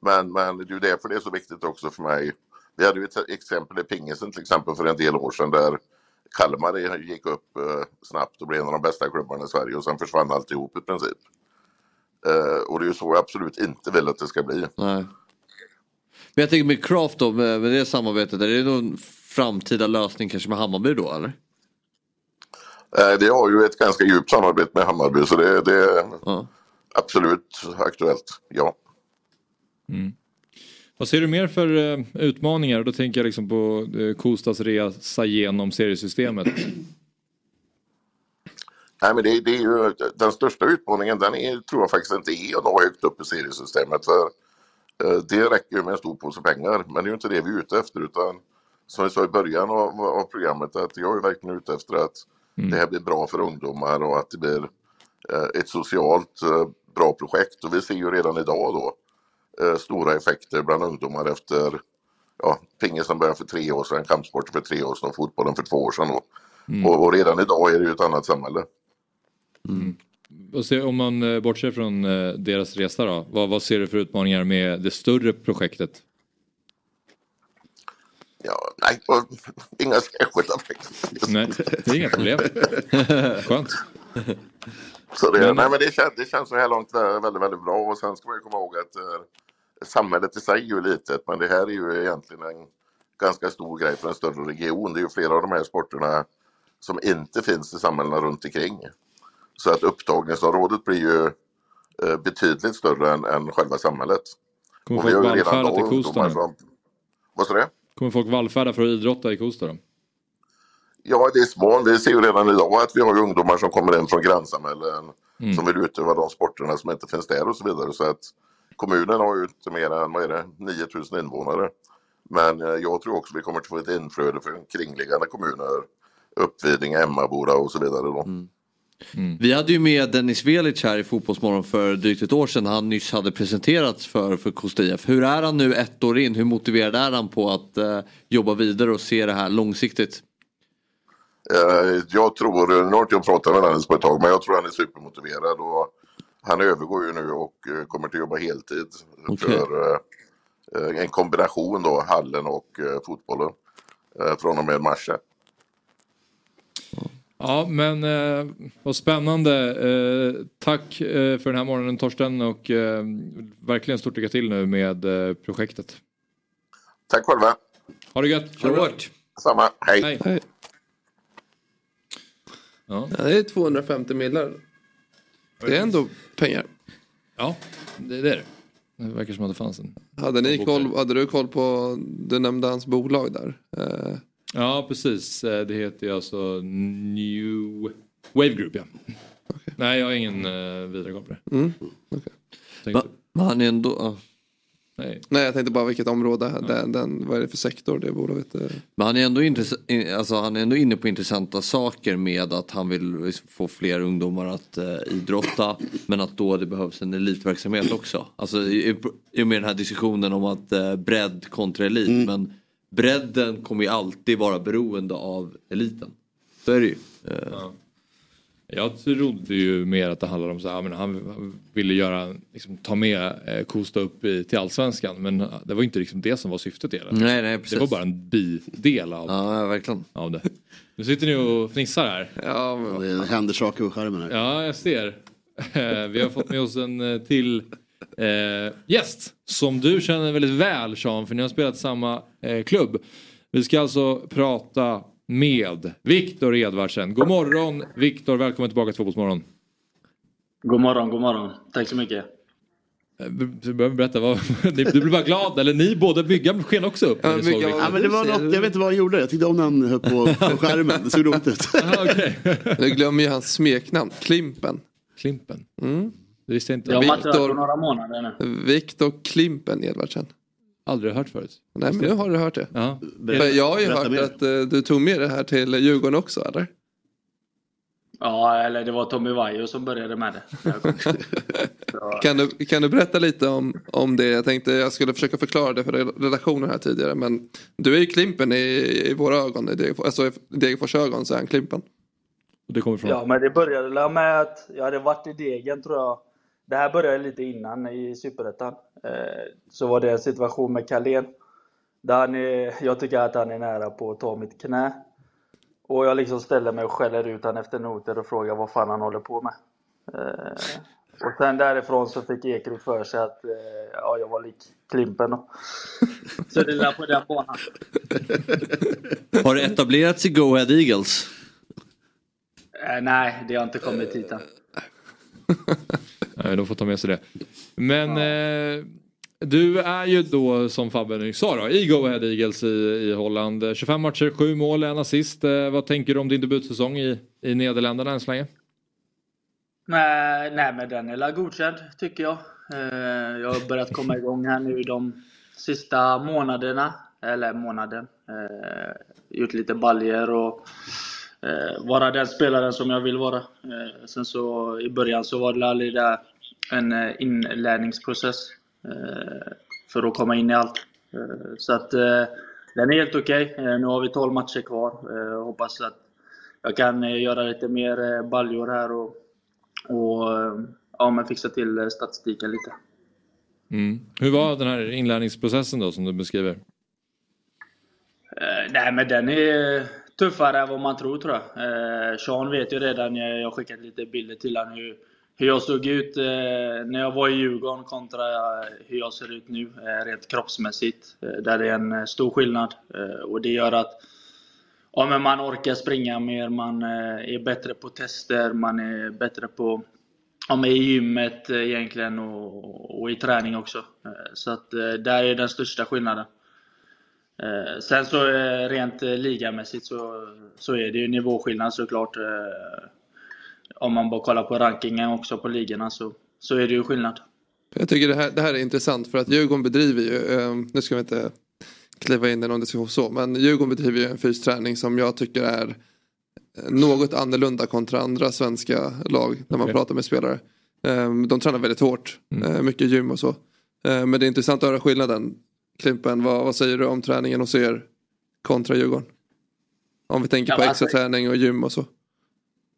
Men, men det är ju därför det är så viktigt också för mig. Vi hade ju ett exempel i pingisen till exempel för en del år sedan där Kalmar gick upp uh, snabbt och blev en av de bästa klubbarna i Sverige och sen försvann alltihop i princip. och det är ju så jag absolut inte vill att det ska bli. Nej. Men jag tänker med Kraft då, med, med det samarbetet, är det någon framtida lösning kanske med Hammarby då eller? Eh, det har ju ett ganska djupt samarbete med Hammarby så det, det är ja. absolut aktuellt, ja. Mm. Vad ser du mer för uh, utmaningar? Då tänker jag liksom på uh, Kostas resa genom seriesystemet. Nej, men det, det, är ju den största utmaningen, den är, tror jag faktiskt inte är att nå högt upp i seriesystemet. För uh, det räcker ju med en stor påse pengar, men det är ju inte det vi är ute efter. Utan som jag sa i början av, av programmet, att jag är verkligen ute efter att mm. det här blir bra för ungdomar och att det blir eh, ett socialt eh, bra projekt. Och vi ser ju redan idag då eh, stora effekter bland ungdomar efter ja, pingisen började för tre år sedan, kampsporten för tre år sedan och fotbollen för två år sedan. Mm. Och, och, redan idag är det ju ett annat samhälle. Mm. Och se, om man eh, bortser från eh, deras resa då, vad, vad ser du för utmaningar med det större projektet? Ja, nej, inga särskilda faktiskt. Nej, det är inga problem. Skönt. Så det, men, nej, men det, känns, det känns så här långt väldigt, väldigt bra och sen ska man komma ihåg att eh, samhället i sig är ju litet men det här är ju egentligen en ganska stor grej för en större region. Det är ju flera av de här sporterna som inte finns i samhällena runt omkring. Så att upptagningsområdet blir ju eh, betydligt större än, än själva samhället. Kommer folk vallfärda till Kosta? Vad sa du? Kommer folk vallfärda för att idrotta i Kosta då? Ja, i viss mån. Vi ser ju redan idag att vi har ungdomar som kommer in från grannsamhällen mm. som vill utöva de sporterna som inte finns där och så vidare. Så att kommunen har ju inte mer än vad är det, 9000 invånare. Men eh, jag tror också vi kommer att få ett inflöde för kringliggande kommuner. Uppvidinge, Emmaboda och så vidare. Då. Mm. Vi hade ju med Dennis Velic här i Fotbollsmorgon för drygt ett år sedan. Han nyss hade presenterats för, för Kosta IF. Hur är han nu ett år in? Hur motiverad är han på att eh, jobba vidare och se det här långsiktigt? Eh, Jag tror, nu har inte jag pratat med Dennis på ett tag, men jag tror han är supermotiverad och han övergår ju nu och eh, kommer att jobba heltid Okej. för eh, en kombination då, hallen och eh, fotbollen eh, från och med mars. Ja, men eh, vad spännande. Eh, tack eh, för den här morgonen Torsten och eh, verkligen stort lycka till nu med eh, projektet. Tack själva. Ha det gött. Kör hårt. Samma, hej. Hej. Ja, det är 250 millar. Det är ändå pengar. Ja, det är det. Det verkar som att det fanns en. Hade, ni koll, hade du koll på, du nämnde hans bolag där. Eh, Ja, precis. Eh, Det heter ju alltså New Wave Group, ja. Nej, jag har ingen uh, vidare koll på det. Mm. Tänkte- Men han är ändå... ja. Nej. Nej, jag tänkte bara vilket område, den, den, vad är det för sektor det bolaget är? Men han är, ändå intress- alltså, han är ändå inne på intressanta saker med att han vill få fler ungdomar att eh, idrotta. Men att då det behövs en elitverksamhet också. Alltså i, i- i och med den här diskussionen om att eh, bredd kontra elit. Men bredden kommer ju alltid vara beroende av eliten. Så är det ju. Eh, Jag trodde ju mer att det handlade om så här, men han ville göra, liksom, ta med eh, Kosta upp i, till allsvenskan men det var inte liksom det som var syftet i det. Nej, nej, precis. Det var bara en bidel av, ja, verkligen. av det. Nu sitter ni och fnissar här. Ja, Det händer saker på skärmen här. Ja, jag ser. Eh, Vi har fått med oss en eh, till eh, gäst som du känner väldigt väl Sean, för ni har spelat samma eh, klubb. Vi ska alltså prata med Viktor Edvardsen. God morgon Viktor, välkommen tillbaka till Fotbollsmorgon. God morgon, god morgon. Tack så mycket. Eh, Du behöver berätta, vad, du blir bara glad, eller ni båda bygga sken också upp. såg Viktor. Ja, men det var något, jag vet inte vad han gjorde. Jag tyckte om när han höll på, på skärmen. Det såg dumt ut. Du glömmer ju hans smeknamn, Klimpen. Klimpen? Mm. Det visste jag inte. Jag har varit där på några månader nu. Viktor Klimpen Edvardsen. Aldrig hört förut. Nej men nu har du hört det. Ja. För jag har ju Berätta hört mer. att eh, du tog med det här till Djurgården också eller? Ja, eller det var Tommy Vaiho som började med det. Kan du, kan du berätta lite om, om det? Jag tänkte jag skulle försöka förklara det för redaktionen här tidigare. Men du är ju Klimpen i, i våra ögon. I Degerfors, alltså i Degerfors ögon så är han Klimpen. Det kommer från? Ja, men det började med att jag hade varit i Degen tror jag. Det här började lite innan i Superettan. Eh, Så var det en situation med Carlén. Där han är, jag tycker att han är nära på att ta mitt knä. Och jag liksom ställer mig och skäller ut han efter noter och frågar vad fan han håller på med. Eh, Och sen därifrån så fick Ekrot för sig att eh, ja, jag var lik Klimpen. Så det är på den banan. Har det etablerats i Go Ahead Eagles? Nej, det har inte kommit hit än. Nej, de får ta med sig det. Men eh, du är ju då som Fabbe nyss sa då, i Go Ahead Eagles i, i Holland. 25 matcher, 7 mål, en assist. Eh, vad tänker du om din debutsäsong i, i Nederländerna än så länge? Nej, nej men den är väl godkänd tycker jag. Eh, Jag har börjat komma igång här nu de sista månaderna. Eller månaden. Eh, Gjort lite baljer och eh, vara den spelaren som jag vill vara. Eh, Sen så i början så var det aldrig där en eh, inlärningsprocess. eh, För att komma in i allt. Eh, Så att eh, den är helt okej. Eh, Nu har vi 12 matcher kvar. Eh, hoppas att jag kan eh, göra lite mer eh, baljor här och och eh, ja, men fixa till eh, statistiken lite. Mm. Hur var den här inlärningsprocessen då som du beskriver? Eh, nej, men den är tuffare än vad man tror tror jag. Eh, Sean vet ju redan, jag har skickat lite bilder till honom hur, hur jag såg ut eh, när jag var i Djurgården kontra eh, hur jag ser ut nu eh, rent kroppsmässigt. Eh, där det är en eh, stor skillnad eh, och det gör att ja, men man orkar springa mer, man eh, är bättre på tester, man är bättre på ja, men i gymmet egentligen och, och i träning också. Så att där är den största skillnaden. Eh, Sen så eh, rent eh, ligamässigt så, så är det ju nivåskillnad såklart. Eh, Om man bara kollar på rankingen också på ligorna så, så är det ju skillnad. Jag tycker det här, det här är intressant för att Djurgården bedriver ju, eh, nu ska vi inte kliva in i någon diskussion så, men Djurgården bedriver ju en fysträning som jag tycker är något annorlunda kontra andra svenska lag när man Okej. pratar med spelare. Eh, De tränar väldigt hårt, eh, mycket gym och så. Eh, Men det är intressant att höra skillnaden. Klimpen, vad, vad säger du om träningen hos er kontra Djurgården? Om vi tänker Ja, på extra alltså- träning och gym och så.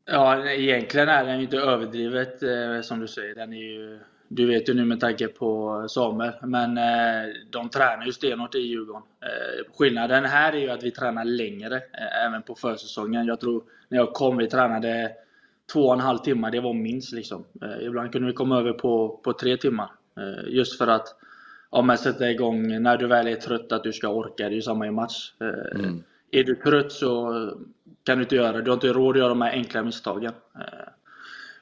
Ja, egentligen är den ju inte överdrivet eh, som du säger. Den är ju, du vet ju nu med tanke på Samuel. Men eh, de tränar ju stenhårt i Djurgården. Eh, skillnaden här är ju att vi tränar längre, eh, även på försäsongen. Jag tror när jag kom, vi tränade två och en halv timme. Det var minst liksom. Eh, ibland kunde vi komma över på, på tre timmar. Eh, just för att ja, men sätta igång när du väl är trött, att du ska orka. Det är ju samma i match. Eh, Är du trött så kan du inte göra det. Du har inte råd att göra de här enkla misstagen. Eh,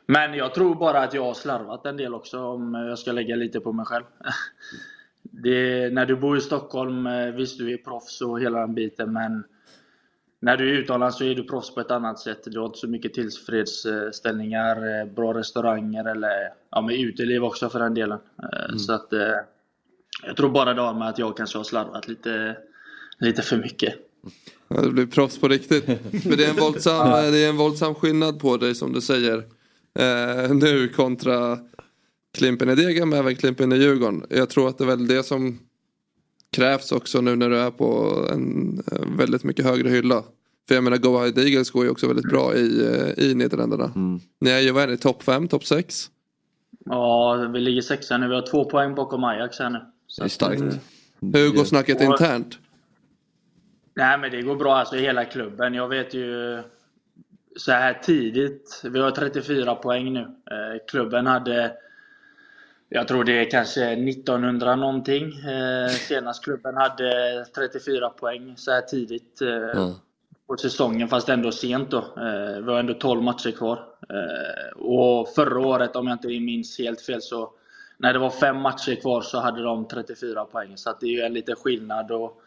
Men jag tror bara att jag har slarvat en del också om jag ska lägga lite på mig själv. Det, när du bor i Stockholm, eh, visst du är proffs och hela den biten men när du är utomlands så är du proffs på ett annat sätt. Du har inte så mycket tillfredsställningar, bra restauranger eller ja, med uteliv också för den delen. Eh, Så att jag tror bara det har med att jag kanske har slarvat lite, lite för mycket. Ja, Du blir proffs på riktigt. Men det är en våldsam, det är en våldsam skillnad på dig som du säger. Eh, nu kontra Klimpen i Degen men även Klimpen i Djurgården. Jag tror att det är väl det som krävs också nu när du är på en eh, väldigt mycket högre hylla. För jag menar Go Ahead Eagles går ju också väldigt bra i, eh, i Nederländerna. Ni är ju vad är det, topp 5, topp 6? Ja, vi ligger sexa nu. Vi har två poäng bakom Ajax här nu. Så Det är starkt. att, eh, Hur går snacket Och- internt? Nej, men det går bra alltså i hela klubben. Jag vet ju så här tidigt. Vi har 34 poäng nu. Eh, klubben hade, jag tror det är kanske 1900 någonting. Eh, senast klubben hade 34 poäng så här tidigt eh, på säsongen, fast ändå sent då. Eh, vi har ändå 12 matcher kvar. Och förra året, om jag inte minns helt fel, så när det var fem matcher kvar så hade de 34 poäng. Så att det är ju en liten skillnad. Och,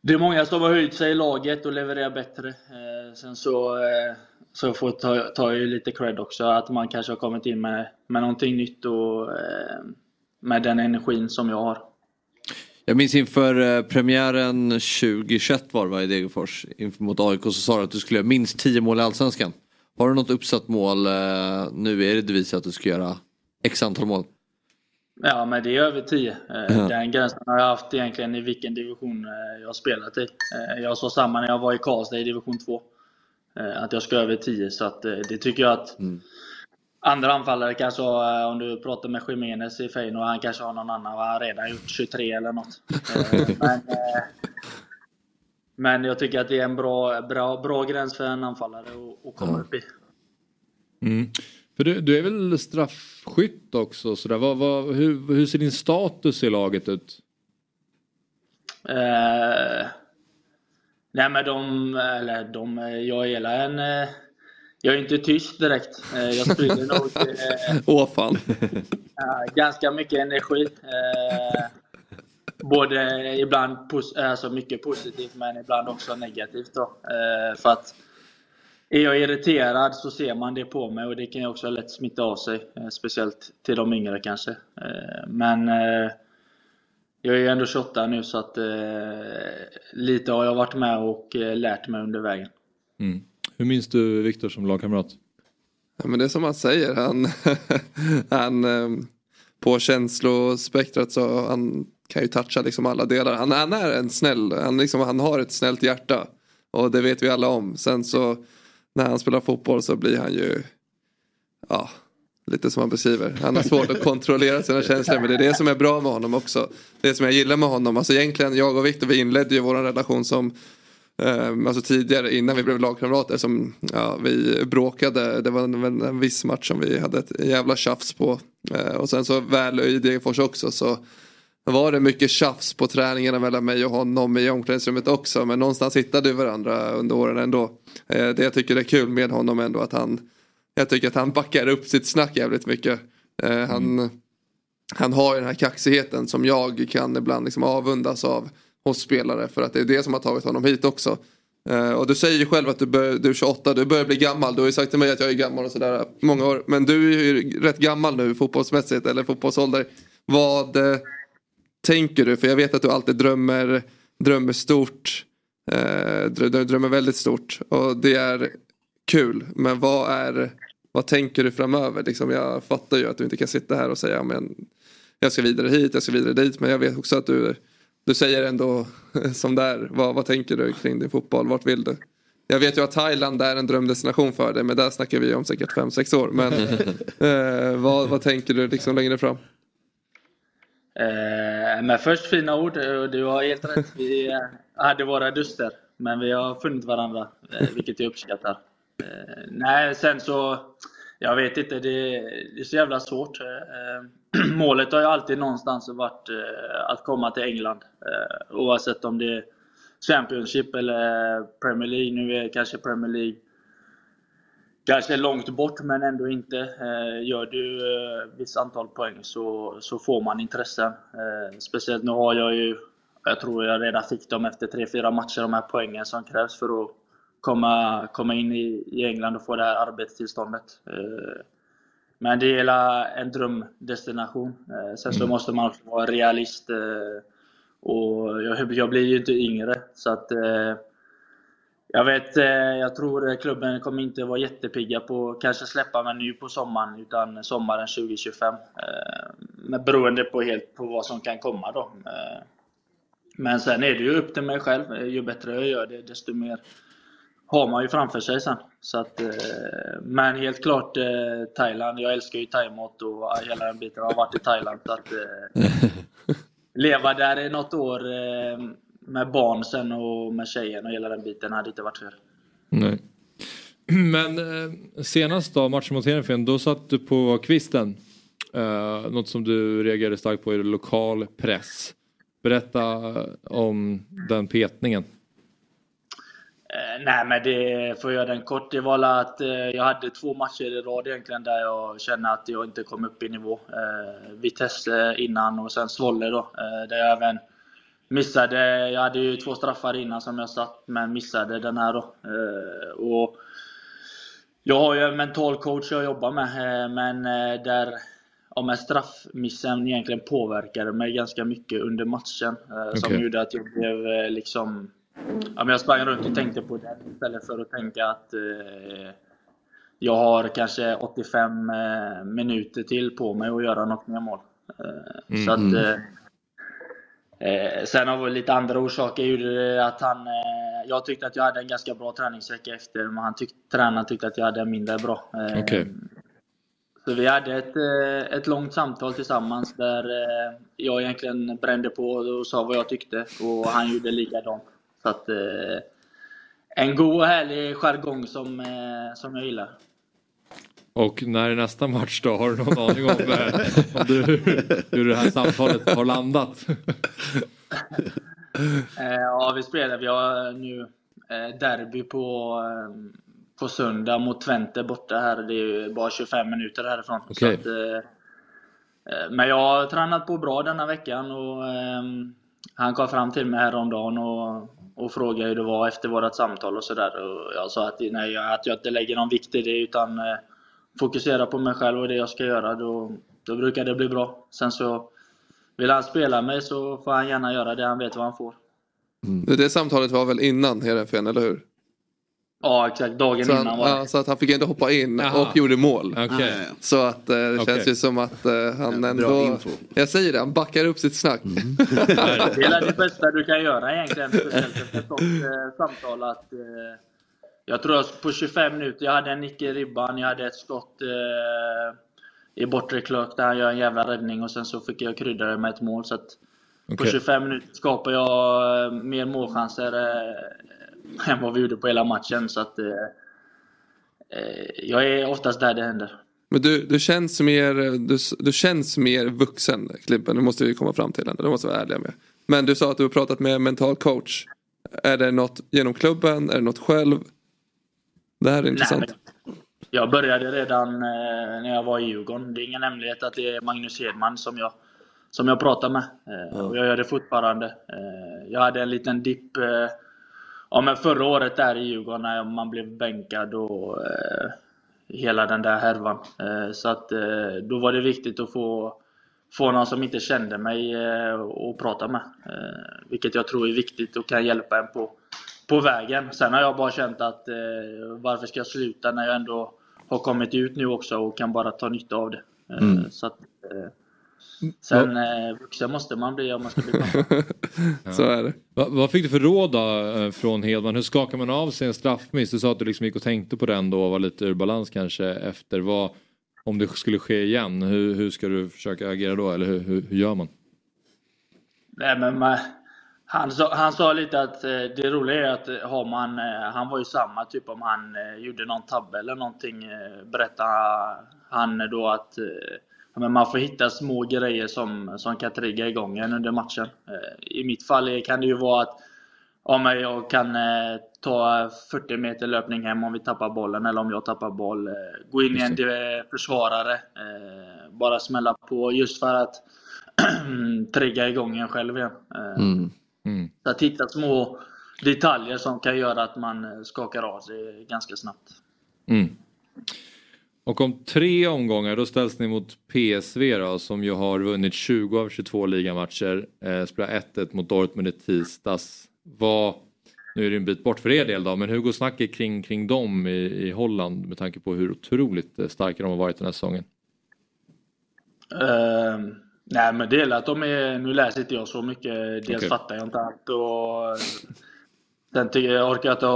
det är många som har höjt sig i laget och levererar bättre. Eh, sen så, eh, så får ta, ta ju lite cred också att man kanske har kommit in med, med någonting nytt och eh, med den energin som jag har. Jag minns inför eh, premiären 2021 var det va, i Degerfors inför mot AIK så sa du att du skulle göra minst 10 mål i Allsvenskan. Har du något uppsatt mål eh, nu? Är det devis att du ska göra x antal mål? Ja, men det är över 10. Eh, Ja. Den gränsen har jag haft egentligen i vilken division eh, jag har spelat i. Eh, Jag sa samma när jag var i Karlstad i division 2. eh, Att jag ska över 10, så att det tycker jag att andra anfallare kanske har, om du pratar med Jiménez i Feyenoord, han kanske har någon annan, han har redan gjort 23 eller något. Men, men jag tycker att det är en bra, bra, bra gräns för en anfallare att- komma upp i. Mm. För du, du är väl straffskytt också? Så där. Vad, vad, hur, hur ser din status i laget ut? Eh, nej men de, eller de, jag är hela en, eh, jag är inte tyst direkt. Eh, jag sprider nog Åh fan. eh, ganska mycket energi. Både ibland pos- alltså mycket positivt men ibland också negativt. Då. För att är jag irriterad så ser man det på mig och det kan ju också lätt smitta av sig. Eh, speciellt till de yngre kanske. Eh, men eh, jag är ju ändå 28 nu så att lite har jag varit med och lärt mig under vägen. Mm. Hur minns du Viktor som lagkamrat? Ja, men det är som han säger. Han, han ehm, på känslospektrat så han kan ju toucha liksom alla delar. Han, han är en snäll, han, liksom, han har ett snällt hjärta. Och det vet vi alla om. Sen så när han spelar fotboll så blir han ju ja, lite som han beskriver. Han har svårt att kontrollera sina känslor men det är det som är bra med honom också. Det som jag gillar med honom. Alltså egentligen jag och Viktor vi inledde ju vår relation som Um, alltså tidigare innan vi blev lagkamrater som ja, vi bråkade. Det var en, en, viss match som vi hade ett jävla tjafs på. Uh, och sen så väl i Degerfors också så var det mycket tjafs på träningarna mellan mig och honom i omklädningsrummet också. Men någonstans hittade vi varandra under åren ändå. Uh, det jag tycker är kul med honom ändå att han jag tycker att han backar upp sitt snack jävligt mycket. Uh, han, han har ju den här kaxigheten som jag kan ibland liksom avundas av hos spelare för att det är det som har tagit honom hit också. Eh, och du säger ju själv att du, bör, du är 28, du börjar bli gammal. Du har ju sagt till mig att jag är gammal och sådär många år. Men du är ju rätt gammal nu fotbollsmässigt eller fotbollsålder. Vad eh, tänker du? För jag vet att du alltid drömmer, drömmer stort. Eh, drö- drömmer väldigt stort och det är kul. Men vad är, vad tänker du framöver? Liksom, jag fattar ju att du inte kan sitta här och säga "Ja, men jag ska vidare hit, jag ska vidare dit. Men jag vet också att du, du säger ändå som där. Vad, vad tänker du kring din fotboll? Vart vill du? Jag vet ju att Thailand är en drömdestination för dig. Men där snackar vi om säkert 5-6 år. Men eh, vad, vad tänker du liksom längre fram? Eh, men först fina ord. Eh, du har helt rätt. Vi eh, hade våra duster. Men vi har funnit varandra, vilket jag uppskattar. Nej, sen så... Jag vet inte, det, är så jävla svårt. Målet har ju alltid någonstans varit att komma till England. Oavsett om det är Championship eller Premier League. Nu är det kanske Premier League kanske långt bort men ändå inte. Eh, gör du eh, visst antal poäng så, så får man intressen. Eh, speciellt nu har jag ju, jag tror jag redan fick dem efter 3-4 matcher, de här poängen som krävs för att komma, komma in i, i England och få det här arbetstillståndet. Men det är en drömdestination. Sen så Mm. måste man också vara realist. Och jag, jag blir ju inte yngre så att jag vet, eh, jag tror klubben kommer inte vara jättepigga på kanske släppa mig nu på sommaren utan sommaren 2025. Eh, Men beroende på helt på vad som kan komma då. Eh, Men sen är det ju upp till mig själv. Ju bättre jag gör det desto mer har man ju framför sig sen. Så att, men helt klart Thailand. Jag älskar ju thaimat och hela den biten. Jag har varit i Thailand. Så att, leva där i något år med barn sen och med tjejen och hela den biten hade inte varit fel. Nej. Men eh, senast då, matchen mot Heerenveen, då satt du på kvisten. Eh, något som du reagerade starkt på är lokal press. Berätta om den petningen. Eh, nej men det, för att göra den kort, det var att eh, jag hade två matcher i rad egentligen där jag kände att jag inte kom upp i nivå. Eh, Vitesse innan och sen Svolle då. Eh, där jag även missade, jag hade ju två straffar innan som jag satt men missade den här då. Eh, och jag har ju en mental coach jag jobbar med eh, men eh, där ja, men straffmissen egentligen påverkade mig ganska mycket under matchen. eh, Som gjorde att jag blev liksom Ja, men jag sprang runt och tänkte på det istället för att tänka att eh, jag har kanske 85 eh, minuter till på mig att göra något mer mål. Eh, Mm. Så att, Mm. eh, eh, sen av lite andra orsaker gjorde det att han... Eh, jag tyckte att jag hade en ganska bra träningsvecka efter, men han tyck, tränaren tyckte att jag hade en mindre bra. Eh, Okej. så vi hade ett, eh, ett långt samtal tillsammans där eh, jag egentligen brände på och sa vad jag tyckte och han gjorde likadant. Så att, eh, en god och härlig jargong som, som jag gillar. Och när är nästa match då? Har du någon aning om, eh, om du, hur det här samtalet har landat? Eh, ja, vi spelar. Vi har nu eh, derby på, på söndag mot Twente borta här. Det är bara 25 minuter härifrån. Okej. att, men jag har tränat på bra denna veckan och eh, han kom fram till mig häromdagen och, och frågade hur det var efter vårt samtal och sådär. Och jag sa att, nej, att jag inte lägger någon vikt i det utan fokuserar på mig själv och det jag ska göra. Då, då brukar det bli bra. Sen så vill han spela mig så får han gärna göra det. Han vet vad han får. Det, det samtalet var väl innan Heerenveen, eller hur? Ja, exakt. Dagen Så, innan han, var det. ja, så att han fick inte hoppa in Jaha. och gjorde mål. Okej. Så att eh, det Okej. känns ju som att eh, han bra ändå... info. Jag säger det, han backar upp sitt snack. Det är det bästa du kan göra egentligen. Speciellt efter ett sånt eh, samtal. Att, eh, jag tror att på 25 minuter, jag hade en nick i ribban, jag hade ett skott eh, i bortre klök där han gör en jävla räddning och sen så fick jag krydda det med ett mål. Så att på Okej. 25 minuter skapar jag eh, mer målchanser eh, än vad vi gjorde på hela matchen. Så att, eh, eh, jag är oftast där det händer. Men du, du, känns mer, du, du känns mer vuxen, Klimpen. Det måste vi komma fram till. Det måste vi vara ärliga med. Men du sa att du har pratat med en mental coach. Är det något genom klubben? Är det något själv? Det här är intressant. men Jag började redan eh, när jag var i Djurgården. Det är ingen hemlighet att det är Magnus Hedman som jag, som jag pratar med. Eh, Och jag gör det fortfarande. Eh, Jag hade en liten dipp ja, men förra året där i Djurgården när man blev bänkad och eh, hela den där härvan. Eh, Så att eh, då var det viktigt att få, få någon som inte kände mig och prata med. Vilket jag tror är viktigt och kan hjälpa en på, på vägen. Sen har jag bara känt att eh, varför ska jag sluta när jag ändå har kommit ut nu också och kan bara ta nytta av det. Eh, Mm. Så att, eh, sen eh, vuxen måste man bli om man ska bli pappa. Så är det. Va, vad fick du för råd då från Hedman? Hur skakar man av sig en straffmiss? Du sa att du liksom gick och tänkte på den då och var lite ur balans kanske efter. Vad, om det skulle ske igen, hur, hur ska du försöka agera då? Eller hur, hur, hur gör man? Nej, men man, han, sa, han sa lite att eh, det roliga är att eh, har man, eh, han var ju samma typ om han eh, gjorde någon tabbe eller någonting berättade han då att men man får hitta små grejer som, som kan trigga igång en under matchen. I mitt fall kan det ju vara att om jag kan ta 40 meter löpning hem om vi tappar bollen eller om jag tappar boll. Gå in i en försvarare. Bara smälla på just för att trigga igång en själv igen. Eh, Mm. Att hitta små detaljer som kan göra att man eh, skakar av sig ganska snabbt. Mm. Och om tre omgångar då ställs ni mot PSV då som ju har vunnit 20 av 22 ligamatcher. Eh, spelar 1-1 mot Dortmund i tisdags. Vad, nu är det en bit bort för er del då, men hur går snacket kring, kring dem i, i Holland med tanke på hur otroligt eh, starka de har varit den här säsongen? Eh, nej men det är att de är, nu läser inte jag så mycket, dels Okej. fattar jag inte allt och sen tycker jag, orkar jag inte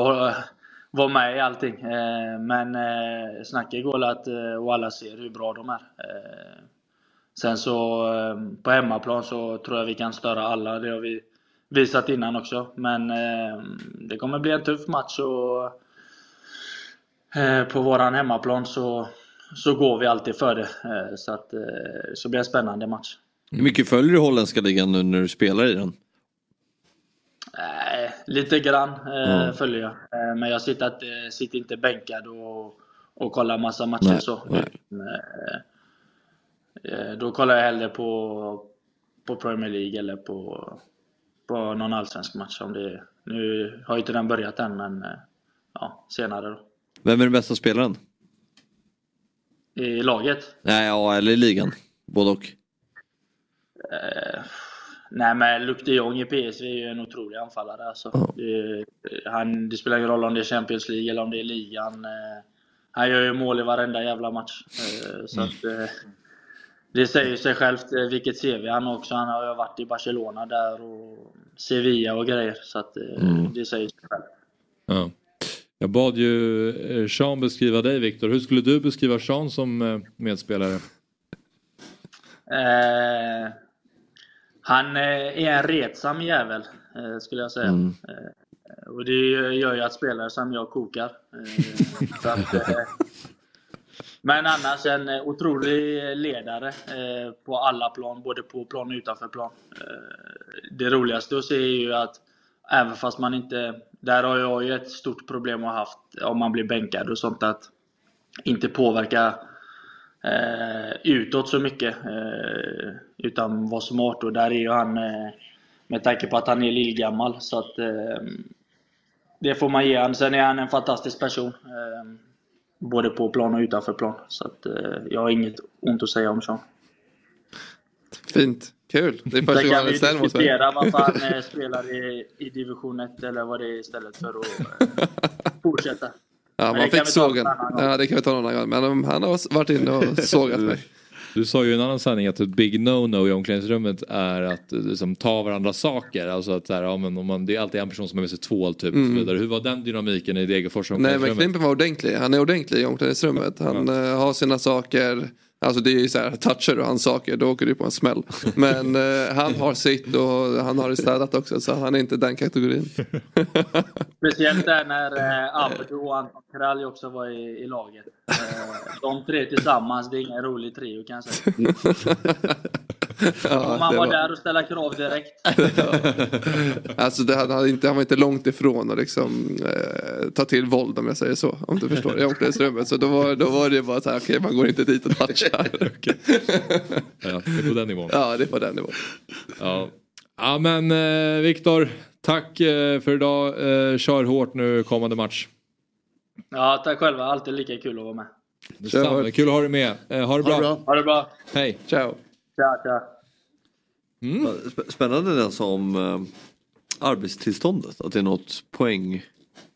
vara med i allting. Eh, men eh, snacket går att, eh, och alla ser hur bra de är. Sen så på hemmaplan så tror jag vi kan störa alla, det har vi visat innan också. Men det kommer bli en tuff match och på våran hemmaplan så, så går vi alltid för det. Så att, så blir det en spännande match. Hur mycket följer du holländska ligan nu när du spelar i den? Eh, lite grann eh, Mm. följer jag. Eh, men jag sitter, inte, sitter inte bänkad och, och kollar massa matcher Nej, så. nej. Eh, eh, då kollar jag hellre på, på Premier League eller på, på någon allsvensk match. Om det, nu har ju inte den börjat än men eh, ja, senare då. Vem är den bästa spelaren? I laget? Nej, ja, eller i ligan. Både och. Eh, nej men Luc de Jong i PSV är ju en otrolig anfallare. Alltså. Det, han, det spelar ingen roll om det är Champions League eller om det är ligan. Eh, han gör ju mål i varenda jävla match. Eh, så att, eh, det säger sig självt eh, vilket CV han har också. Han har ju varit i Barcelona där och Sevilla och grejer. Så att, eh, Mm. det säger sig självt. Ja. Jag bad ju eh, Sean beskriva dig Viktor. Hur skulle du beskriva Sean som eh, medspelare? Eh, han eh, är en retsam jävel, eh, skulle jag säga. Mm. Eh, och det gör ju att spelare som jag kokar. Att, men annars en otrolig ledare på alla plan, både på plan och utanför plan. Det roligaste att se är ju att även fast man inte... Där har jag ju ett stort problem att haft om man blir bänkad och sånt att inte påverka eh, utåt så mycket. Eh, utan vara smart och där är ju han eh, med tanke på att han är lillgammal så att eh, det får man ge han. Sen är han en fantastisk person. Eh, både på plan och utanför plan. Så att eh, jag har inget ont att säga om Sean. Fint, kul. Det är första gången han vi är snäll mot mig. diskutera varför han spelar i, i division 1 eller vad det är istället för att eh, fortsätta. Ja, man fick sågen. Ja, det kan vi ta någon annan gång. Men han har varit inne och sågat mig. Du sa ju i en annan sändning att ett big no-no i omklädningsrummet är att eh, liksom, ta varandra saker. Alltså att här, ja, men om man, det är alltid en person som har med sig tvål typ. Och så Mm. vidare. Hur var den dynamiken i Degerfors Nej men? Klimpen var ordentlig. Han är ordentlig i omklädningsrummet. Han eh, har sina saker. Alltså det är ju så här, touchar du hans saker då åker du på en smäll. Men eh, han har sitt och han har det städat också så han är inte den kategorin. Speciellt där när eh, Abdo och Anton Kralj också var i, i laget. Eh, de tre tillsammans, det är ingen rolig trio kan jag säga. Om man det var var- där och ställa krav direkt. Alltså det, han, hade inte, han var inte långt ifrån att liksom, eh, ta till våld om jag säger så. Om du förstår. I omklädningsrummet. Så då var, då var det bara så här, okej man går inte dit och touchar. Ja, det är på den nivån. ja det är på den nivån. Ja, ja men eh, Viktor, tack eh, för idag. Eh, kör hårt nu kommande match. Ja, tack själva. Alltid lika kul att vara med. Detsamma. Kul att ha dig med. Eh, ha det bra. Ha det bra. Hej. Ciao. Tja, tja. Ja, sp- Spännande den som, eh, arbetstillståndet? Att det är något poäng?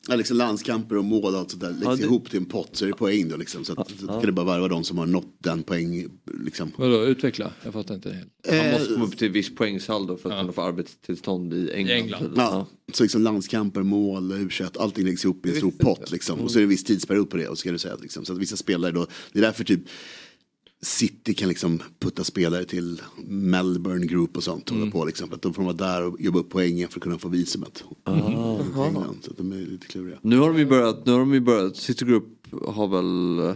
Ja, liksom landskamper och mål och allt sånt där läggs Ja, det- ihop till en pott så är det poäng då liksom. Så att, så ja. kan det bara varva de som har nått den poäng liksom. Vadå utveckla? Jag fattar inte helt. Man Eh, måste komma upp till viss poängsaldo för att kunna få arbetstillstånd i England. England. Ja, så liksom landskamper, mål, u allting läggs ihop i en stor pott liksom. Och så är det en viss tidsperiod på det och så ska du säga liksom. Så att vissa spelare då, det är därför typ City kan liksom putta spelare till Melbourne Group och sånt. Hålla på liksom. Att de får vara där och jobba upp poängen för att kunna få visumet. Ah. England, så att de är lite kluriga. Nu har de ju börjat, nu har de ju börjat, City Group har väl eh,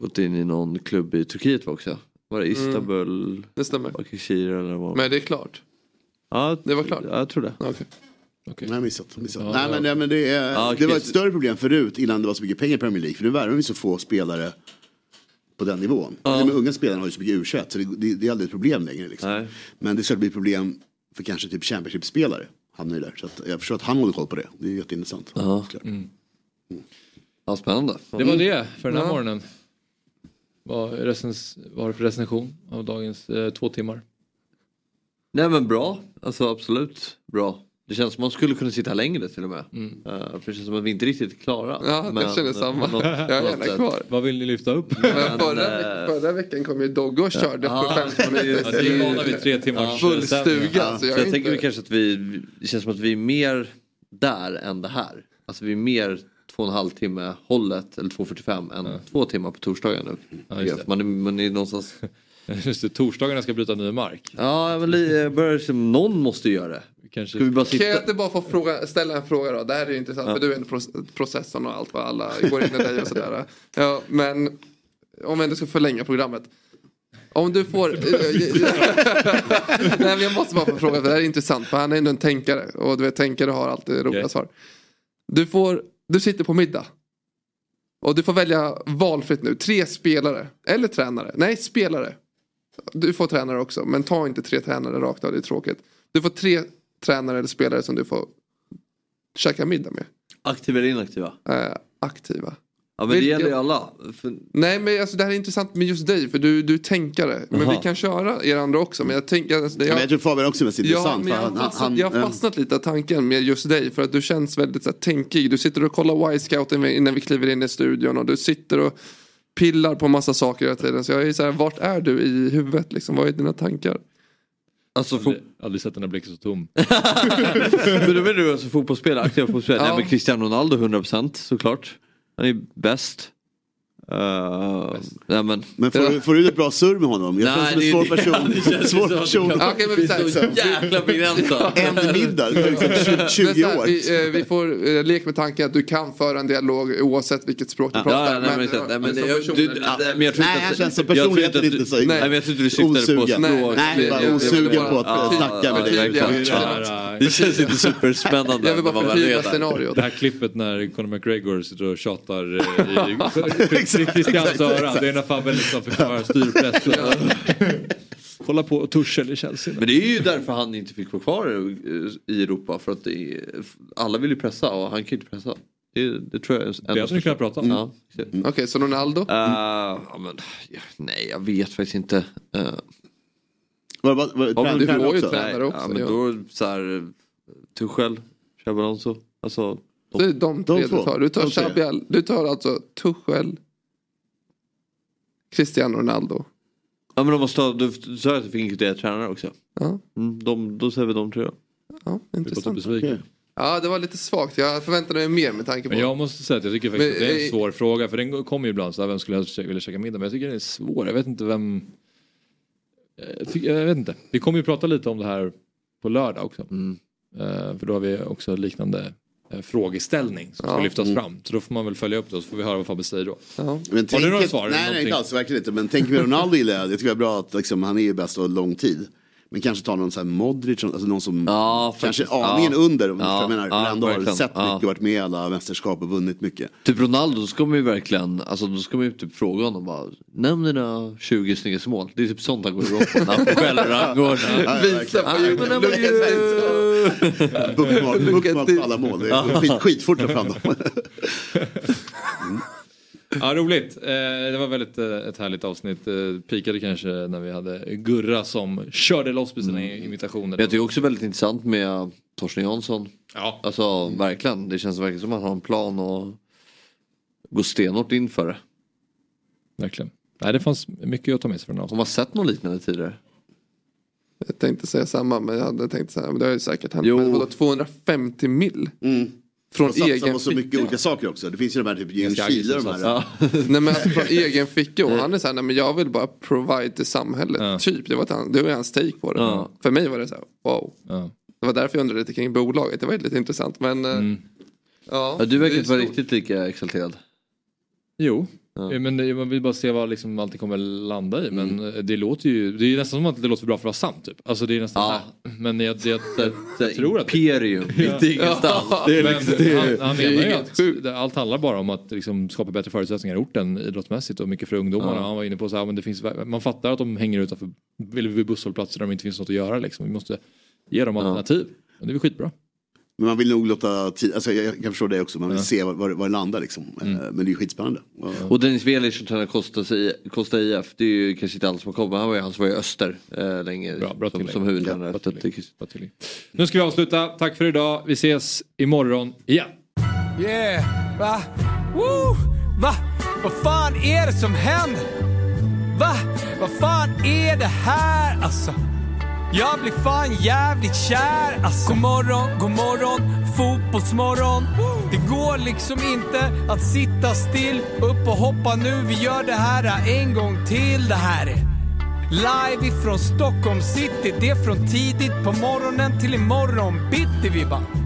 gått in i någon klubb i Turkiet va, också. Var det Mm. Istanbul? Det stämmer. Bakirkir eller vad? Men det är klart. Ja, det var klart. Ja, jag tror det. Okay. Nej, jag missat. missat. Ja, nej, ja. men, nej, men det, är, Ja, det var ett större problem förut innan det var så mycket pengar i Premier League. För nu värvar vi så få spelare på den nivån. De unga spelarna har ju så mycket u så det, det, det är aldrig ett problem längre. Liksom. Men det ska bli problem för kanske typ Championship-spelare. Hamnar ju där. Så att jag förstår att han håller koll på det. Det är jätteintressant. Ja. Klart. Ja, spännande. Det var det för den här Ja. morgonen. Vad har du för recension av dagens eh, två timmar? Nej men bra, alltså absolut bra. Det känns som man skulle kunna sitta här längre till och med. Mm. Eh, för det känns som att vi inte riktigt är klara. Ja, jag känner samma. något- Jag är gärna sätt. kvar. Vad vill ni lyfta upp? Men Men, förra, eh, förra veckan kom ju Dogge och körde Ja, på 15 minuter. Ja, det är vana vid tre timmars Full sändning. stuga. Ja, så så jag jag är tänker vi inte... kanske att vi, det känns som att vi är mer där än det här. Alltså vi är mer två och en halv timme hållet eller 2.45 än två timmar på torsdagar nu. Ja, just det. man, är, man är någonstans... Just det, torsdagarna ska bryta ny mark. Ja men jag börjar, någon måste ju göra det. Kanske... Ska vi bara Kan sitta... jag inte bara få fråga, ställa en fråga då? Det här är ju intressant Ja. för du är en proce- processorn och allt vad alla går in i dig och sådär. Ja, men om vi ändå ska förlänga programmet. Om du får... Nej men jag måste bara få fråga för det här är intressant för han är ändå en tänkare. Och du vet tänkare har alltid roliga Okej. svar. Du får, du sitter på middag. Och du får välja valfritt nu. Tre spelare. Eller tränare. Nej, spelare. Du får tränare också. Men ta inte tre tränare rakt av. Det är tråkigt. Du får tre tränare eller spelare som du får käka middag med. Aktiva eller inaktiva? Eh, aktiva. Ja men det Vilka- gäller ju alla. För... Nej men alltså det här är intressant med just dig för du, du är tänkare. Men vi kan köra er andra också. Men jag tänker... Alltså, det- Men jag tror Fabian också är mest Ja, intressant. men för jag, har fastnat, han- jag har fastnat lite av tanken med just dig för att du känns väldigt så här, tänkig. Du sitter och kollar Y-scouten innan vi kliver in i studion och du sitter och pillar på massa saker hela tiden. Så jag är så här, vart är du i huvudet liksom? Vad är dina tankar? Alltså, aldrig, aldrig sett den här blicken så tom. men då menar du alltså fotbollsspelare, aktiva fotbollsspelare? Ja. Nej men Cristiano Ronaldo 100% såklart. Han är bäst. Uh, nej men. Men får, du, får du ett bra surr med honom? Jag Nej, känns som det- en svår det- person. det känns svår att person. Okej, men vi säger så. Jäkla begränsat. En middag, det liksom 20, Men 20 så här, år. Vi, eh, vi får eh, leka med tanken att du kan föra en dialog oavsett vilket språk du Ja, pratar. ja, nej, men, nej, jag, person du, eller- nej, men jag tror Nej, inte att- känns som tror personligheten inte så- Nej men jag tror inte du syftade på språk. Nej, bara osugen på att snacka med dig. det. Det känns inte superspännande. Jag vill bara förtydliga scenariot. Det här klippet när Conor McGregor sitter och tjatar eh, i i Christians öra. Det är när Fabbe liksom förklarar styrpress. Kolla på Tuchel i Chelsea. Men det är ju därför han inte fick vara kvar eh, i Europa. För att det är, alla vill ju pressa och han kan ju inte pressa. Det, det tror jag är Det hade ni kunnat prata om. Ja. Okej, så Ronaldo? Uh, ja, men, nej, jag vet faktiskt inte. Uh, Var, var, var, Ja, men du får ju tränare också, ja, men ja. då så här, Tuchel, Xabi Alonso. Alltså, Det är de tre De du två. tar. Du tar De tre. Xabi Al- du tar alltså Tuchel, Cristiano Ronaldo. ja men de måste ha, du sa att du fick inkludera tränare också. Ja, Mm, de, då säger vi de ja Jag är intressant. besviken. Ja, det var lite svagt. Jag förväntade mig mer med tanke på... Men jag måste säga att jag tycker faktiskt Men, att det är en eh, svår fråga. För den kommer ju ibland så här, vem skulle jag vilja käka middag med? Jag tycker den är svår. Jag vet inte vem... Jag, tycker, jag vet inte. Vi kommer ju prata lite om det här på lördag också. Eh, för då har vi också liknande frågeställning som ska Ja. lyftas Mm. fram. Så då får man väl följa upp det och så får vi höra vad Fabbe säger då. Ja. Men Har du några svar? Nej, nej inte alls, verkligen inte. Men tänk med Ronaldo gillar jag. Jag tycker det är bra att liksom, han är ju bäst och lång tid. Men kanske ta någon sån här Modric, alltså någon som Ja, kanske faktiskt. aningen Ja. under. Om Ja, jag menar, ja, ändå har sett Ja. mycket, varit med i alla mästerskap och vunnit mycket. Typ Ronaldo, då ska man ju verkligen, alltså då ska man ju typ fråga honom bara, nämn dina 20 snyggaste mål. Det är typ sånt han går igång på när han rangordningen. Ja, Visa på Ja, Bookmark, bookmark på alla mål. Det är skit, skitfort att fram dem. Ja, roligt. Eh, det var väldigt eh, ett härligt avsnitt. Eh, pikade kanske när vi hade Gurra som körde loss med sina imitationer. Jag tycker också väldigt intressant med Torsten Jansson. Ja. Alltså verkligen. Det känns verkligen som att han har en plan och går stenhårt in för det. Verkligen. Nej, det fanns mycket att ta med sig från det Har man sett något liknande tidigare? Jag tänkte säga samma men jag hade tänkt så här, men det har ju säkert hänt. Jo. Men vadå 250 mil? Från Och satsa egen på så mycket ficka. olika saker också. Det finns ju de här typ aggressivt här. Nej men alltså från egen ficka och han är såhär, nej men jag vill bara provide till samhället. Typ, det var, ett, det var hans take på det. Ja. För mig var det så här, wow. Ja. Det var därför jag undrade lite kring bolaget, det var lite intressant. Men eh, Mm. ja, Ja, du verkar inte vara riktigt lika exalterad. Jo, Eh, men det- man vill bara se vad liksom allting kommer landa i. Men eh, det låter ju, det är nästan som att det låter för bra för att vara sant. Typ. Alltså det är nästan Ja. här. Men jag, jag, jag, jag tror att... Imperium, mitt i ingenstans. Det är Men liksom- det han, menar ju att det- allt handlar bara om att liksom skapa bättre förutsättningar i orten idrottsmässigt och mycket för ungdomarna. Ja. Han var inne på så här, men det finns, man fattar att de hänger utanför eller vid busshållplatser där det inte finns något att göra. Liksom. Vi måste ge dem alternativ. Och det är väl skitbra. Men man vill nog låta tid, alltså jag, jag kan förstå det också, man vill Ja. se var, var, var det landar liksom. Eh, Men det är ju skitspännande. Och Dennis Velic som tränar Costa, Costa IF, det är ju kanske inte alla som har kommit. Han var ju, han var ju Öster eh, länge Bra, bra som, som huvudtränare. Bra tillägg. Nu ska vi avsluta. Tack för idag. Vi ses imorgon igen. Yeah, va? Woo! Va? Vad fan är det som händer? Va? Vad fan är det här alltså? Jag blir fan jävligt kär alltså. God morgon, god morgon, fotbollsmorgon. Det går liksom inte att sitta still. Upp och hoppa nu, vi gör det här en gång till. Det här är live ifrån Stockholm city. Det är från tidigt på morgonen till imorgon bitti vi bara